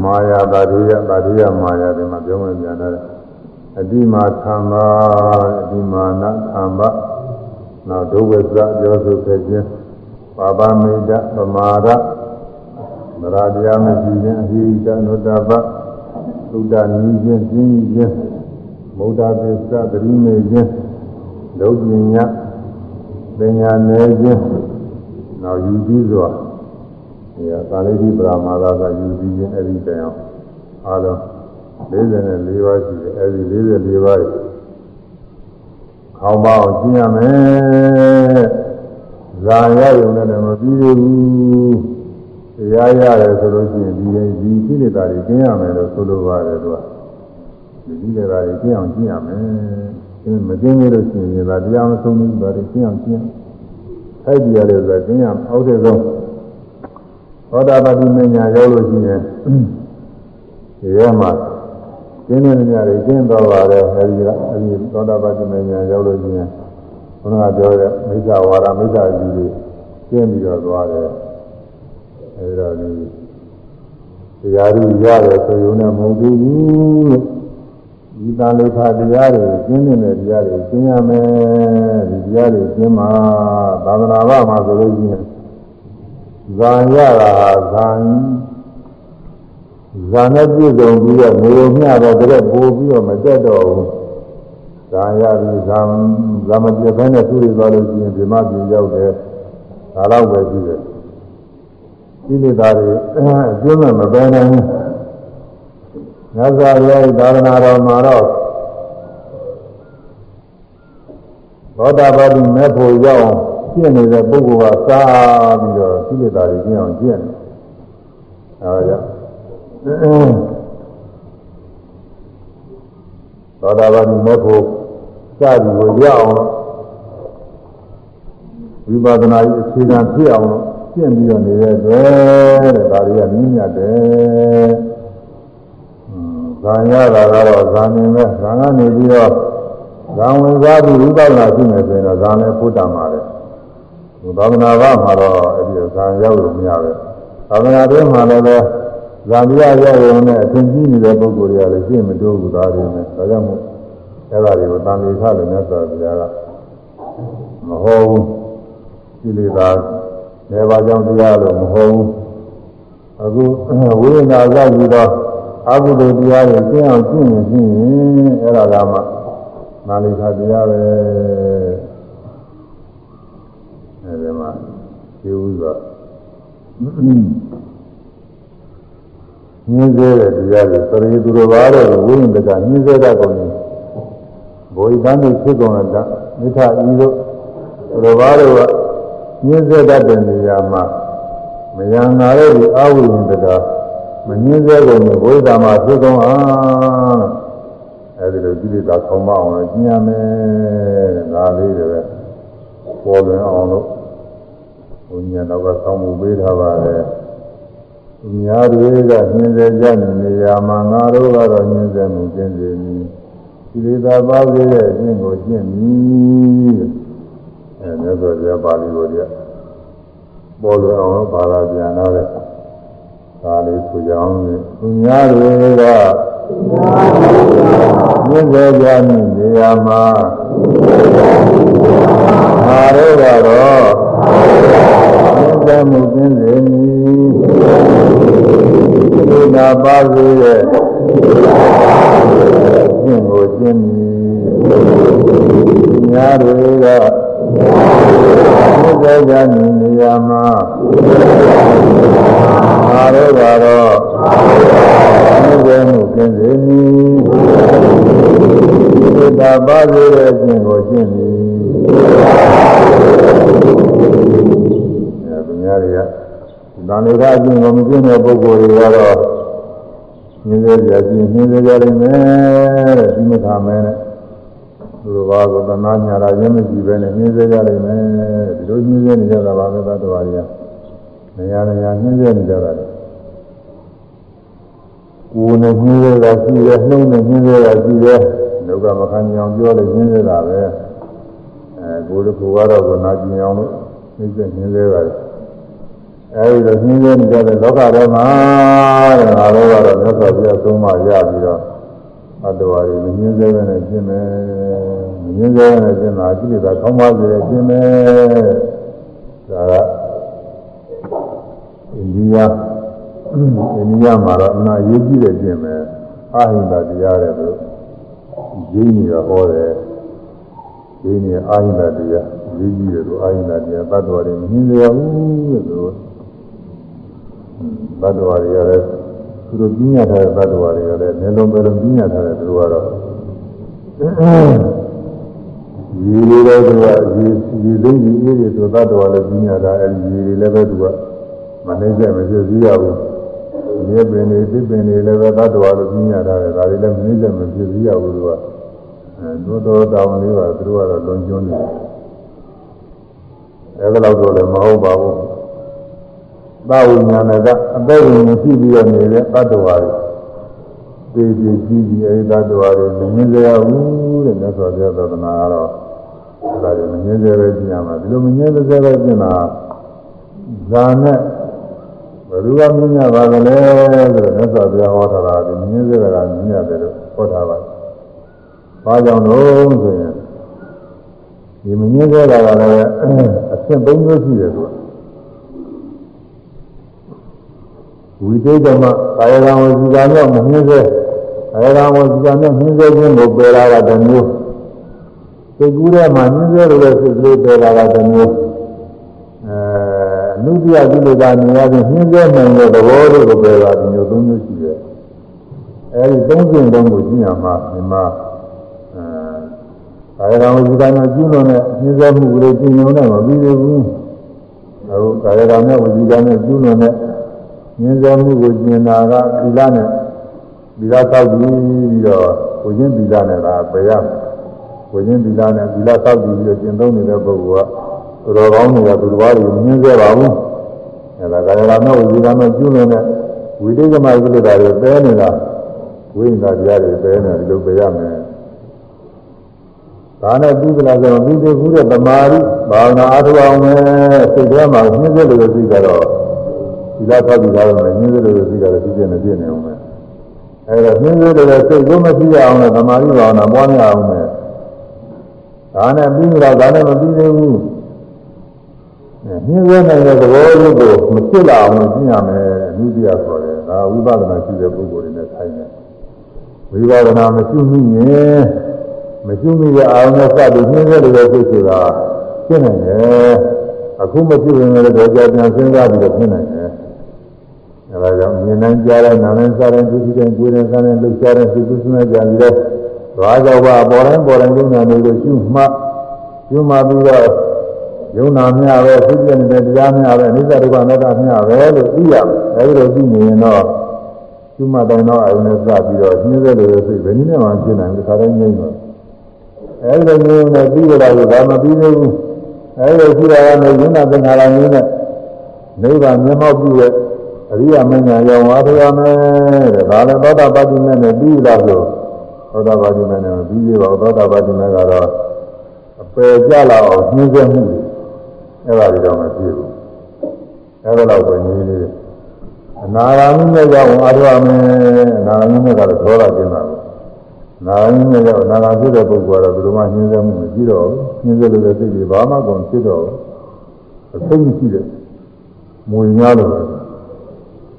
မာယာဘာတိယဘာတိယမာယာဒီမှာပြောမှပြန်တယ်အတိမာသံဃာအတိမာနသံဃာနောက်ဒုဝေသပြောဆိုခဲ့ခြင်းပါပမိတ်ဗမာရမရာတရားမရှိခြင်းအဟိတနုတ္တပသုဒ္ဓနီးခြင်းပြင်းခြင်း မௌဒသစ္စသတိမေခြင်းဒုပညာပညာနယ်ခြင်းနောက်ယူပြီးစွာဒီကာလိတိပရမာသကယူပြီးခြင်းအဲ့ဒီတိုင်အောင်အားလုံး44ပါးရှိတယ်အဲ့ဒီ44ပါးခေါင်းပါအောင်ကျင့်ရမယ်ဇာရရုံနဲ့မပြီးသေးဘူးတရားရတယ်ဆိုလို့ရှိရင်ဒီဒီကိလေသာတွေကျင့်ရမယ်လို့ဆိုလိုပါတယ်သူက ဒီကိလေသာတွေကျင့်အောင်ကျင့်ရမယ်ကျင့်မကျင့်လို့ရှိရင်ဒါတရားမဆုံးဘူးဒါတွေကျင့်အောင်ကျင့်ထိုက်ကြရတယ်ဆိုတာကျင့်ရအောက်တဲ့ဆုံးသောတာပတိမညာရောက်လို့ရှိရင်ဒီထဲမှာကျင်းနေကြတယ်ကျင်းတော့ပါတယ်အဲဒီကအဲဒီသောတာပတိမညာရောက်လို့ရှိရင်ဘုရားပြောတဲ့မိစ္ဆာဝါဒမိစ္ဆာယူတွေကျင်းပြီးတော့သွားတယ်အဲဒီတော့ဒီတရားဓုရတယ်ဆိုရုံနဲ့မဟုတ်ဘူးလို့ ဒီတန်လိခတရားတွေကျင်းနေတဲ့တရားတွေကျင်းရမယ်ဒီတရားတွေကျင်းမှာသာသနာ့ဘာမှာဆိုလို့ရှိရင်ဇာရတာဇာဇာနဲ့ပြည့်စုံပြီးတော့နေုံမျှတော့တကယ်ပို့ပြီးတော့မတက်တော့ဘူးဇာရပြီးဇာဇာမပြည့်ဘဲနဲ့သူ့တွေသွားလို့ရှိရင်ဒီမှာပြင်ရောက်တယ်ဒါတော့ပဲရှိတယ်ဒီလိုသားတွေအကျိုးမဲ့မပဲနိုင်ဘူး မြတ်စွာဘုရားသာသနာတော်မှာတော့သောတာပတိမေဖို့ရောက်ကျင့်နေတဲ့ပုဂ္ဂိုလ်ကစားပြီးတော့ဒီလိုသားတွေကျင့်အောင်ကျင့်တယ်အဲဒါကြောင့်သောတာပတိမေဖို့စသည်ကိုရအောင်ဝိပဿနာရေးအခြေခံဖြစ်အောင်လို့ကျင့်ပြီးတော့နေတဲ့အတွက်တဲ့ဒါတွေကမြင့်မြတ်တယ်။ ဇာရတာကတော့ဇာနေမဲ့ဇာကနေပြီးတော့ဇာဝင်စားပြီးဝိပဿနာရှိနေဆိုရင်တော့ဇာနဲ့ဖုတ္တမှာတယ်။သာသနာ့ဘာမှာတော့အဲ့ဒီဇာရောက်လို့မရပဲ။သာသနာ့တွင်းမှာလည်းပဲဇာတိရရောက်ရုံနဲ့အသင်ကြီးနေတဲ့ပုဂ္ဂိုလ်တွေကလည်းရှင်းမတိုးဘူးသားတွေနဲ့ဒါကြောင့်မို့အဲ့ဒါတွေကိုတန်လေခလို့မြတ်စွာဘုရားကမဟုတ်ဘူးကိလေသာနေပါကြောင့်တရားလို့မဟုတ်ဘူးအခုဝိညာဉ်သာပြီးတော့ အကုသိုလ်တရားတွေကျင့်အောင်ကျင့်ရင်ကျင့်ရင်အဲ့ဒါကမှနာလိခတရားပဲအဲဒီမှာကျေဥစွာညင်းစေတဲ့တရားတွေသရေသူတော်ဘာတဲ့ဝိညာဉ်တကညင်းစေတဲ့ကောင်ကြီးဘိုလ်တန်းတွေဖြစ်ကုန်တာမိထဤတို့တော်ဘာတို့ကညင်းစေတတ်တဲ့နေရာမှာမယံနာတဲ့ဒီအဝိဉ္ဇက မညင်းစေကုန်ဘူးဘုရားမှာဖြစ်ကုန်အောင်အဲဒီလိုကြည့်လိုက်တာခေါင်းမအောင်လည်းကျင်းရမယ်ဒါလေးတွေပဲပေါ်လွင်အောင်လို့ဘုညာတော့ကဆောင်းမှုပေးထားပါတယ်များတွေကညင်းစေကြနေရာမှာငါတို့ကတော့ညင်းစေမှုကျင်းစေမည်ဒီလိုသာပါသေးတဲ့အခြင်းကိုကျင့်မည်အဲမြတ်စွာဘုရားပါဠိတော်ကြီးပေါ်လွင်အောင်ဘာသာပြန်တော့တဲ့ ဒါလေးဆိုကြအောင်သူများတွေကမြင့်စေကြမည်နေရာမှာငါတို့ကတော့မြင့်စေမှုကျင်းစေမည်ဒီနာပါစေရဲ့ကျင့်ကိုကျင့်မည်များတွေက မြတ်ကြကြနေရာမှာအာရောကတော့မြတ်မှုကျင့်စေမည်ဒီတာပါစေတဲ့အကျင့်ကိုကျင့်မည်အဲသူများတွေကသံဃာအကျင့်ကိုမကျင့်တဲ့ပုဂ္ဂိုလ်တွေကတော့ညင်းစေကြခြင်းညင်းစေကြလိမ့်မယ်တဲ့ဒီမထာမဲနဲ့ သူတို့ဘာကိုသနာညာတာရင်းမရှိပဲနဲ့ညင်းစေကြလိမ့်မယ်ဒီလိုညင်းစေနေကြတာပါပဲသတ္တဝါတွေကနေရာနေရာညင်းစေနေကြတာလေကိုယ်နဲ့ညင်းစေတာရှိတယ်နှုတ်နဲ့ညင်းစေတာရှိတယ်ဒုက္ခမခံကြအောင်ပြောလို့ညင်းစေတာပဲအဲကိုယ်တို့ကတော့ကနာကျင်အောင်လို့နှိမ့်ဆက်ညင်းစေတာလေအဲဒီလိုညင်းစေနေကြတဲ့လောကထဲမှာတဲ့ငါတို့ကတော့မြတ်စွာဘုရားသုံးမရပြီးတော့ အတ္တဝါတွေမညင်းစေပဲနဲ့ရှင်းမယ်မညင်းစေပဲနဲ့ရှင်းတာအကြည့်တာခေါင်းပါစေရှင်းမယ်ဒါကဒီယာအိန္ဒိယမှာတော့အနာရေးကြည့်တဲ့ကျင့်ပဲအာဟိန္ဒတရားတဲ့သူရင်းနေတော့ဟောတယ်ရင်းနေအာဟိန္ဒတရားရေးကြည့်တယ်သူအာဟိန္ဒတရားတတ်တော်တယ်မမြင်ရဘူးတဲ့သူတတ်တော်တွေကလည်း သူတို့ပြညာထားတဲ့တတ်တော်တွေကလည်းနေလုံးပဲလုံးပြညာထားတဲ့သူတို့ကတော့ရေတွေတော့သူကရေရေသိကြီးအေးတွေဆိုတတ်တော်လည်းပြညာထားအဲဒီရေတွေလည်းပဲသူကမနှိမ့်ဆက်မဖြစ်သေးရဘူးရေပင်တွေသစ်ပင်တွေလည်းပဲတတ်တော်လို့ပြညာထားတယ်ဒါတွေလည်းမနှိမ့်ဆက်မဖြစ်သေးရဘူးသူကအဲသို့တော်တောင်းလေးပါသူတို့ကတော့လွန်ကျွန်းနေတယ်အဲဒါတော့လည်းမဟုတ်ပါဘူး သာဝိညာဏကအသက်ဝင်ရှိပြီးတော့နေတဲ့တတ္တဝါတွေသိကြည့်ကြည့်အဲဒီတတ္တဝါတွေမမြင်ကြရဘူးတဲ့မြတ်စွာဘုရားသာသနာကတော့ဒါတွေမမြင်ကြပဲကြည့်ရမှာဒီလိုမမြင်ကြပဲကြည့်တာဇာနဲ့ဘယ်သူကမြင်ရပါသလဲဆိုတော့မြတ်စွာဘုရားဟောထားတာဒီမြင်ကြတာမြင်ရတယ်လို့ဟောထားပါတယ်။ဘာကြောင့်လို့ဆိုရင်ဒီမမြင်ကြတာကလည်းအဆင့်၃မျိုးရှိတယ်သူက ဝိသေကမကာယကံဝစီကံနဲ့မမြင်စေကာယကံဝစီကံနဲ့မြင်စေခြင်းကိုပယ်လာတာတစ်မျိုးစိတ်ကူးထဲမှာမြင်စေလို့စိတ်ကလေးပယ်လာတာတစ်မျိုးအဲအနုတ္တိယကိလေသာနေရာချင်းမြင်စေနိုင်တဲ့သဘောလေးကိုပယ်လာတဲ့မျိုး၃မျိုးရှိတယ်အဲဒီ၃ကျင့်လုံးကိုကြည့်ရမှာဒီမှာအဲကာယကံဝစီကံနဲ့ကျူးလွန်တဲ့မြင်စေမှုကလေးကျင့်ရုံနဲ့မပြီးသေးဘူးအခုကာယကံနဲ့ဝစီကံနဲ့ကျူးလွန်တဲ့ မြင်စေမှုကိုကျင်တာကသီလနဲ့သီလသောက်ပြီးပြီးတော့ကိုချင်းသီလနဲ့ကပယ်ရမယ်ကိုချင်းသီလနဲ့သီလသောက်ပြီးပြီးတော့ကျင့်သုံးနေတဲ့ပုဂ္ဂိုလ်ကတော်တော်ကောင်းနေတာသူတစ်ပါးတွေမြင်စေပါဘူးအဲဒါကာယကံနဲ့ဝစီကံနဲ့ကျူးလွန်တဲ့ဝိတိကမကိလေသာတွေပယ်နေတာဝိညာဉ်တရားတွေပယ်နေတယ်ဒီလိုပယ်ရမယ်ဒါနဲ့ပြီးကြလားဆိုတော့ပြီးသေးဘူးတဲ့သမာဓိဘာဝနာအားထုတ်အောင်မယ်စိတ်ထဲမှာမြင်စေလို့သိကြတော့ ဒီလားသောက်ပြီးသားတော့မြင်စေလို့သိကြတော့ပြည့်နေပြည့်နေအောင်မယ်အဲဒါမြင်စေလို့စိတ်ကိုမရှိရအောင်လို့သမာဓိဘာဝနာပွားများအောင်မယ်ဒါနဲ့ပြီးကြလားဒါနဲ့မပြီးသေးဘူးမြင်စေနိုင်တဲ့သဘောလေးကိုမဖြစ်လာအောင်ကျင့်ရမယ်အနုတ္တိယဆိုတယ်ဒါဝိပဿနာရှိတဲ့ပုဂ္ဂိုလ်တွေနဲ့ဆိုင်တယ်ဝိပဿနာမရှိမိရင်မရှိမိတဲ့အာရုံနဲ့စပြီးနှင်းစေလို့စိတ်ဆိုတာဖြစ်နိုင်တယ်အခုမဖြစ်ရင်လည်းတော့ကြာပြန်စဉ်းစားပြီးတော့ဖြစ်နိုင်တယ် အဲဒါကြောင့်မြင်နိုင်ကြတဲ့နာနဲ့စားတဲ့ဒုတိယကိုယ်နဲ့စားတဲ့လှုပ်ရှားတဲ့စိတ်ကူးစွမ်းကြပြီးတော့သွားကြောပါပေါ်တိုင်းပေါ်တိုင်းဉာဏ်တွေကိုရှုမှတ်ရှုမှတ်ပြီးတော့ယုံနာမျှပဲသိပြနေတဲ့တရားမျှပဲအနိစ္စဒုက္ခအနတ္တမျှပဲလို့သိရမယ်အဲဒီလိုသိနေရင်တော့ရှုမှတ်တိုင်းတော့အယုံနဲ့စပြီးတော့ရှင်းစေလို့စိတ်ဘယ်နည်းနဲ့မှရှင်းနိုင်ဘူးခါတိုင်းငြိမ့်တော့အဲဒီလိုမျိုးနဲ့ပြီးကြတာကဘာမပြီးသေးဘူးအဲဒီလိုရှိတာကနေယုံနာသင်္ခါရမျိုးနဲ့နိဗ္ဗာန်မျက်မှောက်ပြုတဲ့ အရိယာမညာရောက်သွားရမယ်တဲ့ဒါလည်းသောတာပတိမေနဲ့ပြီးလာလို့သောတာပတိမေနဲ့ပြီးသေးပါသောတာပတိမေကတော့အပယ်ကြလာအောင်နှင်းစေမှုအဲ့ဒါတွေတော့မဖြစ်ဘူးအဲ့ဒါတော့ပဲနည်းလေးအနာဂါမိနဲ့ကြောင့်အားရမယ်အနာဂါမိနဲ့ကတော့သောတာကျင်းတာကိုနာဂါမိနဲ့ကြောင့်နာဂါဖြစ်တဲ့ပုဂ္ဂိုလ်ကတော့ဘယ်လိုမှနှင်းစေမှုမရှိတော့ဘူးနှင်းစေလို့တဲ့စိတ်တွေဘာမှကုန်ဖြစ်တော့အသိမရှိတဲ့မွေများလို့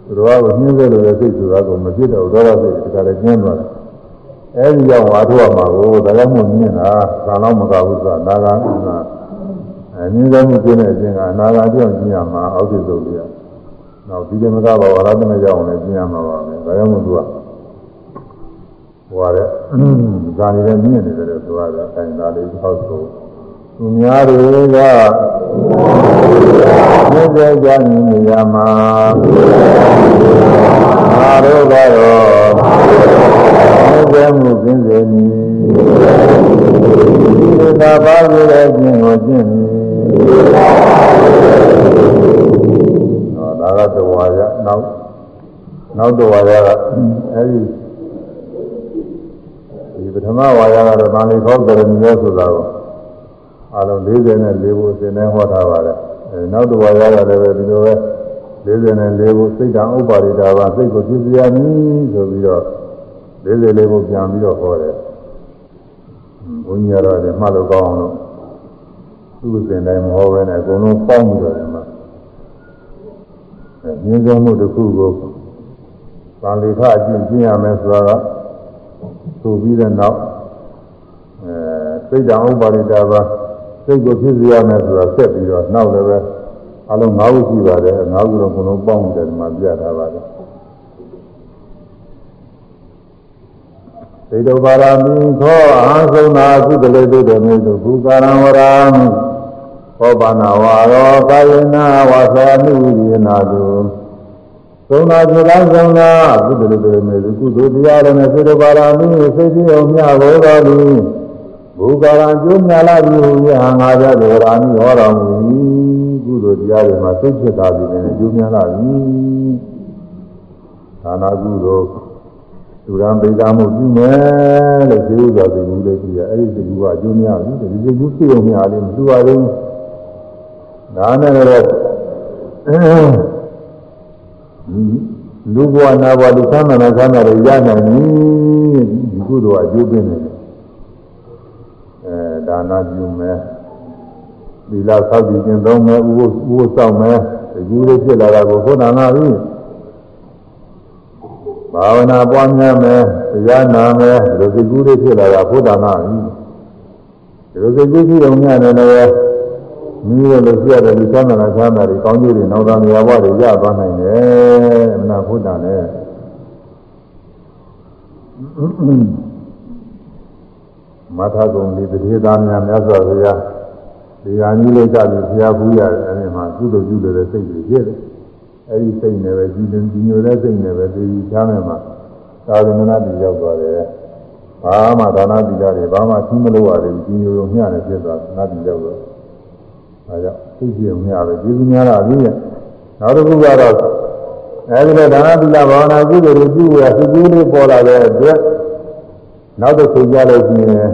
သူတော်ကနှင်းစေလို့တဲ့စိတ်ဆိုတာကမဖြစ်တော့ဒေါသစိတ်တခါလည်းကျင်းသွားတယ်အဲဒီကြောင့်ဝါထုရမှာကိုဒါကြောင့်မို့မြင်တာသာတော့မကဘူးဆိုတာနာဂါမိကအမြင့်ဆုံးမှုကျင်းတဲ့အခြင်းကအနာဂါကြောင့်ကျင်းရမှာအောက်ထစ်ဆုံးပြ။နောက်ဒီကမကဘာဝရသမေကြောင့်လည်းကျင်းရမှာပါမယ်။ဒါကြောင့်မို့သူကဟိုရတဲ့ဇာနေနဲ့မြင့်နေတယ်ဆိုရတဲ့အတိုင်းဒါလေးဟောဆိုသူများတွေက မြင့်စေကြနေရမှာငါတို့ကတော့မြင့်စေမှုကျင်းစေမည်ဒီသာပါရတဲ့ခြင်းကိုကျင့်မည်ဟောဒါကတဝါရနောက်နောက်တဝါရကအဲဒီဒီပထမဝါရကတော့ဗာလိခောကရဏီရောဆိုတာကိုအလုံး44ခုသင်နေဟောထားပါတယ် အဲနောက်တဝါရကလည်းပဲဒီလိုပဲ44ခုစိတ်တံဥပါရိတာပါစိတ်ကိုပြည့်စရာမည်ဆိုပြီးတော့44ခုပြန်ပြီးတော့ဟောတယ်ဘုန်းကြီးကတော့လည်းမှတ်လို့ကောင်းအောင်လို့သူ့စဉ်တိုင်းမဟောပဲနဲ့အကုန်လုံးပေါင်းပြီးတော့ဒီမှာမြင်ဆုံးမှုတစ်ခုကိုသံလေခအကျင့်ကျင့်ရမယ်ဆိုတာကဆိုပြီးတဲ့နောက်အဲစိတ်တံဥပါရိတာပါ စိတ်ကိုဖြစ်စေရမယ်ဆိုတာဆက်ပြီးတော့နောက်လည်းပဲအလုံး၅ခုရှိပါတယ်၅ခုတော့ဘုံလုံးပေါင်းတယ်ဒီမှာပြထားပါတယ်သေတောပါရမီခောအာသုံနာကုတလေတုတေမေတုဘူကာရံဝရာမိခောပါဏဝါရောကာယနာဝါစာနုဝိနာတုသုံနာပြေလားသုံနာကုတလေတုတေမေတုကုသိုလ်တရားလည်းနဲ့သေတောပါရမီစိတ်ကြီးအောင်မြတ်ဘောတော်လူ ဘူကာရံကျိုးမြလာပြီဟူရဟံငါကြဒေဝရာမိဟောတော်မူကုသိုလ်တရားတွေမှာစိတ်ဖြစ်တာပြီနဲ့ကျိုးမြလာပြီသာနာကုသိုလ်သူရန်ပိဒါမှုပြုမယ်လို့ဒီဥစ္စာသိဘူးလေကြည့်ရအဲ့ဒီသိဘူးကအကျိုးများပြီဒီသိဘူးသိုံများလေးမသူပါဘူးဒါနဲ့လည်းလူဘဝနာဘဝလူသမ်းနာသမ်းနာတွေရနိုင်ပြီဒီကုသိုလ်အကျိုးပေးနေတယ်အဲ ဒါနာပြုမယ်သီလဆောက်တည်ခြင်းသုံးမယ်ဥပုဥပုစောင့်မယ်ဒီကူလေးဖြစ်လာတာကိုဘုရားနာပြီဘာဝနာပွားများမယ်တရားနာမယ်ဒီလိုစိတ်ကူးလေးဖြစ်လာတာဘုရားနာပြီဒီလိုစိတ်ကူးရှိအောင်များတယ်လည်းမိရလို့ပြရတယ်လူသမ်းနာသမ်းနာတွေကောင်းကျိုးတွေနောက်သားနေရာဘဝတွေရသွားနိုင်တယ်မနာဘုရားနဲ့ မထကုံဒီတတိသားများမြတ်စွာဘုရားဒီဟာကြီးလေးကပြီးဘုရားဘူးရတယ်အဲဒီမှာကုသိုလ်ပြုတဲ့စိတ်တွေဖြစ်တယ်အဲဒီစိတ်နဲ့ပဲကြည်တင်ကြည်ညိုတဲ့စိတ်နဲ့ပဲသိပြီးချမ်းမယ်မှာသာသနာ့တည်ရောက်သွားတယ်ဘာမှဒါနတိတာတွေဘာမှသိမလို့ရတယ်ကြည်ညိုရုံမျှတယ်ဖြစ်သွားနာတိရောက်တော့အဲကြောင့်သိကြုံမျှပဲကျေးဇူးများတာပြီးရဲ့နောက်တစ်ခုကတော့အဲဒီလိုဒါနတိတာဘာဝနာကုသိုလ်တွေပြုရစိတ်ကြီးလေးပေါ်လာတဲ့အတွက် နောက်တစ်ခုကြလို့ရှိရင်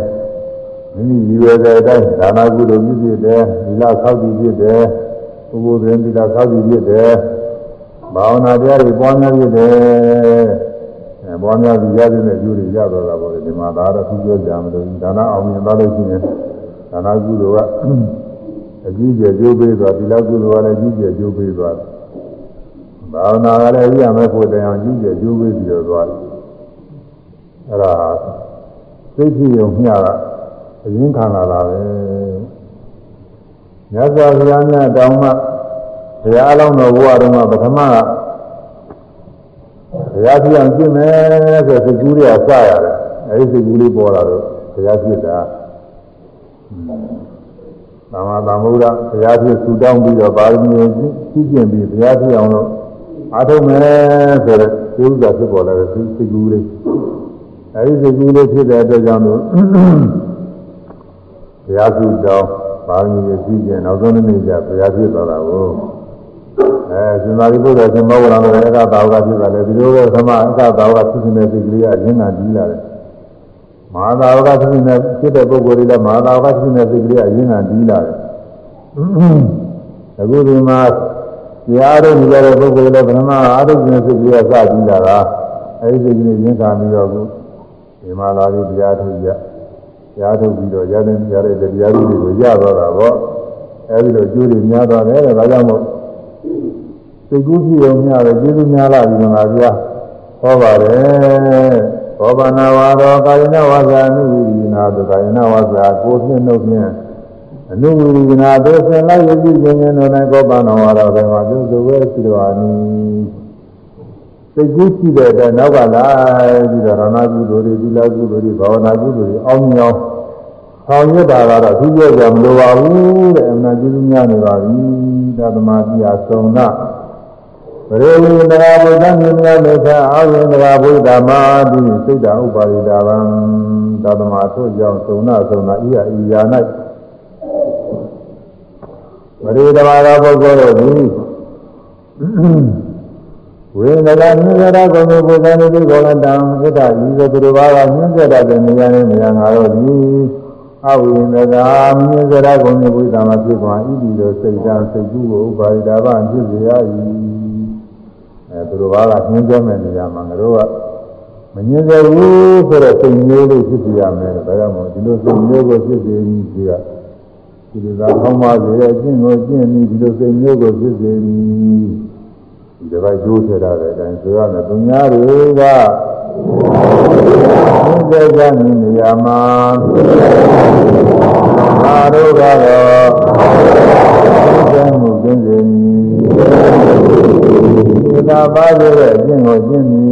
မိမိရည်ရွယ်တဲ့အတိုင်းဒါနကုသိုလ်ပြုဖြစ်တယ်ဒီလဆောက်တည်ဖြစ်တယ်ဥပုသ်ရင်ဒီလဆောက်တည်ဖြစ်တယ်ဘာဝနာတရားတွေပွားများဖြစ်တယ်အဲပွားများပြီးရတဲ့ကျိုးတွေရတော့တာပေါ့လေဒီမှာဒါတော့သူပြောကြမလို့ဒါနအောင်မြင်သွားလို့ရှိရင်ဒါနကုသိုလ်ကအကြီးကျယ်ကျိုးပေးသွားဒီလောက်ကုသိုလ်ကလည်းအကြီးကျယ်ကျိုးပေးသွားဘာဝနာကလည်းရမယ်ဖို့တရားအကြီးကျယ်ကျိုးပေးပြီးတော့သွားတယ်အဲ့ဒါ စိတ်ဖြစ်ုံမျှတာအရင်ခံလာတာပဲမြတ်စွာဘုရားမြတ်တောင်းမှဘုရားအလောင်းတော်ဘုရားတော်မှာပထမကဘုရားပြအောင်ကျင့်မယ်ဆိုစိတ်ကူးတွေကစရတယ်အဲဒီစိတ်ကူးလေးပေါ်လာတော့ဘုရားပြစ်တာသမ္မာသမ္ဗုဒ္ဓဘုရားပြစ်ဆူတောင်းပြီးတော့ပါရမီကိုကြီးကျင့်ပြီးဘုရားပြအောင်လို့အားထုတ်မယ်ဆိုတဲ့သိဥစ္စာဖြစ်ပေါ်လာတဲ့စိတ်ကူးလေး အဲဒီစိတ်ကူးလေးဖြစ်တဲ့အတွက်ကြောင့်လို့ဘုရားစုတောင်းပါရမီကိုကြီးကျင့်နောက်ဆုံးနေ့ကျဘုရားပြစ်သွားတာကိုအဲရှင်သာရိပုတ္တရာရှင်မောဂလံလည်းအကသာဝကဖြစ်တာလေဒီလိုပဲသမအကသာဝကဖြစ်နေတဲ့စိတ်ကလေးကရင်းနာပြီးလာတယ်မဟာသာဝကဖြစ်နေတဲ့ဖြစ်တဲ့ပုဂ္ဂိုလ်တွေလည်းမဟာသာဝကဖြစ်နေတဲ့စိတ်ကလေးကရင်းနာပြီးလာတယ်အခုဒီမှာတရားထုတ်နေတဲ့ပုဂ္ဂိုလ်လည်းဗရမအာထုတ်နေတဲ့စိတ်ကလေးကစပြီးလာတာအဲဒီစိတ်ကလေးရင်းခံပြီးတော့ခု ဒီမှာလာပြီးတရားထုတ်ကြတရားထုတ်ပြီးတော့ရတဲ့ရတဲ့တရားတွေကိုရတော့တာပေါ့အဲဒီလိုကျိုးတွေများသွားတယ်တဲ့ဒါကြောင့်မို့စိတ်ကူးဖြစ်ုံများတယ်ကျေးဇူးများလာပြီငါဗျာဟောပါတယ်ဘောဗနာဝါရောကာယနာဝါစာအနုဝိရိနာတုကာယနာဝါစာကိုဖြင့်နှုတ်ဖြင့်အနုဝိရိနာသိစင်လိုက်ရည်ခြင်းခြင်းတို့၌ဘောဗနာဝါရောဘယ်မှာပြုစုဝဲရှိတော်အနီ စိတ်ကူးရှိတဲ့အတွက်နောက်ကလာပြီးတော့ရဏကုသိုလ်တွေသီလကုသိုလ်တွေဘာဝနာကုသိုလ်တွေအောင်းမြောင်းဆောင်ရွက်တာကတော့သူပြောကြမလိုပါဘူးတဲ့အမှန်ကျေးဇူးများနေပါပြီသာသမာတိအဆုံးနာပရိဝေဒရာဘုရားမြင်မြတ်လက်ခအာဝိဒရာဘုရားမာတိစိတ်တဥပါရိတာဗံသာသမာထို့ကြောင့်သုံနာသုံနာဤယဤယာ၌ပရိဒဘာရာပုဂ္ဂိုလ်တို့သည် ဝေဒနာမြင်ရတာကိုဘုရားနိတိကောလတံဣဒ္ဓဤသို့သူတို့ဘာကမြင်ကြတဲ့နေရာနဲ့နေရာငါတို့သည်အဝိနကာမြင်ကြတာကိုဘုရားမှာဖြစ်သွားဤဒီလိုစိတ်ဓာတ်စိတ်ကူးကိုဥပါရိတာဗံဖြစ်စေရ၏အဲသူတို့ဘာကညှင်းကြမဲ့နေရာမှာငါတို့ကမညှင်းကြဘူးဆိုတော့စိတ်မျိုးလေးဖြစ်ပြရမယ်ဒါကြောင့်မို့ဒီလိုစိတ်မျိုးကိုဖြစ်စေပြီးဒီကဒီလိုသာထောင်းပါစေအကျင့်ကိုကျင့်ပြီးဒီလိုစိတ်မျိုးကိုဖြစ်စေပြီး ဒီတစ်ပိုက်ကျိုးထည့်တဲ့အတိုင်းဆိုရမယ်သူများတွေကသင်္ကြန်နေရာမှာအာရုံကတော့သင်္ကြန်မှုသင်္ကြန်ဒီသာပါရတဲ့အကျင့်ကိုကျင့်ပြီး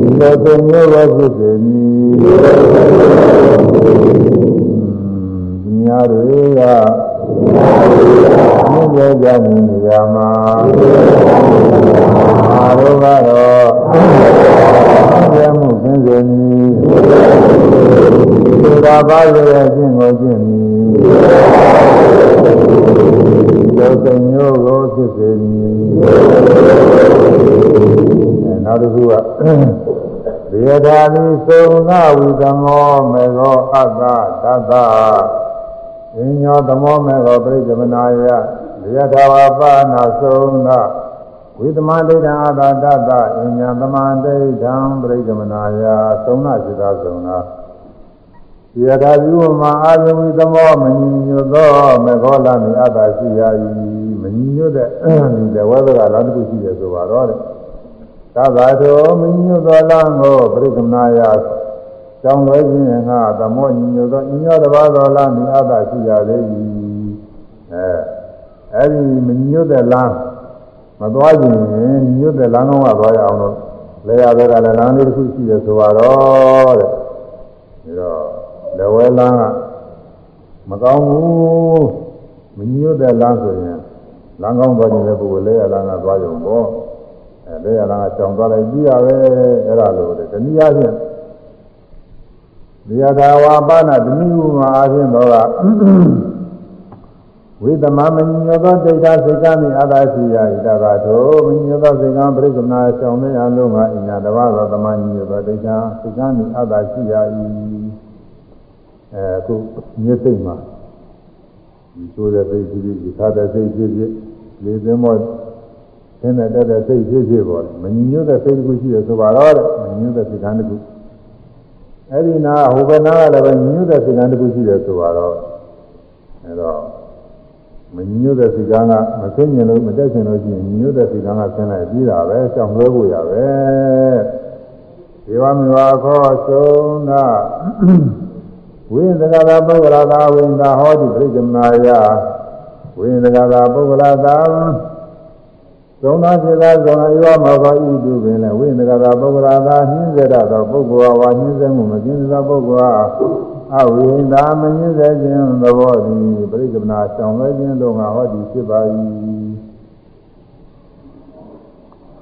ဒီလိုသင်မျိုးပဲဖြစ်စေမည်များတွေက မြင့်ကြကြနေရမှာအာရောကတော့ကျမ်းမှုသင်စေမည်ဒီသာပါရရဲ့အကျင့်ကိုကျင့်မည်ဒီသင်မျိုးကိုဖြစ်စေမည်နောက်တစ်ခုကရေဓာမိသုံးနာဝိသမောမေဃအတ္တတတ္တ အင်းညောသမောမေဃပရိသမနာယရေဓာဝပါဏသုံးနာဝိသမဒိဋ္ဌအတ္တတတ္တအင်းညာသမဒိဋ္ဌံပရိသမနာယသုံးနာစိတာသုံးနာရေဓာပြုမှာအာယဝိသမောမညညွတ်သောမေဃလမိအတ္တရှိရ၏မညညွတ်တဲ့ဒီတဝဲဘကလောက်တစ်ခုရှိတယ်ဆိုပါတော့တဲ့သဗ္ဗတောမညွတ်သောလမ်းကိုပရိကမနာယ ကြောင်းလွဲခြင်းငါသမောညညွတ်သောညညတပါးသောလမ်းမိအတ္တရှိရသေး၏အဲအဲ့ဒီမညွတ်တဲ့လမ်းမသွားခြင်းညွတ်တဲ့လမ်းကောင်းကသွားရအောင်လို့လေရဘက်ကလည်းလမ်းလေးတစ်ခုရှိတယ်ဆိုပါတော့တဲ့ဒါတော့လဝဲလမ်းကမကောင်းဘူးမညွတ်တဲ့လမ်းဆိုရင်လမ်းကောင်းသွားခြင်းလည်းပုဂ္ဂိုလ်လေရလမ်းကသွားရုံပေါ့အဲလေရလမ်းကကြောင်သွားလိုက်ပြီးရပဲအဲ့ဒါလို့တဲ့တနည်းအားဖြင့် ဒီယထာဝါပါဏဓမိဟုမှာအားဖြင့်တော့ဝိသမမညောသောစိတ်ဓာတ်စိတ်ကမိအတ္တရှိရာဣတဘာသောမညောသောစိတ်ကပရိက္ခဏဆောင်နေအလုံးကအညာတဘာသောသမညောသောဒိဋ္ဌာစိတ်ကမိအတ္တရှိရာ၏အဲအခုမြစ်စိတ်မှာဒီဆိုတဲ့စိတ်ဖြစ်ဖြစ်ဒီခါတဲ့စိတ်ဖြစ်ဖြစ်လေသင်းမောသင်တဲ့တဲ့စိတ်ဖြစ်ဖြစ်ပေါ်မညွတ်တဲ့စိတ်တစ်ခုရှိတယ်ဆိုပါတော့တဲ့မညွတ်တဲ့စိတ်ကံတစ်ခု အဲ့ဒီနာဟိုဘက်နာကလည်းပဲညွတ်တဲ့စိတ်ကံတစ်ခုရှိတယ်ဆိုပါတော့အဲ့တော့မညွတ်တဲ့စိတ်ကံကမသိမြင်လို့မတက်ချင်လို့ရှိရင်ညွတ်တဲ့စိတ်ကံကဆင်းလိုက်ပြီးတာပဲကြောင်လွဲဖို့ရပဲဒေဝမေဝခောသုံးနာဝိသကသာပုဂ္ဂလာသာဝိန္ဒဟောတိပြိက္ခမနာယဝိသကသာပုဂ္ဂလာသာ သုံးသာစေသာဇောနာယောမောဂဤတုပင်လည်းဝိသကသာပုဂ္ဂလာသာနှင်းစေတတ်သောပုဂ္ဂိုလ်ဝါနှင်းစေမှုမကျင်းသောပုဂ္ဂိုလ်အားအဝိန္ဒာမညင်းစေခြင်းသဘောသည်ပြိက္ခမနာဆောင်လွဲခြင်းတို့ငါဟောဒီဖြစ်ပါ၏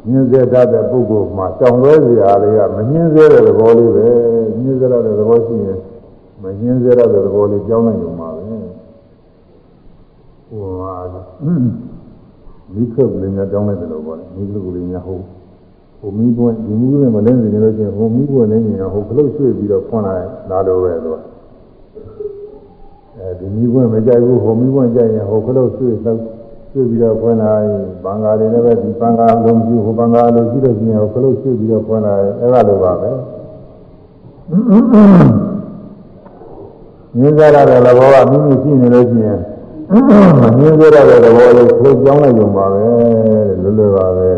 ညင်းစေတတ်တဲ့ပုဂ္ဂိုလ်မှာဆောင်လွဲစရာလေးကမညင်းစေတဲ့သဘောလေးပဲညင်းစေတဲ့သဘောရှိရင်မညင်းစေတဲ့သဘောလေးကြောင်းနိုင်ုံပါပဲဟိုဟာ မိခပ်လေးများကြောင်းလိုက်တယ်လို့ပြောတယ်မိခပ်ကလေးများဟိုဟိုမိဘွန်းဒီမိဘွန်းမလဲနေလို့ချင်းဟိုမိဘွန်းလည်းညင်ဟိုခလုတ်ရွှေ့ပြီးတော့ဖွင့်လိုက်လာတော့ပဲလို့အဲဒီမိဘွန်းမကြိုက်ဘူးဟိုမိဘွန်းကြိုက်ရင်ဟိုခလုတ်ရွှေ့လောက်ရွှေ့ပြီးတော့ဖွင့်လိုက်ဘင်္ဂါတွေလည်းပဲဒီဘင်္ဂါလုံးကြီးဟိုဘင်္ဂါလုံးကြီးလို့ချင်းဟိုခလုတ်ရွှေ့ပြီးတော့ဖွင့်လိုက်အဲ့ဒါလိုပါပဲမြင်ကြရတဲ့သဘောကမိမိရှိနေလို့ရှိရင် မမြင်ကြရတဲ့သဘောလေးကိုကြောင်းလိုက်ကြပါပဲလွယ်လွယ်ပါပဲ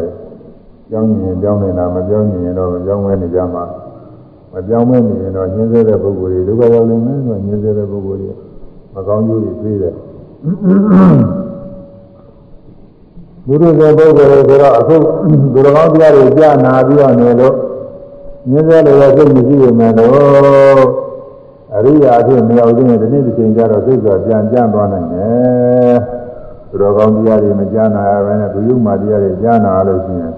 ကြောင်းရင်ကြောင်းနေတာမကြောင်းရင်တော့မကြောင်းမဲနေကြမှာမကြောင်းမဲနေရင်တော့ညင်းစေတဲ့ပုဂ္ဂိုလ်တွေဒုက္ခရောက်နေမယ်ဆိုညင်းစေတဲ့ပုဂ္ဂိုလ်တွေမကောင်းကျိုးတွေပြေးတယ်ဘုရားရဲ့ပုဂ္ဂိုလ်တွေဆိုတော့အခုဒုရကောင်းတရားတွေကြားနာပြီးတော့နေလို့ညင်းစေလို့ရစိတ်မရှိရမယ်လို့ အရိယာအဖြစ်မရောက်သေးရင်ဒီနေ့ဒီချိန်ကျတော့သိစွာပြန်ကြံသွားနိုင်တယ်။သူတော်ကောင်းတရားတွေမကြားနာရဘဲနဲ့သူယုံမှတရားတွေကြားနာလို့ရှိရင်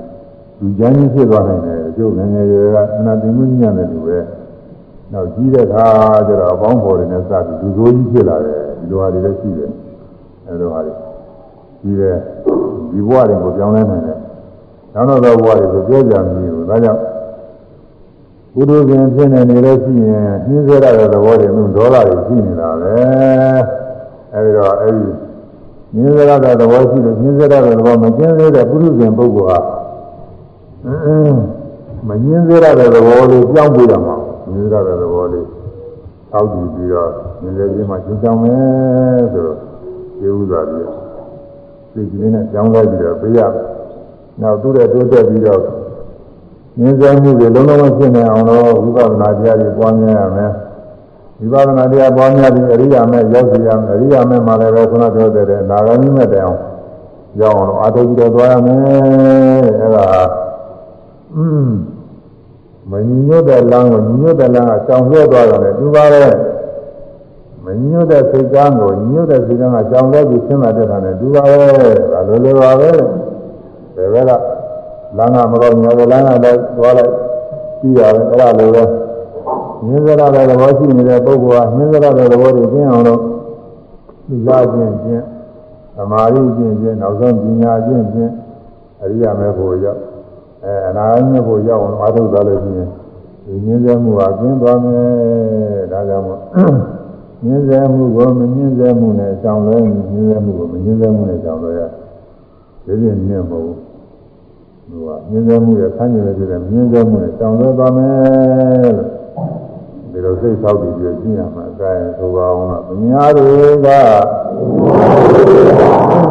လူချမ်းကြီးဖြစ်သွားနိုင်တယ်။ကျုပ်ငယ်ငယ်ရွယ်ကအနာသိမှုညံ့တယ်လူပဲ။နောက်ကြီးတဲ့အခါကျတော့အပေါင်းဖော်တွေနဲ့စပြီးလူဆိုးကြီးဖြစ်လာတယ်။ဒီလိုဟာတွေလည်းရှိတယ်။အဲလိုဟာတွေကြီးတဲ့ဒီဘဝတွေကိုပြောင်းလဲနိုင်တယ်။နောက်တော့ဘဝတွေကိုပြောကြမည်ဘူး။ဒါကြောင့် ပုရုဇဉ်ဖြစ်နေနေလို့ရှိရင်နှင်းစေရတဲ့သဘောတွေမျိုးဒေါသတွေရှိနေတာပဲအဲဒီတော့အဲဒီနှင်းစေရတဲ့သဘောရှိလို့နှင်းစေရတဲ့သဘောမကျင်းသေးတဲ့ပုရုဇဉ်ပုဂ္ဂိုလ်ဟာမငင်းစေရတဲ့သဘောလေးကြောင်းပြရမှာငင်းစေရတဲ့သဘောလေးအောက်ကြည့်ပြီးတော့ငင်းစေခြင်းမှာရှင်းချောင်းမယ်ဆိုတော့ကျေဥစွာပြီးစိတ်ကလေးနဲ့ကြောင်းလိုက်ပြီးတော့ပေးရနောက်သူ့ရဲ့တိုးတက်ပြီးတော့ ဉာဏ်စံမှုတွေလုံးလုံးဖြစ်နေအောင်လို့ဝိပဿနာတရားတွေပွားများရမယ်ဝိပဿနာတရားပွားများပြီးအရိယာမဲ့ရောက်စီရမယ်အရိယာမဲ့မှာလည်းပဲခုနပြောတဲ့နာဂာမိမဲ့တရားရောက်အောင်လို့အာထုပ်ပြီးတော့သွားရမယ်အဲ့ဒါอืมမညီညွတ်တဲ့လမ်းကိုညီညွတ်တဲ့လမ်းကကြောင်လွှဲသွားတယ်သူပါတဲ့မညွတ်တဲ့စိတ်ကမ်းကိုညွတ်တဲ့စိတ်ကမ်းကကြောင်လဲပြီးဆင်းလာတဲ့ခါနဲ့သူပါပဲဒါလိုလိုပါပဲဘယ်ဘက်က လမ်းကမတော်ညာလမ်းကလည်းသွားလိုက်ပြီးရတယ်အဲ့ဒါလိုပဲမြင်စရတဲ့သဘောရှိနေတဲ့ပုဂ္ဂိုလ်ဟာမြင်စရတဲ့သဘောတွေကျင်းအောင်လို့ဒီလာခြင်းချင်းသမာဓိချင်းချင်းနောက်ဆုံးပညာချင်းချင်းအရိယာမေဖို့ရောက်အဲအနာဂတ်မေဖို့ရောက်အောင်အားထုတ်သွားလို့ရှိရင်ဒီမြင်စမှုဟာကျင်းသွားမယ်ဒါကြောင့်မို့မြင်စေမှုကိုမမြင်စေမှုနဲ့ကြောင်လဲမြင်စေမှုကိုမမြင်စေမှုနဲ့ကြောင်လဲရဒီလိုမြင်မဟုတ် ဘူးဟိုကမြင်စေမှုရဲ့ဆန်းကျင်တဲ့မြင်စေမှုနဲ့ကြောင်လဲသွားမယ်လို့ဒီလိုစိတ်ဆောက်တည်ပြီးရှင်းရမှာအဲဒါဆိုပါအောင်လားမြညာတွေကသစ္စာ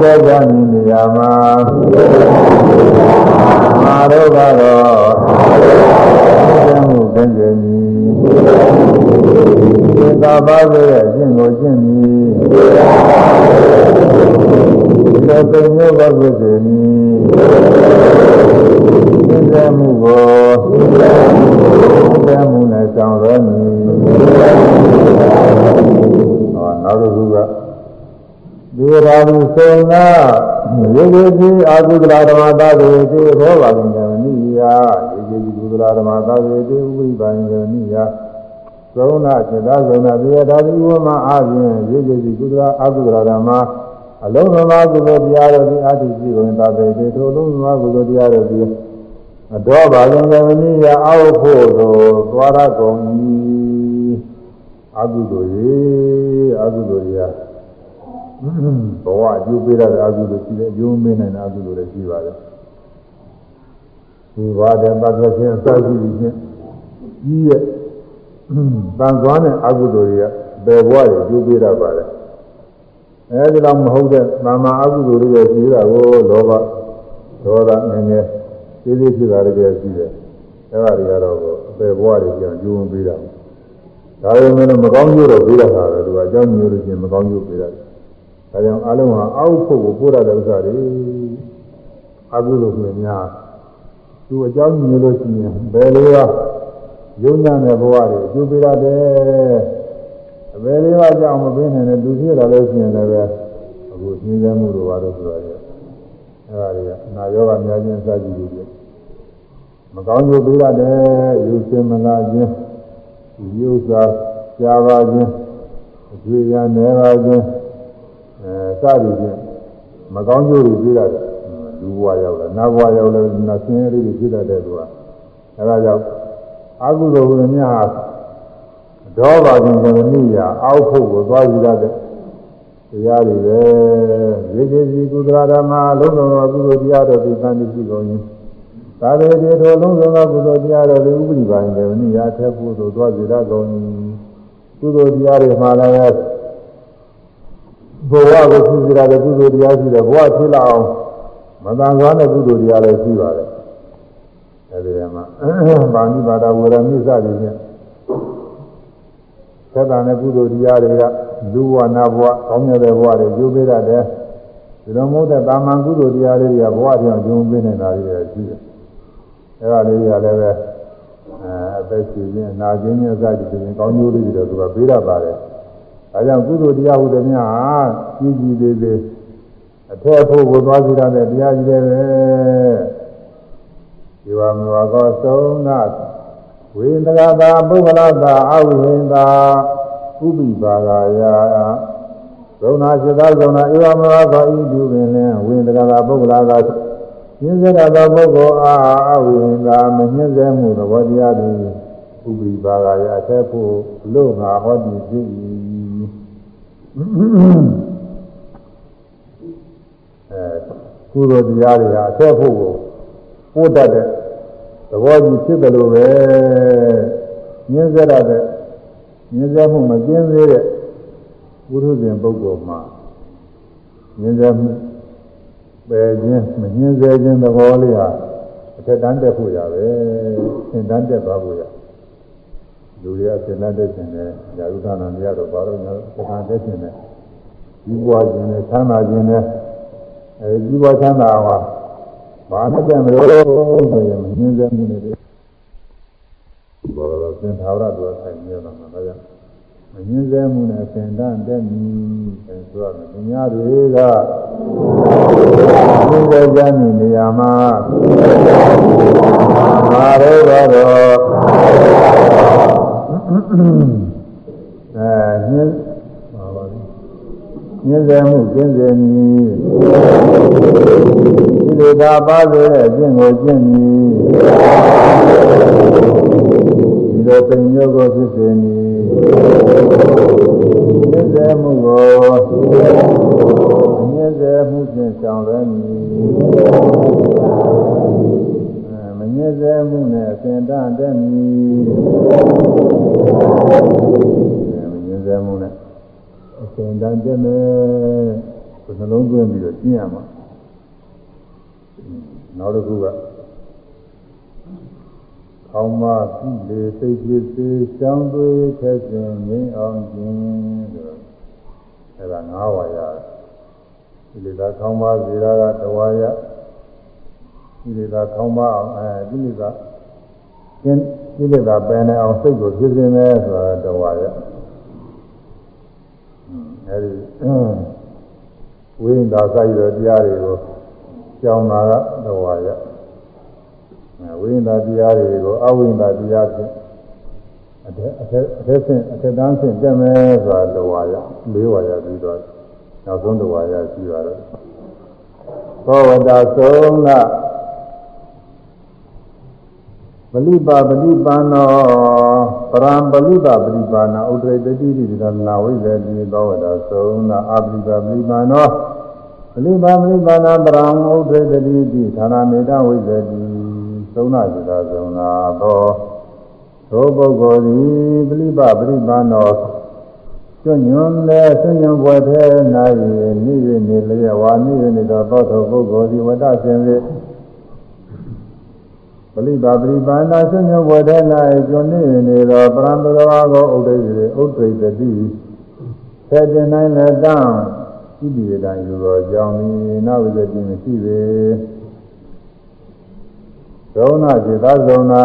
ဉာဏ်နေရာမှာမာရောကတော့သစ္စာမှုသိကြမည်သစ္စာပါဆိုရဲ့အကျင့်ကိုကျင့်မ ည်ဒီလိုသိညောပါဖြစ်စေမည်သစ္စာမှုကိုသစ္စာမှုနဲ့ဆောင်ရမည်ဟောနောက်တစ်ခုကဒီရာဟုစေနာရေရေကြီးအာဟုဒရာဓမ္မတာဝေတိရောပါကံနိယရေရေကြီးကုဒရာဓမ္မတာဝေတိဥပိပံကံနိယသုံးနာစေတသုံးနာပြေတာဒီဝမအားဖြင့်ရေရေကြီးကုဒရာအာဟုဒရာဓမ္မ အလုံးစုံသောကုသိုလ်တရားတို့ဒီအတ္တိရှိဝင်တာပေတိထိုလုံးစုံသောကုသိုလ်တရားတို့ဒီအတော်ပါကံကံနိယအောက်ဖို့သို့သွားရကုန်၏အကုသိုလ်ရေအကုသိုလ်ရာဘဝအကျိုးပေးတဲ့အကုသိုလ်ရှိတယ်အကျိုးမင်းနိုင်တဲ့အကုသိုလ်လည်းရှိပါတယ်ဒီဘာတဲ့ပတ်သက်ခြင်းအစရှိပြီးချင်းကြီးရဲ့တန်သွားတဲ့အကုသိုလ်တွေကဘယ်ဘဝတွေအကျိုးပေးတတ်ပါလဲ အဲဒီတော့မဟုတ်တဲ့မာမအကုသိုလ်တွေရှိတာကိုလောဘဒေါသငငယ်သေးသေးဖြစ်တာတွေရှိတယ်အဲဒါတွေကတော့ဘယ်ဘဝတွေကြောင့်ကျိုးဝင်ပေးတာဒါပေမဲ့မကောင်းကျိုးတော့ပေးတာပါပဲသူကအကြောင်းမျိုးလို့ချင်းမကောင်းကျိုးပေးတာဒါကြောင့်အလုံးဟာအောက်ဖို့ကိုပို့ရတဲ့ဥစ္စာတွေအကုသိုလ်တွေများသူအကြောင်းမျိုးလို့ရှိရင်ဘယ်လိုကယုံညာတဲ့ဘဝတွေအကျိုးပေးရတယ် အဘယ်လေးပါးကြောင့်မပေးနိုင်တဲ့လူဖြစ်လာလို့ရှိရင်လည်းပဲအခုသင်္ကြန်မှုတို့ဘာလို့ဆိုရလဲအဲဒါတွေကနာယောဂများခြင်းစကြည့်လို့ပြမကောင်းကျိုးပေးရတယ်ယူစင်မလာခြင်းယူစားရှားပါခြင်းအကျွေးရနေပါခြင်းအဲစသည်ဖြင့်မကောင်းကျိုးတွေပေးရတယ်လူဘဝရောက်တယ်နတ်ဘဝရောက်တယ်နတ်ဆင်းရဲတွေဖြစ်တတ်တဲ့သူကအဲဒါကြောင့်အကုသိုလ်ဝင်များ ဒေါဘာခြင်းကမိယာအောက်ဖို့ကိုသွားကြည့်ရတဲ့တရားတွေပဲရေကြီးစီကုသရဓမ္မလုံးစုံသောကုသိုလ်တရားတို့ဒီကံတိရှိကုန်၏သာဝေတိထိုလုံးစုံသောကုသိုလ်တရားတို့ဒီဥပရိပါရင်လည်းမိယာထက်ဖို့သို့သွားကြည့်ရကုန်၏ကုသိုလ်တရားတွေမှာလည်းဘဝကိုသိကြတဲ့ကုသိုလ်တရားရှိတယ်ဘဝဖြစ်လာအောင်မတန်ဆွမ်းတဲ့ကုသိုလ်တရားလည်းရှိပါတယ်အဲဒီမှာဗာဏိပါဒဝရမိစသည်ဖြင့် သက်တာနဲ့ကုသိုလ်တရားတွေကလူဘဝနာဘဝကောင်းမြတ်တဲ့ဘဝတွေကျိုးပေးရတယ်ဒီလိုမဟုတ်တဲ့တာမန်ကုသိုလ်တရားတွေကဘဝတရားကျိုးပေးနေတာတွေရှိတယ်အဲဒါလေးတွေကလည်းပဲအဲအသက်ရှင်ခြင်းနာကျင်ခြင်းအစရှိခြင်းကောင်းကျိုးလေးတွေတော့သူကပေးရပါတယ်ဒါကြောင့်ကုသိုလ်တရားဟုသည်များကြီးကြီးသေးသေးအထောက်အဖို့ကိုသွားကြည့်ရတဲ့တရားကြီးတွေပဲဒီဝမဝကောသုံးနာ ဝိန္ဒဂတာပုဂ္ဂလတာအဝိဟိန္တာဥပိပါဂာယသုံးနာစိတ္တသုံးနာဧဝမဝကောဤသူပင်လင်ဝိန္ဒဂတာပုဂ္ဂလတာညင်းစေတသောပုဂ္ဂိုလ်အားအဝိဟိန္တာမညင်းစေမှုသဘောတရားသည်ဥပိပါဂာယအထက်ဖို့လို့ငါဟောတည်ဖြစ်၏အဲကုသိုလ်တရားတွေဟာအထက်ဖို့ကိုပို့တတ်တဲ့သ ဘောကြီးဖြစ်တယ်လို့ပဲညင်းစေရတဲ့ညင်းစေမှုမကျင်းသေးတဲ့ဘုရုဇဉ်ပုဂ္ဂိုလ်မှာညင်းစေမှုပယ်ခြင်းမညှင်းဆဲခြင်းသဘောလေးဟာအထက်တန်းတက်ဖို့ရပဲသင်တန်းတက်သွားဖို့ရလူတွေကသင်တန်းတက်ခြင်းနဲ့ယာရုဒနာတရားတော့ဘာလို့ညာသက္ကတက်ခြင်းနဲ့ဒီဘဝခြင်းနဲ့ချမ်းသာခြင်းနဲ့အဲဒီဘဝချမ်းသာမှာ ဘာနဲ့ကြံမလို့ဆိုရင်မညှင်းဆဲမှုတွေဘောတော့သင်္သာဝရတို့ဆိုင်နေတော့မှာဒါကြောင့်မငင်းစဲမှုနဲ့သင်တန်းတက်မည်ဆိုရမယ်။ညာတွေကဒီလိုကြမ်းနေရမှာမာရောတော့အဲညင်းပါပါ ညင်းစဲမှုကျင်းစဲမည်ဒီလိုသာပါစေတဲ့အကျင့်ကိုကျင့်မည်ဒီလိုပင်ညုတ်ကိုဖြစ်စေမည်မြစ်စေမှုကိုမြစ်စေမှုဖြင့်ဆောင်ရွက်မည်မမြစ်စေမှုနဲ့အစဉ်တန်တက်မည်မမြစ်စေမှုနဲ့ အစဉ်တန်တက်မယ်ဘယ်နှလုံးသွင်းပြီးတော့ကျင့်ရမှာနောက်တစ်ခုကကောင်းမှပြီလေစိတ်ဖြစ်စေရှောင်းသွေးထက်စဉ်ငြိမ်းအောင်ခြင်းဆိုအဲဒါ၅ဝါရဒီလေသာကောင်းမှဇေရာကတဝါရဒီလေသာကောင်းမှအောင်အဲဒီလေသာကျင်းဒီလေသာပယ်နေအောင်စိတ်ကိုဖြစ်စေမယ်ဆိုတာတဝါရ အဲဒီဝိညာဉ်သာဆိုင်ရတရားတွေကိုကြောင်းတာကတဝါရဝိညာဉ်တရားတွေကိုအဝိညာဉ်တရားဖြင့်အထက်အထက်အထက်ဆင့်အထက်တန်းဆင့်တက်မယ်ဆိုတာလောဝါရ၄ဝါရပြီးတော့နောက်ဆုံးတဝါရရှိပါတော့သောဝတ္တဆုံးကပလိပါပလိပန္နော ပရံပလိပါပလိပါဏဥဒ္ဒရတတိတိသနာဝိဇ္ဇတိသောဝတ္တဆုံးကအပလိပါပလိပန္နောပလိပါပလိပါဏပရံဥဒ္ဒရတတိတိဌာနမေတဝိဇ္ဇတိသုံးနာစကားသုံးနာသောသောပုဂ္ဂိုလ်သည်ပရိပပရိပန္နောကျွညွန်လဲဆွညွန်ပွဲထဲ၌နိဝိနေလျက်ဝါနိဝိနေသောသောသောပုဂ္ဂိုလ်သည်ဝတ္တဆင်စေ ပရိပါပရိပန္နာဆွညွန်ပွဲထဲ၌ကျွနိဝိနေသောပရံပရဝါကိုဥဒိစေဥဒိတတိသေတင်နိုင်လက်တံဣတိယတံယူသောကြောင့်ဤနဝိဇ္ဇတိမရှိပေဇုံနာစေသာဇုံနာ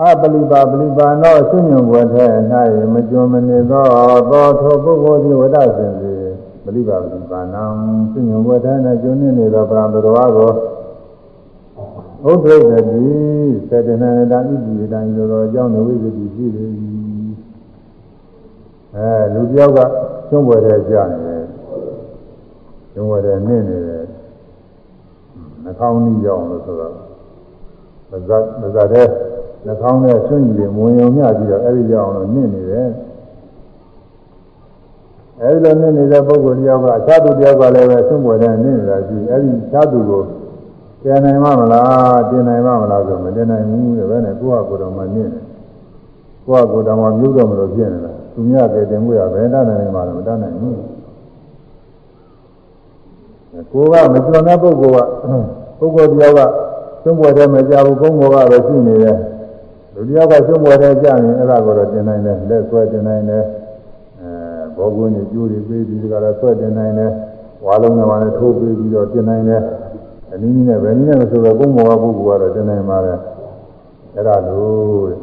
အပလိပါပလိပါနောဆွညွန်ဘွယ်ထဲ၌မကြုံမနေသောသောထိုပုဂ္ဂိုလ်သည်ဝဒဆင်စေပလိပါပလိပါနံဆွညွန်ဘွယ်ထဲ၌ကျွနေနေသောပရံတော်ဝါကို ဥဒ္ဒိတတိစေတနာတံဣတိတံလိုတော်အကြောင်းဝိသတိရှိ၏အဲလူတယောက်ကကျွန်းဘွယ်ထဲကြာနေတယ်ကျွန်းဘွယ်ထဲနင့်နေတယ်နှာခေါင်းကြီးရောက်လို့ဆိုတော့မဇတ်မဇတ်တဲ့နှာခေါင်းနဲ့ဆွင့်ကြီးတွေမဝင်ုံမျှပြီးတော့အဲ့ဒီရောက်လို့နင့်နေတယ်အဲ့ဒီလိုနင့်နေတဲ့ပုဂ္ဂိုလ်တယောက်ကအခြားသူတယောက်ကလည်းပဲဆွင့်ပေါ်တဲ့နင့်နေတာရှိအဲ့ဒီအခြားသူကို တင်နိုင်မမလားတင်နိုင်မမလားဆိုမတင်နိုင်ဘူးတဲ့ဘယ်နဲ့ကိုယ့်ဟာကိုယ်တော်မှနင့်တယ်ကိုယ့်ဟာကိုယ်တော်မှပြုတော့မလို့ဖြစ်နေတာသူများကတင်မှုရဘယ်တတ်နိုင်မှာလဲမတတ်နိုင်ဘူးကိုကမကျွမ်းတဲ့ပုဂ္ဂိုလ်ကပုဂ္ဂိုလ်တယောက်ကသွင်းပွဲတဲ့မကြဘူးကုန်းဘောကပဲရှိနေတယ်လူတယောက်ကသွင်းပွဲတဲ့ကြာရင်အဲ့ဒါကိုတော့တင်နိုင်တယ်လက်ဆွဲတင်နိုင်တယ်အဲဘောကွင်းကြီးကျိုးတွေပေးပြီးဒီကရဆွဲတင်နိုင်တယ်ဝါလုံးနဲ့ပါနဲ့ထိုးပေးပြီးတော့တင်နိုင်တယ် အနည်းနည်းနဲ့ဘယ်နည်းနဲ့မဆိုတော့ကုန်းဘောကပုဂ္ဂိုလ်ကတော့တင်နိုင်ပါတယ်အဲ့ဒါလို့တဲ့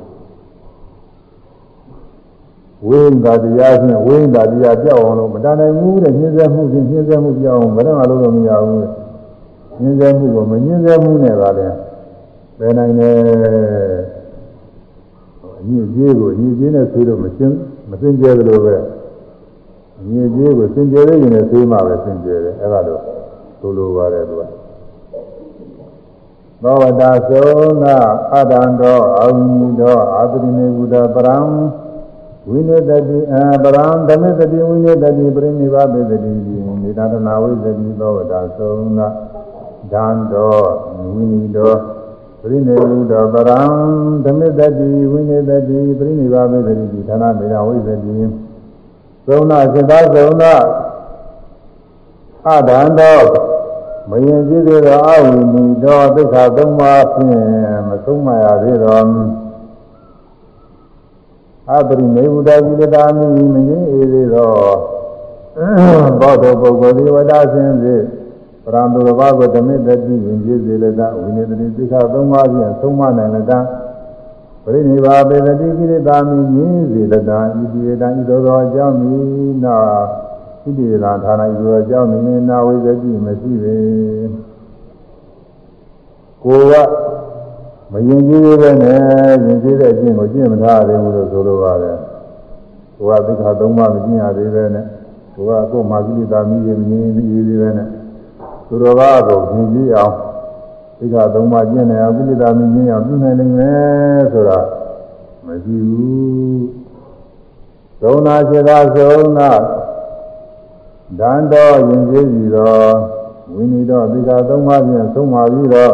ဝိညာတရားဖြင့်ဝိညာတရားပြောက်အောင်လို့မတန်နိုင်ဘူးတဲ့ညှင်းဆဲမှုဖြင့်ညှင်းဆဲမှုပြောက်အောင်ဘယ်တော့မှလုပ်လို့မရဘူးညှင်းဆဲမှုကိုမညှင်းဆဲမှုနဲ့ပါလေဘယ်နိုင်လဲအညစ်အကြေးကိုအညစ်အကြေးနဲ့ဆွေးလို့မရှင်းမစင်ကြဲသလိုပဲအညစ်အကြေးကိုစင်ကြဲရရင်လည်းဆွေးမှပဲစင်ကြဲတယ်အဲ့ဒါတော့လိုလိုပါတယ်သူက သောဝတ္တသောနာအတ္တံတော်အာဝိနိတော်အာသရိနေကုဒပရံဝိနေတတိအပရံဓမေတတိဝိနေတတိပရိနိဗ္ဗာပေတတိနေတနာဝိသတိသောဝတ္တသောနာဒံတော်ဝိနိတော်ပရိနိဗ္ဗာပရံဓမေတတိဝိနေတတိပရိနိဗ္ဗာပေတတိဌာနမေယဝိသတိသုံးနာစေတသုံနာသောဝတ္တသောနာအတ္တံတော်အာဝိနိတောပရံဓမေတတိဝိနေတတိပရိနိဗ္ဗာပေတတိဌာနမေယဝိသတိသောဝတ္တသောနာအတ္တံတော်အာဝိနိတောပရံဓ မေတတိဝိနေတတိပရိနိဗ္ဗာပေတတိဌာနမေယဝိသတိသောဝတ္တအဒံတော်မရင်ကြည့်သေးသောအဝိနိတော်သစ္စာသုံးပါးဖြင့်မဆုံးမရသေးတော်အပရိနေဝဒကိလတာမိမငင်းအေသေးသောဘောဓပုဂ္ဂိုလ်ဒီဝဒရှင်စေပရံသူတော်ဘာကိုဓမိတတိဝင်ကြည့်စေလတဝိနေတိသစ္စာသုံးပါးဖြင့်ဆုံးမနိုင်လတပရိနိဗ္ဗာပေတတိကိလတာမိငင်းစေလတဤဒီတံဤသောသောအကြောင်းမိနာဣ တိရာဌာနဤသောအကြောင်းမိနာဝိဇ္ဇတိမရှိပေကိုကမရင်ကြီးသေးပဲနဲ့ရင်ကြီးတဲ့အကျင့်ကိုကျင့်မထားသေးဘူးလို့ဆိုလိုပါတယ်ကိုကသိက္ခာသုံးပါးမကျင့်ရသေးပဲနဲ့ကိုကကိုယ်မာကိလေသာမိရင်မငြင်းသေးသေးပဲနဲ့သူတော်ဘာကိုရင်ကြီးအောင်သိက္ခာသုံးပါးကျင့်နေအောင်ကိလေသာမိငြင်းအောင်ပြုနိုင်နိုင်မယ်ဆိုတာမရှိဘူးသုံးနာစေတာသုံးနာ ဒန္တောယဉ်ကျေးစီတော်ဝိနိတော်သိက္ခာသုံးပါးဖြင့်သုံးပါပြီးတော့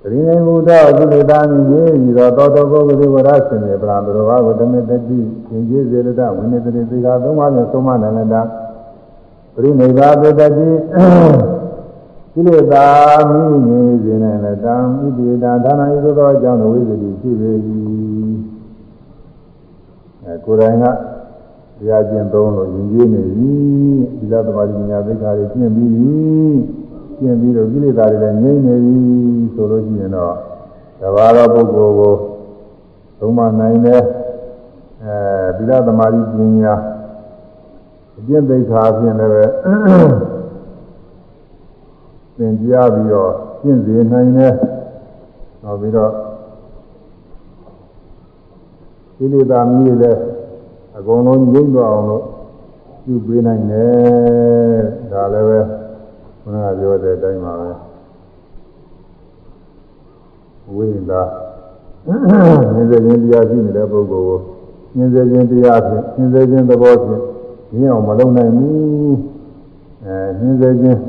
သတိနေမူသောကုသတာမြည်ပြီးတော့သောတောပုဂ္ဂိုလ်ဝရဆင်ပြေပရာဘရဝါဝတမေတတိယဉ်ကျေးစေလတဝိနိတတိသိက္ခာသုံးပါးဖြင့်သုံးပါးနိုင်တာပရိနိဗ္ဗာန်တတိကိလေသာမိနေစေနိုင်လတံဣတိတာဒါနဤသို့သောအကြောင်းဝိသတိရှိပေ၏အဲကိုယ်တိုင်က တရားကျင့်သုံးလို့ယဉ်ကျေးနေပြီဒီလသမာဓိညာသိက္ခာတွေကျင့်ပြီးပြီကျင့်ပြီးတော့ကိလေသာတွေလည်းငြိမ့်နေပြီဆိုလို့ရှိရင်တော့တဘာသောပုဂ္ဂိုလ်ကိုသုံးမနိုင်တဲ့အဲဒီလသမာဓိပညာအကျင့်သိက္ခာဖြင့်လည်းပဲသင်ကြားပြီးတော့ကျင့်စေနိုင်တယ်နောက်ပြီးတော့ကိလေသာမျိုးတွေလည်း အကုန်လုံးငြိမ့်သွားအောင်လို့ပြုပေးနိုင်တယ်ဒါလည်းပဲဘုရားပြောတဲ့အတိုင်းပါပဲဝိလာဉာဏ်စေခြင်းတရားရှိနေတဲ့ပုဂ္ဂိုလ်ကိုဉာဏ်စေခြင်းတရားဖြင့်ဉာဏ်စေခြင်းသဘောဖြင့်ရင်းအောင်မလုပ်နိုင်ဘူးအဲဉာဏ်စေခြင်း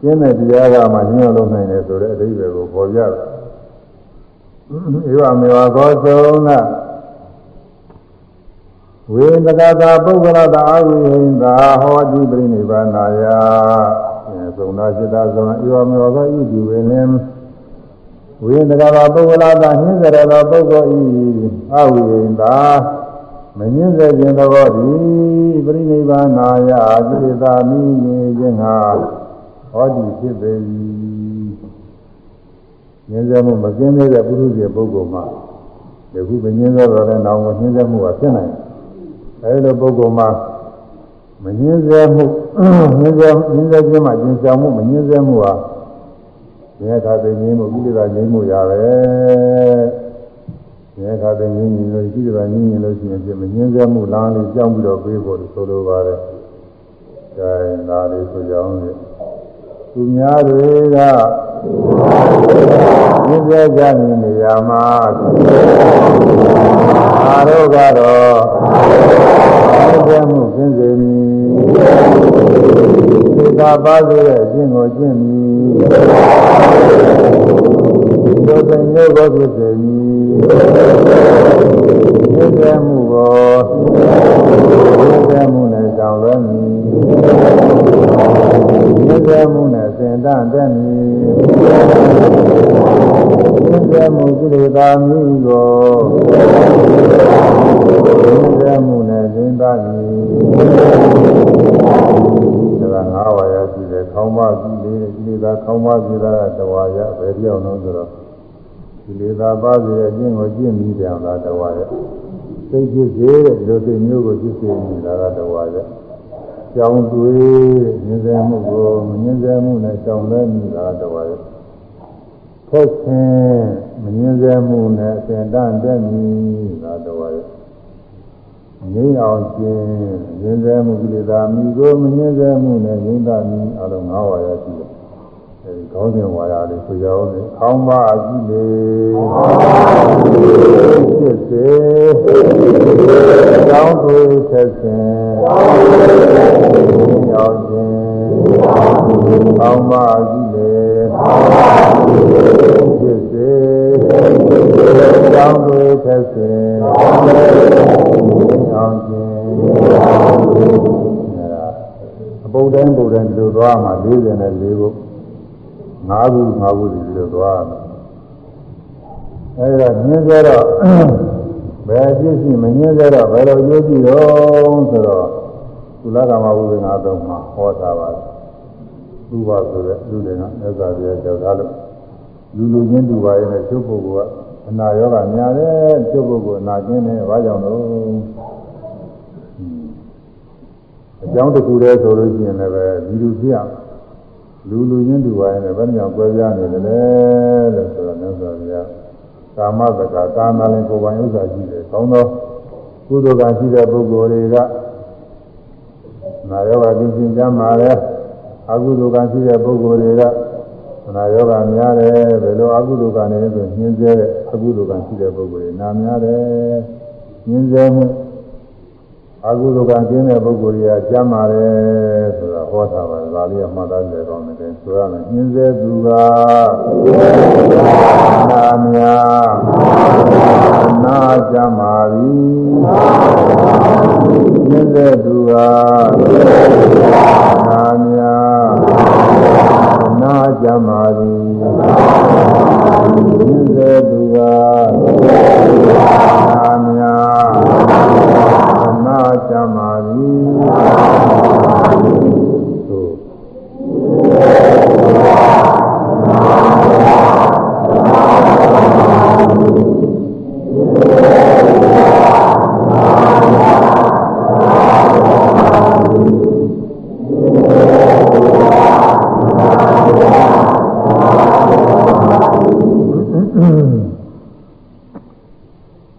ကျင်းတဲ့တရားကမှရင်းအောင်လုပ်နိုင်တယ်ဆိုတဲ့အဓိပ္ပာယ်ကိုပေါ်ပြတယ်ဧဝမေဝသောသုံးနာ ဝေဒကတာပုဂ္ဂလတာအဝိဟိန္တာဟောတိပရိနိဗ္ဗာနာယသုံးနာจิตသုံးဧဝမေဝသောဤဒီဝေလင်ဝေဒကတာပုဂ္ဂလတာနှင်းစရသောပုဂ္ဂိုလ်ဤအဝိဟိန္တာမညင်းစေခြင်းသဘောသည်ပရိနိဗ္ဗာနာယကိလေသာမိနေခြင်းဟာဟောတိဖြစ်ပေ၏ညင်းစေမှုမကင်းသေးတဲ့ပုရုဇဉ်ပုဂ္ဂိုလ်မှာဒီခုမညင်းစေတော့လည်းနောင်ကိုညင်းစေမှုကဖြစ်နိုင်တယ် အဲဒီလိုပုဂ္ဂိုလ်မှာမငင်းဆဲမှုငင်းဆဲငင်းဆဲခြင်းမှာကျင်ဆောင်မှုမငင်းဆဲမှုဟာဒီအခါသိငင်းမှုကိလေသာငြိမ်းမှုရပဲဒီအခါသိငင်းရင်လို့ကိလေသာငြိမ်းရင်လို့ရှိရင်ပြမငင်းဆဲမှုလမ်းလေးကြောင်းပြီးတော့ပြေးဖို့ဆိုလိုပါတယ်။ဒါရင်ဒါလေးဆိုကြအောင်လေ။သူများတွေက မြင်ကြကြနေရမှာအာရုံကတော့အကျဉ်းမှုကျင့်စေမည်သေတာပါစေတဲ့အကျင့်ကိုကျင့်မည်ဒုက္ခမျိုးကိုဖြစ်စေမည်မြင့်မှုကိုမြင့်မှုနဲ့ကြောင်းလွဲမည်မြင့်မှု နဲ့စင်တတ်တဲ့မည်မြင့်မှုကိလေသာမျိုးကိုမြင့်မှုနဲ့စင်တတ်မည်ဒါကငါးဝါရရှိတယ်ခေါင်းပါကြည့်လေကိလေသာခေါင်းပါကြည့်တာတဝါရပဲပြောင်းလို့ဆိုတော့ကိလေသာပါစေအကျင့်ကိုကျင့်ပြီးပြန်တာတဝါရစိတ်ဖြစ်စေတဲ့ဒီလိုစိတ်မျိုးကိုဖြစ်စေနေတာကတဝါရ ကြောင်းတွေးညင်စေမှုကိုမညင်စေမှုနဲ့ကြောင်းလဲနေတာတဝါရဖက်ခြင်းမညင်စေမှုနဲ့အစဉ်တန်တက်မည်ဒါတဝါရငြိမ်းအောင်ခြင်းညင်စေမှုကိလေသာမိကိုမညင်စေမှုနဲ့ငြိမ်းတာမည်အလုံး၅ဝါရရှိတယ် အဲဒီကောင်းတဲ့ဝါရလေးဆိုကြအောင်လေအောင်းပါကြည့်လေဖြစ်စေကောင်းတွေဆက်ခြင်းရောက်ခြင်းအောင်းပါကြည့်လေဖြစ်စေကောင်းတွေဆက်ခြင်းရောက်ခြင်းအပုံတ်တိုင်းပုတ်တိုင်းဒီလိုသွားမှ44ခု 5ခု5ခုဒီလိုသွားအဲဒါညင်းကြတော့ဘယ်အဖြစ်ရှိမညင်းကြတော့ဘယ်လိုရိုးကြည့်တော့ဆိုတော့ကုလကမဝိပင်္ဂါတော့မှာဟောတာပါသူပါဆိုတဲ့လူတွေကမြတ်စွာဘုရားကြောက်ထားလို့လူလူချင်းတူပါရဲ့နဲ့ချုပ်ပုဂ္ဂိုလ်ကအနာရောဂါများတယ်ချုပ်ပုဂ္ဂိုလ်အနာကျင်းတယ်ဘာကြောင့်လို့အကြောင်းတစ်ခုတည်းဆိုလို့ရှိရင်လည်းပဲဒီလူပြ လူလူချင်းတူပါရဲ့နဲ့ဘယ်ကြောင့်ကွဲပြားနေတယ်လဲလို့ဆိုတော့မြတ်စွာဘုရားကာမတက္ကကာမလည်းကိုယ်ပိုင်ဥစ္စာရှိတယ်ကောင်းသောကုသိုလ်ကရှိတဲ့ပုဂ္ဂိုလ်တွေကနာယောဂသိချင်းကြမှာလဲအကုသိုလ်ကရှိတဲ့ပုဂ္ဂိုလ်တွေကနာယောဂများတယ်ဘယ်လိုအကုသိုလ်ကနေဆိုညှင်းဆဲတဲ့အကုသိုလ်ကရှိတဲ့ပုဂ္ဂိုလ်တွေနာများတယ်ညှင်းဆဲမှု အကုသိုလ်ကကျင်းတဲ့ပုဂ္ဂိုလ်တွေကကြမ်းပါတယ်ဆိုတာဟောတာပါဒါလေးကမှတ်သားကြကောင်းတယ်ဆိုရမယ်ညှင်းဆဲသူကနာများနာကြမ်းပါသည်ညှင်းဆဲသူကနာများနာကြမ်းပါသည်ညှင်းဆဲသူကနာများ နာချမ်းပါသည်သို့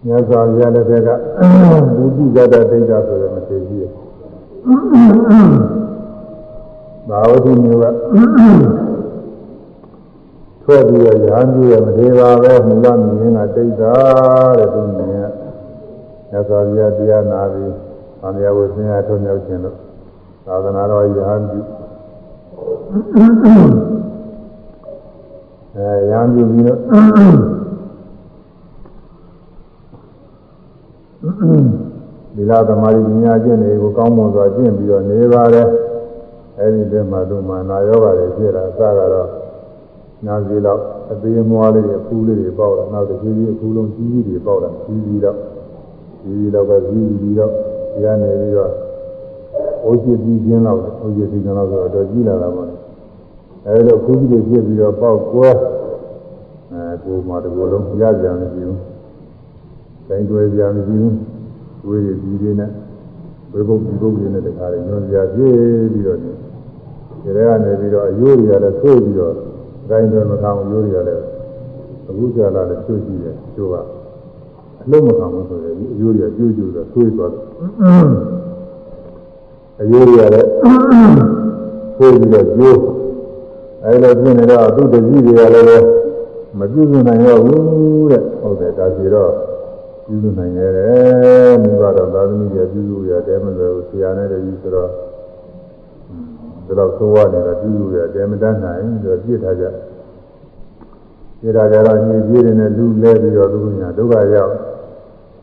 မြတ်စွာဘုရားလက်ထက်က ဘုဒ္ဓဇတဒိဋ္ဌဆိုတဲ့မထေကြီးရဲ့ဘာဝတိမျိုးကထွက်ပြီးတော့ရဟန်းကြီးရဲ့မထေပါပဲမူလမြင်ကဒိဋ္ဌတဲ့သူမြင်ကမြတ်စွာဘုရားတရားနာပြီးသံဃာဝိသင်္ယထုံးမြောက်ခြင်းလို့သာသနာတော်ရဟန်းကြီးအဲရဟန်းကြီးပြီးတော့ ဒီလာသမာဓိပညာကျင့်တွေကိုကောင်းမွန်စွာကျင့်ပြီးတော့နေပါတယ်အဲဒီတည်းမှာတို့မှာနာယောဂါတွေဖြစ်တာအစကတော့နာစီလောက်အသေးမွားလေးတွေအဖူးလေးတွေပေါက်လာနောက်တစ်ပြေးပြေးအဖူးလုံးကြီးကြီးတွေပေါက်လာကြီးကြီးတော့ကြီးကြီးတော့ပဲကြီးကြီးတော့ဒီကနေပြီးတော့အိုးကြီးပြီးခြင်းတော့အိုးကြီးပြီးခြင်းတော့ဆိုတော့ကြီးလာတာပေါ့အဲဒီတော့ခူးကြီးတွေဖြစ်ပြီးတော့ပေါက်ကွဲအဲကိုယ်မှာတကူလုံးရကြံနေပြီတိုင်းတွဲကြမရှိဘူး ဝေးရည်ကြီးတွေနဲ့ဝေဘုတ်ဒီဘုတ်တွေနဲ့တခါလေညွန်စရာပြည့်ပြီးတော့ဒီထဲကနေပြီးတော့အယိုးတွေကလည်းသို့ပြီးတော့တိုင်းတွဲမခံအယိုးတွေကလည်းအခုကြာလာလည်းသို့ကြည့်တယ်ကျိုးကအလုံးမခံဘူးဆိုရင်ဒီအယိုးတွေကကျိုးကျိုးဆိုသို့သွားတယ်အယိုးတွေကလည်းသို့ပြီးတော့ကျိုးအဲလိုဖြစ်နေတော့သူ့တကြီးတွေကလည်းမပြုစုနိုင်တော့ဘူးတဲ့ဟုတ်တယ်ဒါစီတော့ ပြုစုနိုင်ရတယ်မိဘတော်သာသမီတွေပြုစုရတယ်မလွယ်ဘူးဆရာနဲ့တည်းဆိုတော့ဒီတော့သိုးရနေတာပြုစုရတယ်မတတ်နိုင်ဆိုတော့ပြစ်ထားကြပြစ်ထားကြတော့ညီကြီးတွေနဲ့လူလဲပြီးတော့သူညာဒုက္ခရောက်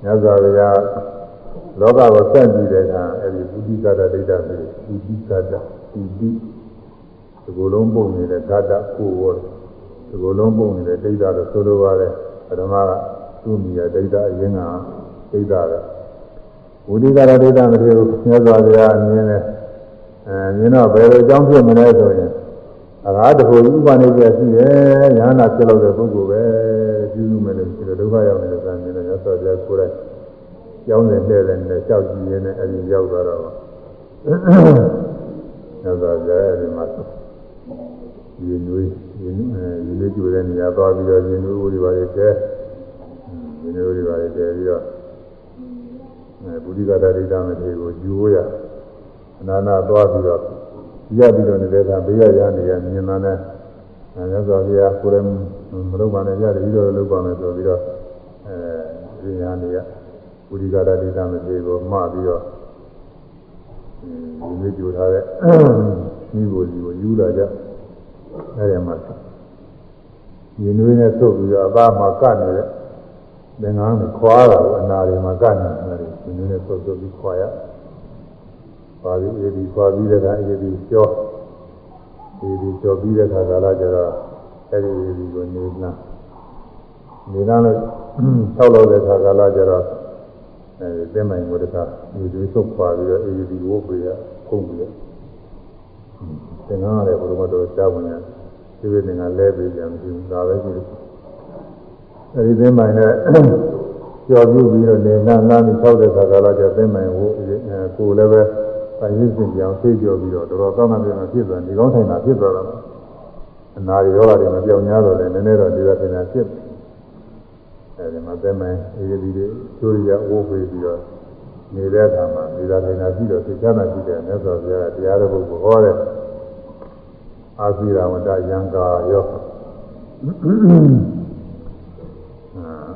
ညဇာဗျာလောကကိုစက်ကြည့်တဲ့အခါအဲဒီပုတိကတဒိဋ္ဌဆိုပုတိကတပုတိဒီကိုယ်လုံးပုံနေတဲ့ဓာတ်ကိုဝတ်ဒီကိုယ်လုံးပုံနေတဲ့ဒိဋ္ဌလို့ဆိုလိုပါတယ်ပထမက သူ့မိရဒိဋ္ဌအရင်ကဒိဋ္ဌပဲဝိဓိကရဒိဋ္ဌမထေရမြတ်စွာဘုရားအမြင်နဲ့အဲမြင်တော့ဘယ်လိုအကြောင်းဖြစ်မလဲဆိုရင်အကားတခုဥပနိစ္စရှိတယ်ညာနာဖြစ်လို့တဲ့ပုဂ္ဂိုလ်ပဲပြုစုမယ်လို့ရှိတယ်ဒုက္ခရောက်နေတဲ့ကံမြင်တယ်မြတ်စွာဘုရားကိုယ်တိုင်ကျောင်းနေလှည့်တယ်နဲ့ကြောက်ကြည့်ရင်းနဲ့အဲဒီရောက်သွားတော့မြတ်စွာဘုရားအဲဒီမှာဒီနွေးဒီနွေးဒီလေးကျိုးတဲ့နေရာသွားပြီးတော့ဒီနွေးဦးတွေပါလေကျဲ ဒီလိုတွေပါလေတည်ပြီးတော့အဲဘုဒ္ဓဂတာဒိဋ္ဌမထေကိုယူရအနာနာသွားပြီးတော့ရပြီးတော့နေတဲ့ကဘေးရရနေရမြင်လာတဲ့အဲမြတ်စွာဘုရားကိုယ်လည်းမလုပ်ပါနဲ့ကြတယ်ပြီးတော့လုပ်ပါမယ်ဆိုပြီးတော့အဲဒီညာနေရဘုဒ္ဓဂတာဒိဋ္ဌမထေကိုမှားပြီးတော့ဒီလိုကြိုထားတဲ့ဤကိုဒီကိုယူလာကြအဲဒီမှာညီနွေးနဲ့သုတ်ပြီးတော့အသားမှာကတ်နေတဲ့ သင်္ကန်းကိုခွာတာကိုအနာတွေမှာကတ်နေတယ်ဒီနည်းနဲ့သုတ်သုတ်ပြီးခွာရဟပါပြီးအေဒီပါပြီးတဲ့အခါအေဒီကျော်အေဒီကျော်ပြီးတဲ့အခါကာလကျတော့အဲ့ဒီအေဒီကိုနေနာနေနာလို့ဆောက်လို့တဲ့အခါကာလကျတော့အဲဒီသင်္မိုင်ကိုတခါဒီဒီဆုတ်ပါပြီးတော့အေဒီဝုတ်ပြီးရခုန်ပြီးရသင်္ကန်းရတယ်ဘုရားတော်ကြားဝင်ရဒီဝိနေကလဲပြီးပြန်ပြီးဒါပဲကြည့် အဲဒီသင်္မိုင်နဲ့ကြော်ပြုပြီးတော့နေနာနာပြီးဆောက်တဲ့အခါကာလကျသင်္မိုင်ဝုတ်ကိုလည်းပဲအရင်းစင်ပြောင်းသိကြောပြီးတော့တော်တော်ကောင်းကောင်းပြန်ဖြစ်သွားဒီကောင်းထိုင်တာဖြစ်သွားတော့အနာရောဂါတွေမပြောင်းများတော့လည်းနည်းနည်းတော့ဒီလိုပြင်တာဖြစ်အဲဒီမှာသဲမိုင်းအေဒီဒီတွေချိုးရဝိုးပေးပြီးတော့နေတဲ့အခါမှာနေသာထိုင်တာရှိတော့သိချမ်းသာရှိတယ်မြတ်စွာဘုရားကတရားတော်ကိုဟောတဲ့အာသီရဝတ္တယံကာယော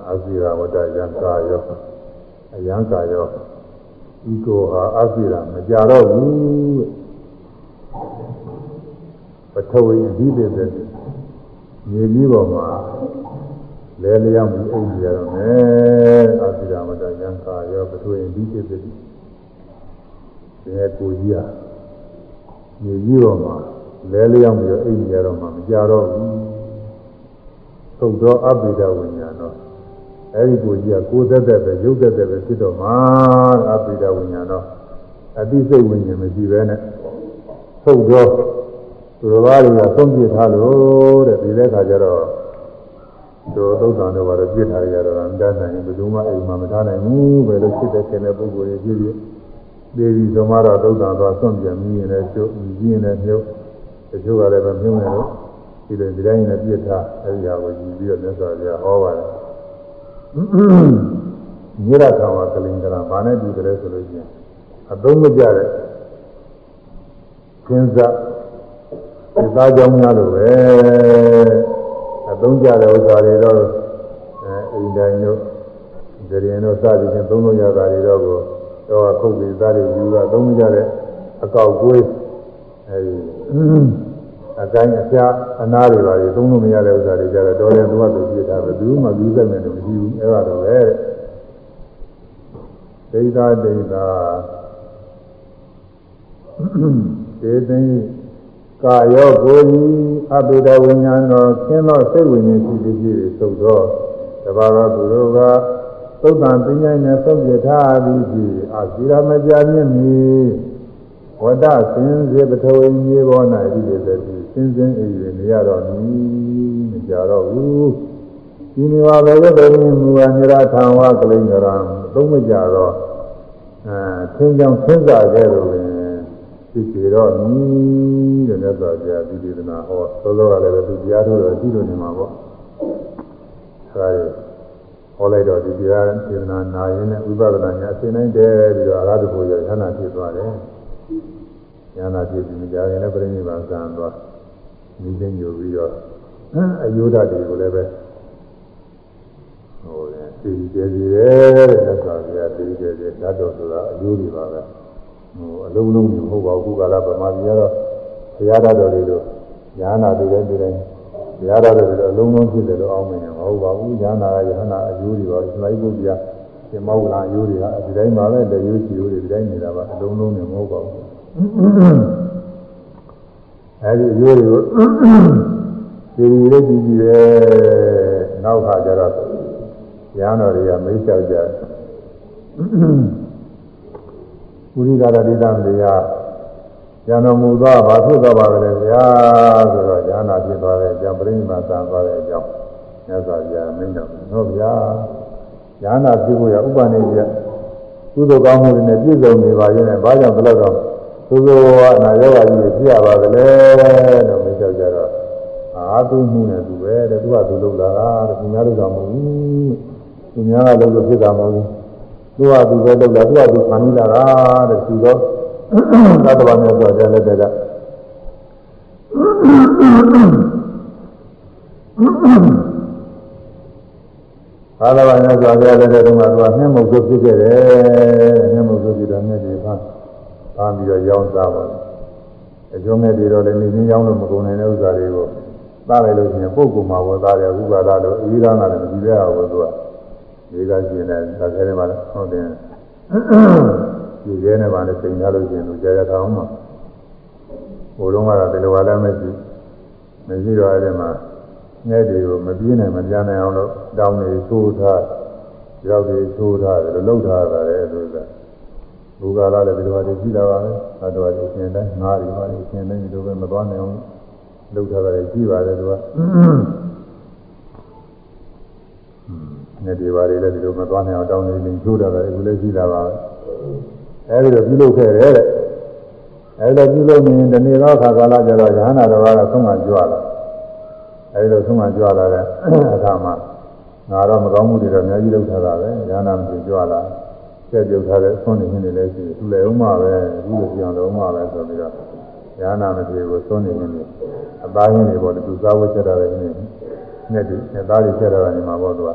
အာသီရဝတ္တယံကာယောအယံကာယောဤကိုဟာအပိရာမကြတော့ဘူးပထဝီအဓိပ္ပာယ်မြေကြီးပေါ်မှာလဲလျောင်းပြီးအိပ်ကြရတော့မယ်အပိရာမတယံခါရောပထဝီအဓိပ္ပာယ်ဒီရဲ့ကိုကြီးဟာမြေကြီးပေါ်မှာလဲလျောင်းပြီးအိပ်ကြရတော့မှမကြတော့ဘူးသုတ်သောအပိဒဝိညာဏော အဲဒီကိုကြီးကကိုယ်သက်သက်ပဲရုပ်သက်သက်ပဲဖြစ်တော့မှာအပိဒဝိညာဏတော့အတိစိတ်ဝိညာဉ်မရှိပဲနဲ့သုတ်သောသူတော်ဘာတွေကသုံးပြထားလို့တဲ့ဒီတဲ့ခါကျတော့တို့သုတ်တန်တို့ဘာလို့ပြစ်ထားရတော့မတတ်နိုင်ဘူးဘယ်သူမှအိမ်မှာမထားနိုင်ဘူးဘယ်လိုဖြစ်တဲ့ခင်တဲ့ပုဂ္ဂိုလ်တွေဖြစ်ဖြစ်ဒေဒီဆိုမှတော့သုတ်တန်သွားဆွန့်ပြန်ပြီးရင်လည်းကျုပ်ကြီးရင်လည်းမြုပ်တချို့ကလည်းမမြုပ်နိုင်လို့ဒီလိုဒီတိုင်းနဲ့ပြစ်ထားအဲဒီဟာကိုကြည့်ပြီးတော့မြတ်စွာဘုရားဟောပါတယ် မြေရခံဝကလင်္ကရာဘာနဲ့တူတယ်ဆိုလို့ရှိရင်အသုံးမကျတဲ့ကျင်းစားဒီသားကြောင့်များလို့ပဲအသုံးကျတဲ့ဥစ္စာတွေတော့အဲအိမ်တိုင်းတို့ဒရင်တို့စသည်ဖြင့်သုံးလို့ရတာတွေတော့ကိုတော့ခုတ်ပြီးသားတွေယူတာသုံးမကျတဲ့အကောက်ကွေးအဲဒီ အကိုင်းအပြားအနာတွေပါလေသုံးလို့မရတဲ့ဥစ္စာတွေကြတော့တော်တယ်သူကသူပြစ်တာပဲဘူးမှဘူးစက်မယ်လို့မရှိဘူးအဲ့ဒါတော့ပဲဒိဋ္ဌဒိဋ္ဌဒေသိကာယောကိုယ်ကြီးအဘိဓဝိညာဏတော်ခင်းသောစိတ်ဝိညာဉ်ရှိသည်ဖြစ်သုတ်သောတပါးသောသူတို့ကသုတ်တံပညာနဲ့ဆုံးပြထားသည်ဖြစ်အာဇီရမကြမြင့်မီဝဒစင်စေပထဝီမြေပေါ်၌ဒီလိုတည်း စင်းစင်းအေးအေးနေရတော့နီးမကြတော့ဘူးဒီနေပါပဲဘယ်လိုမူဝနိရထံဝကလိင်္ဂရံသုံးမကြတော့အဲသင်ကြောင့်သစ္စာခဲ့လို့ပင်သိကြတော့နီးတဲ့မြတ်စွာဘုရားဒီဒေသနာဟောသောသောကလည်းပဲသူတရားထုတ်တော့ကြည့်လို့နေမှာပေါ့အဲဒါဟောလိုက်တော့ဒီတရားဒေသနာနာရင်နဲ့ဥပဒနာညာအစဉ်တိုင်းတည်းပြီးတော့အာရတ္တကိုရဌာနဖြစ်သွားတယ်ဉာဏ်ဖြစ်ပြီးကြာရင်လည်းပြိဋိဘံကံသွား မိသိညိုပြီးတော့အယုဒ္ဓတွေကိုလည်းပဲဟိုလေသိကြစီတယ်တဲ့သက်သာပြသိကြစီဓာတ်တော်ဆိုတာအယုတွေပါပဲဟိုအလုံးလုံးမဟုတ်ပါဘူးခုကလာဗမာပြည်ကတော့ဘုရားဓာတ်တော်တွေလို့ညာနာတွေလည်းဒီတိုင်းဘုရားဓာတ်တော်တွေအလုံးလုံးဖြစ်တယ်လို့အောင်းမနေမဟုတ်ပါဘူးညာနာကယဟနာအယုတွေပါစလိုက်ဖို့ပြဒီမောက္ကလာအယုတွေကဒီတိုင်းပါပဲလက်ယုချီယုတွေဒီတိုင်းနေတာပါအလုံးလုံးနေမဟုတ်ပါဘူး အဲဒီရိုးတွေကိုဒီလိုကြည့်ကြည့်ရဲနောက်ခါကျတော့ရဟန်းတော်တွေကမိတ်ဆက်ကြပုရိသရတိတံတရားဉာဏ်တော်မူသောဘာဖြစ်သွားပါလဲဗျာဆိုတော့ဉာဏ်နာဖြစ်သွားတဲ့အကြောင်းပြိဋိမာသံသွားတဲ့အကြောင်းမြတ်စွာဘုရားမိန့်တော်ဟုတ်ဗျာဉာဏ်နာဖြစ်ဖို့ရဥပနိယကုသိုလ်ကောင်းမှုတွေနဲ့ပြည့်စုံနေပါရင်လည်းဘာကြောင့်ဘယ်လိုတော့ သို့သောအနာရောဂါကြီးဖြစ်ရပါသလဲလို့မိတ်ဆက်ကြတော့အာသူမှုနဲ့သူပဲတဲ့သူကသူလုပ်လာတာတဲ့သူများလုပ်တာမဟုတ်ဘူးသူများကလုပ်လို့ဖြစ်တာမဟုတ်ဘူးသူကသူပဲလုပ်တာသူကသူခံမိလာတာတဲ့သူတော့သတ္တဝါများဆိုတဲ့လက်တက်ကဘာသာဝင်ဆိုတဲ့လက်တက်တုန်းကသူကနှင်းမုတ်ဆိုဖြစ်ခဲ့တယ်နှင်းမုတ်ဆိုပြီးတော့မြတ်ဒီဖာ ဖမ်းပြီးတော့ရောင်းစားပါအကျိုးမဲ့တွေတော့လည်းနေချင်းရောင်းလို့မကုန်နိုင်တဲ့ဥစ္စာတွေကိုသားလိုက်လို့ရှိရင်ပုဂ္ဂိုလ်မှာဝယ်သားတယ်ဥပါဒလို့အေးသားကလည်းမကြည့်ရဘူးသူကဒီကရှိနေတယ်ဒါခဲတယ်မှာဟုတ်တယ်ဒီရဲနဲ့ပါနဲ့စိန်ထားလို့ရှိရင်တို့ကြာကြာထောင်းမှာဟိုတုန်းကတော့ဒီလိုပါလည်းမရှိမရှိတော့အဲ့ဒီမှာငဲ့တွေကိုမပြေးနိုင်မပြနိုင်အောင်လို့တောင်းနေထိုးထားရောက်တွေထိုးထားတယ်လို့လှုပ်ထားတာလေလို့ဆိုတာ ဘူကာလာလည်းဒီလိုပါတည်းရှိတာပါပဲအတော်အရှင်တိုင်းငါးတွေပါလေရှင်တိုင်းဒီလိုပဲမသွားနိုင်အောင်လှုပ်ထားတာကြီးပါတယ်သူကနေဒီပါလေလည်းဒီလိုမသွားနိုင်အောင်တောင်းနေနေထိုးထားတယ်အခုလည်းရှိတာပါပဲအဲဒီတော့ပြုလုပ်ခဲ့တယ်တဲ့အဲဒီတော့ပြုလုပ်ရင်ဒီနေ့တော့ခါကာလကျတော့ယဟနာတော်ကဆုံးမကြွလာအဲဒီလိုဆုံးမကြွလာတဲ့အခါမှာငါတော့မကောင်းမှုတွေတော့အများကြီးလုပ်ထားတာပဲယဟနာမကြွလာ ကျက်ပြုတ်ထားတဲ့ဆွနေနေလည်းရှိတယ်သူလည်းဥမပဲအခုလိုပြောင်းတော့ဥမပဲဆိုပြီးတော့ယဟနာမကြွကိုဆွနေနေနေအသားရင်းတွေပေါ်သူစားဝတ်ချက်တာလည်းနေနဲ့ဒီအသားတွေချက်တာနေမှာပေါ့သူက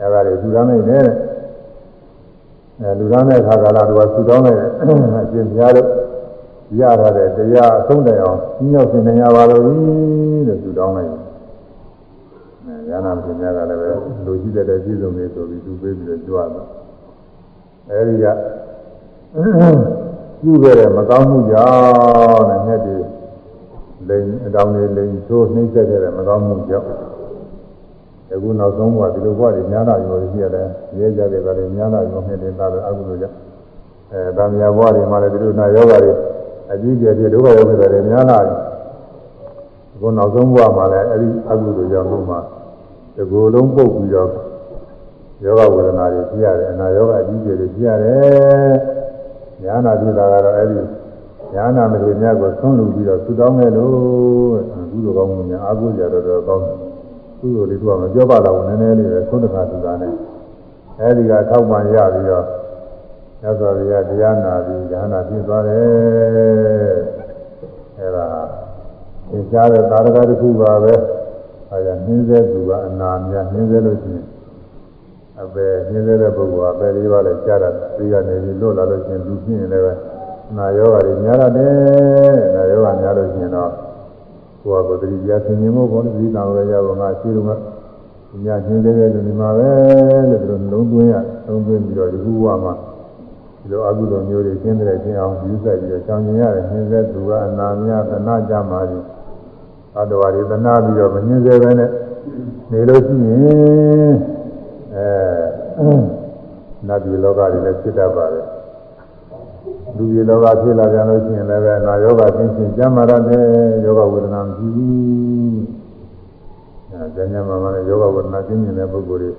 အဲဒါတွေသူကနိုင်တယ်အဲလူသားတဲ့ခါကာလသူကသူတောင်းနေတယ်အရှင်များတို့ရရတဲ့တရားအဆုံးတိုင်အောင်ညှောက်ရှင်နေရပါလို့လို့သူတောင်းလိုက်တယ်။ဉာဏ်နာမင်းများကလည်းပဲလူကြီးတဲ့တဲ့ပြည်စုံနေဆိုပြီးသူပေးပြီးတော့ကြွားတော့ အဲဒီကပြုခဲ့တဲ့မကောင်းမှုကြောင့်နဲ့ငှက်တွေလိန်အတောင်တွေလိန်ချိုးနှိမ့်ဆက်ခဲ့တဲ့မကောင်းမှုကြောင့်အခုနောက်ဆုံးကဒီလိုဘဝတွေများလာရောရှိရတယ်ရဲကြတယ်ကလည်းများလာရောနှစ်တင်သားပဲအကုသိုလ်ကြောင့်အဲဗာမယာဘဝတွေမှာလည်းဒီလိုနာယောဂတွေအကြီးကျယ်ပြဒုက္ခရောက်ခဲ့တယ်များလာတယ်အခုနောက်ဆုံးဘဝမှာလည်းအဲဒီအကုသိုလ်ကြောင့်လို့မှဒီကိုယ်လုံးပုတ်ပြီးတော့ ယောဂဝေဒနာတွေဖြစ်ရတယ်အနာယောဂအကြီးကျယ်တွေဖြစ်ရတယ်ညာနာဖြစ်တာကတော့အဲဒီညာနာမတွေများကိုဆုံးလူပြီးတော့သူတောင်းခဲ့လို့ကုသိုလ်ကောင်းမှုများအာဟုကြတော်တော်ကောင်းတယ်ကုသိုလ်လေးကမပြောပါတော့နည်းနည်းလေးပဲသုံးတခါသူတာနဲ့အဲဒီကထောက်ပံ့ရပြီးတော့မြတ်စွာဘုရားတရားနာပြီးဉာဏ်နာပြည့်သွားတယ်အဲဒါသင်ကြားတဲ့သာရကတစ်ခုပါပဲအဲဒါနှင်းစေသူကအနာများနှင်းစေလို့ရှိရင် အပေနှင်းစေတဲ့ပုဂ္ဂိုလ်ကအပေလေးပါလဲကြားတာသိကနေပြီးလွတ်လာလို့ရှိရင်သူဖြစ်ရင်လည်းပဲနာယောဂါတွေများရတယ်နာယောဂါများလို့ရှိရင်တော့ကိုယ်ကသတိတရားသင်ခြင်းမို့ဘောသတိတောင်ရရပါငါရှိတော့မှညနှင်းစေတဲ့လူဒီမှာပဲလို့ဒီလိုလုံးသွင်းရလုံးသွင်းပြီးတော့ဒီခုဘဝမှာဒီလိုအကုသိုလ်မျိုးတွေကျင်းတဲ့ကျင်းအောင်ယူဆိုင်ပြီးတော့ချောင်ကျင်ရတယ်နှင်းစေသူကအနာများသနာကြမှာကြီးအတ္တဝါတွေသနာပြီးတော့မနှင်းစေပဲနဲ့နေလို့ရှိရင် အဲနတ်ပြည်လောကတွေလည်းဖြစ်တတ်ပါတယ်လူပြည်လောကဖြစ်လာကြလို့ရှိရင်လည်းပဲနာယောဂသင်ချင်းကျမ်းမာရတယ်ယောဂဝေဒနာမရှိဘူးအဲကျမ်းမာမှာလည်းယောဂဝေဒနာကျင်းနေတဲ့ပုဂ္ဂိုလ်တွေ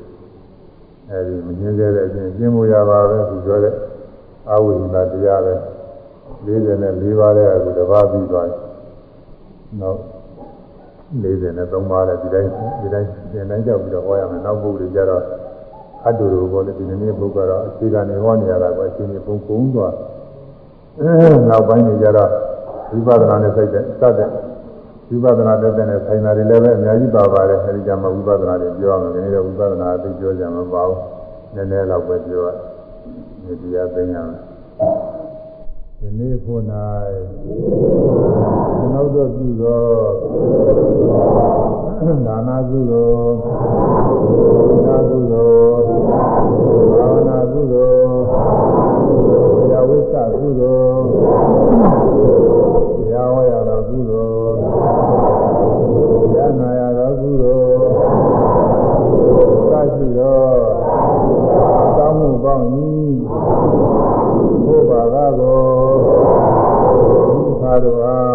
အဲဒီမငြင်းသေးတဲ့အချင်းကျင်းမှုရပါပဲသူပြောတဲ့အာဝိဒနာတရားပဲ44ပါးတဲ့အခုတစ်ပါးပြီးသွားတယ်နောက်43ပါးတဲ့ဒီတိုင်းဒီတိုင်းဒီတိုင်းကြောက်ပြီးတော့ဟောရမယ်နောက်ပုဂ္ဂိုလ်ကြတော့ အတူတူပေါ်လေဒီနေ့ပုဂ္ဂိုလ်တော့အခြေခံနေဟောနေရတာကအချင်းချင်းပုံကုန်းသွားနောက်ပိုင်းနေကြတော့ဝိပဿနာနဲ့စိတ်တဲ့စတဲ့ဝိပဿနာတက်တဲ့နဲ့ဆိုင်တာတွေလည်းပဲအများကြီးပါပါတယ်အဲဒီကြမှာဝိပဿနာတွေပြောရမယ်ဒီနေ့တော့ဝိပဿနာအသိပြောကြမှာမပါဘူးနည်းနည်းတော့ပဲပြောရဒီတရားသိညာ ဒီနေ့ဖို့၌နောက်တော့ပြုသောဒါနာကုသိုလ်ဒါကုသိုလ်ဘာဝနာကုသိုလ်ယဝိသကုသိုလ်တရားဟောရသောကုသိုလ်ဉာဏ်နာရသောကုသိုလ်သရှိသောတောင်းမှုပေါင်း၏ဘုရားကကိုဤသာ တို့အား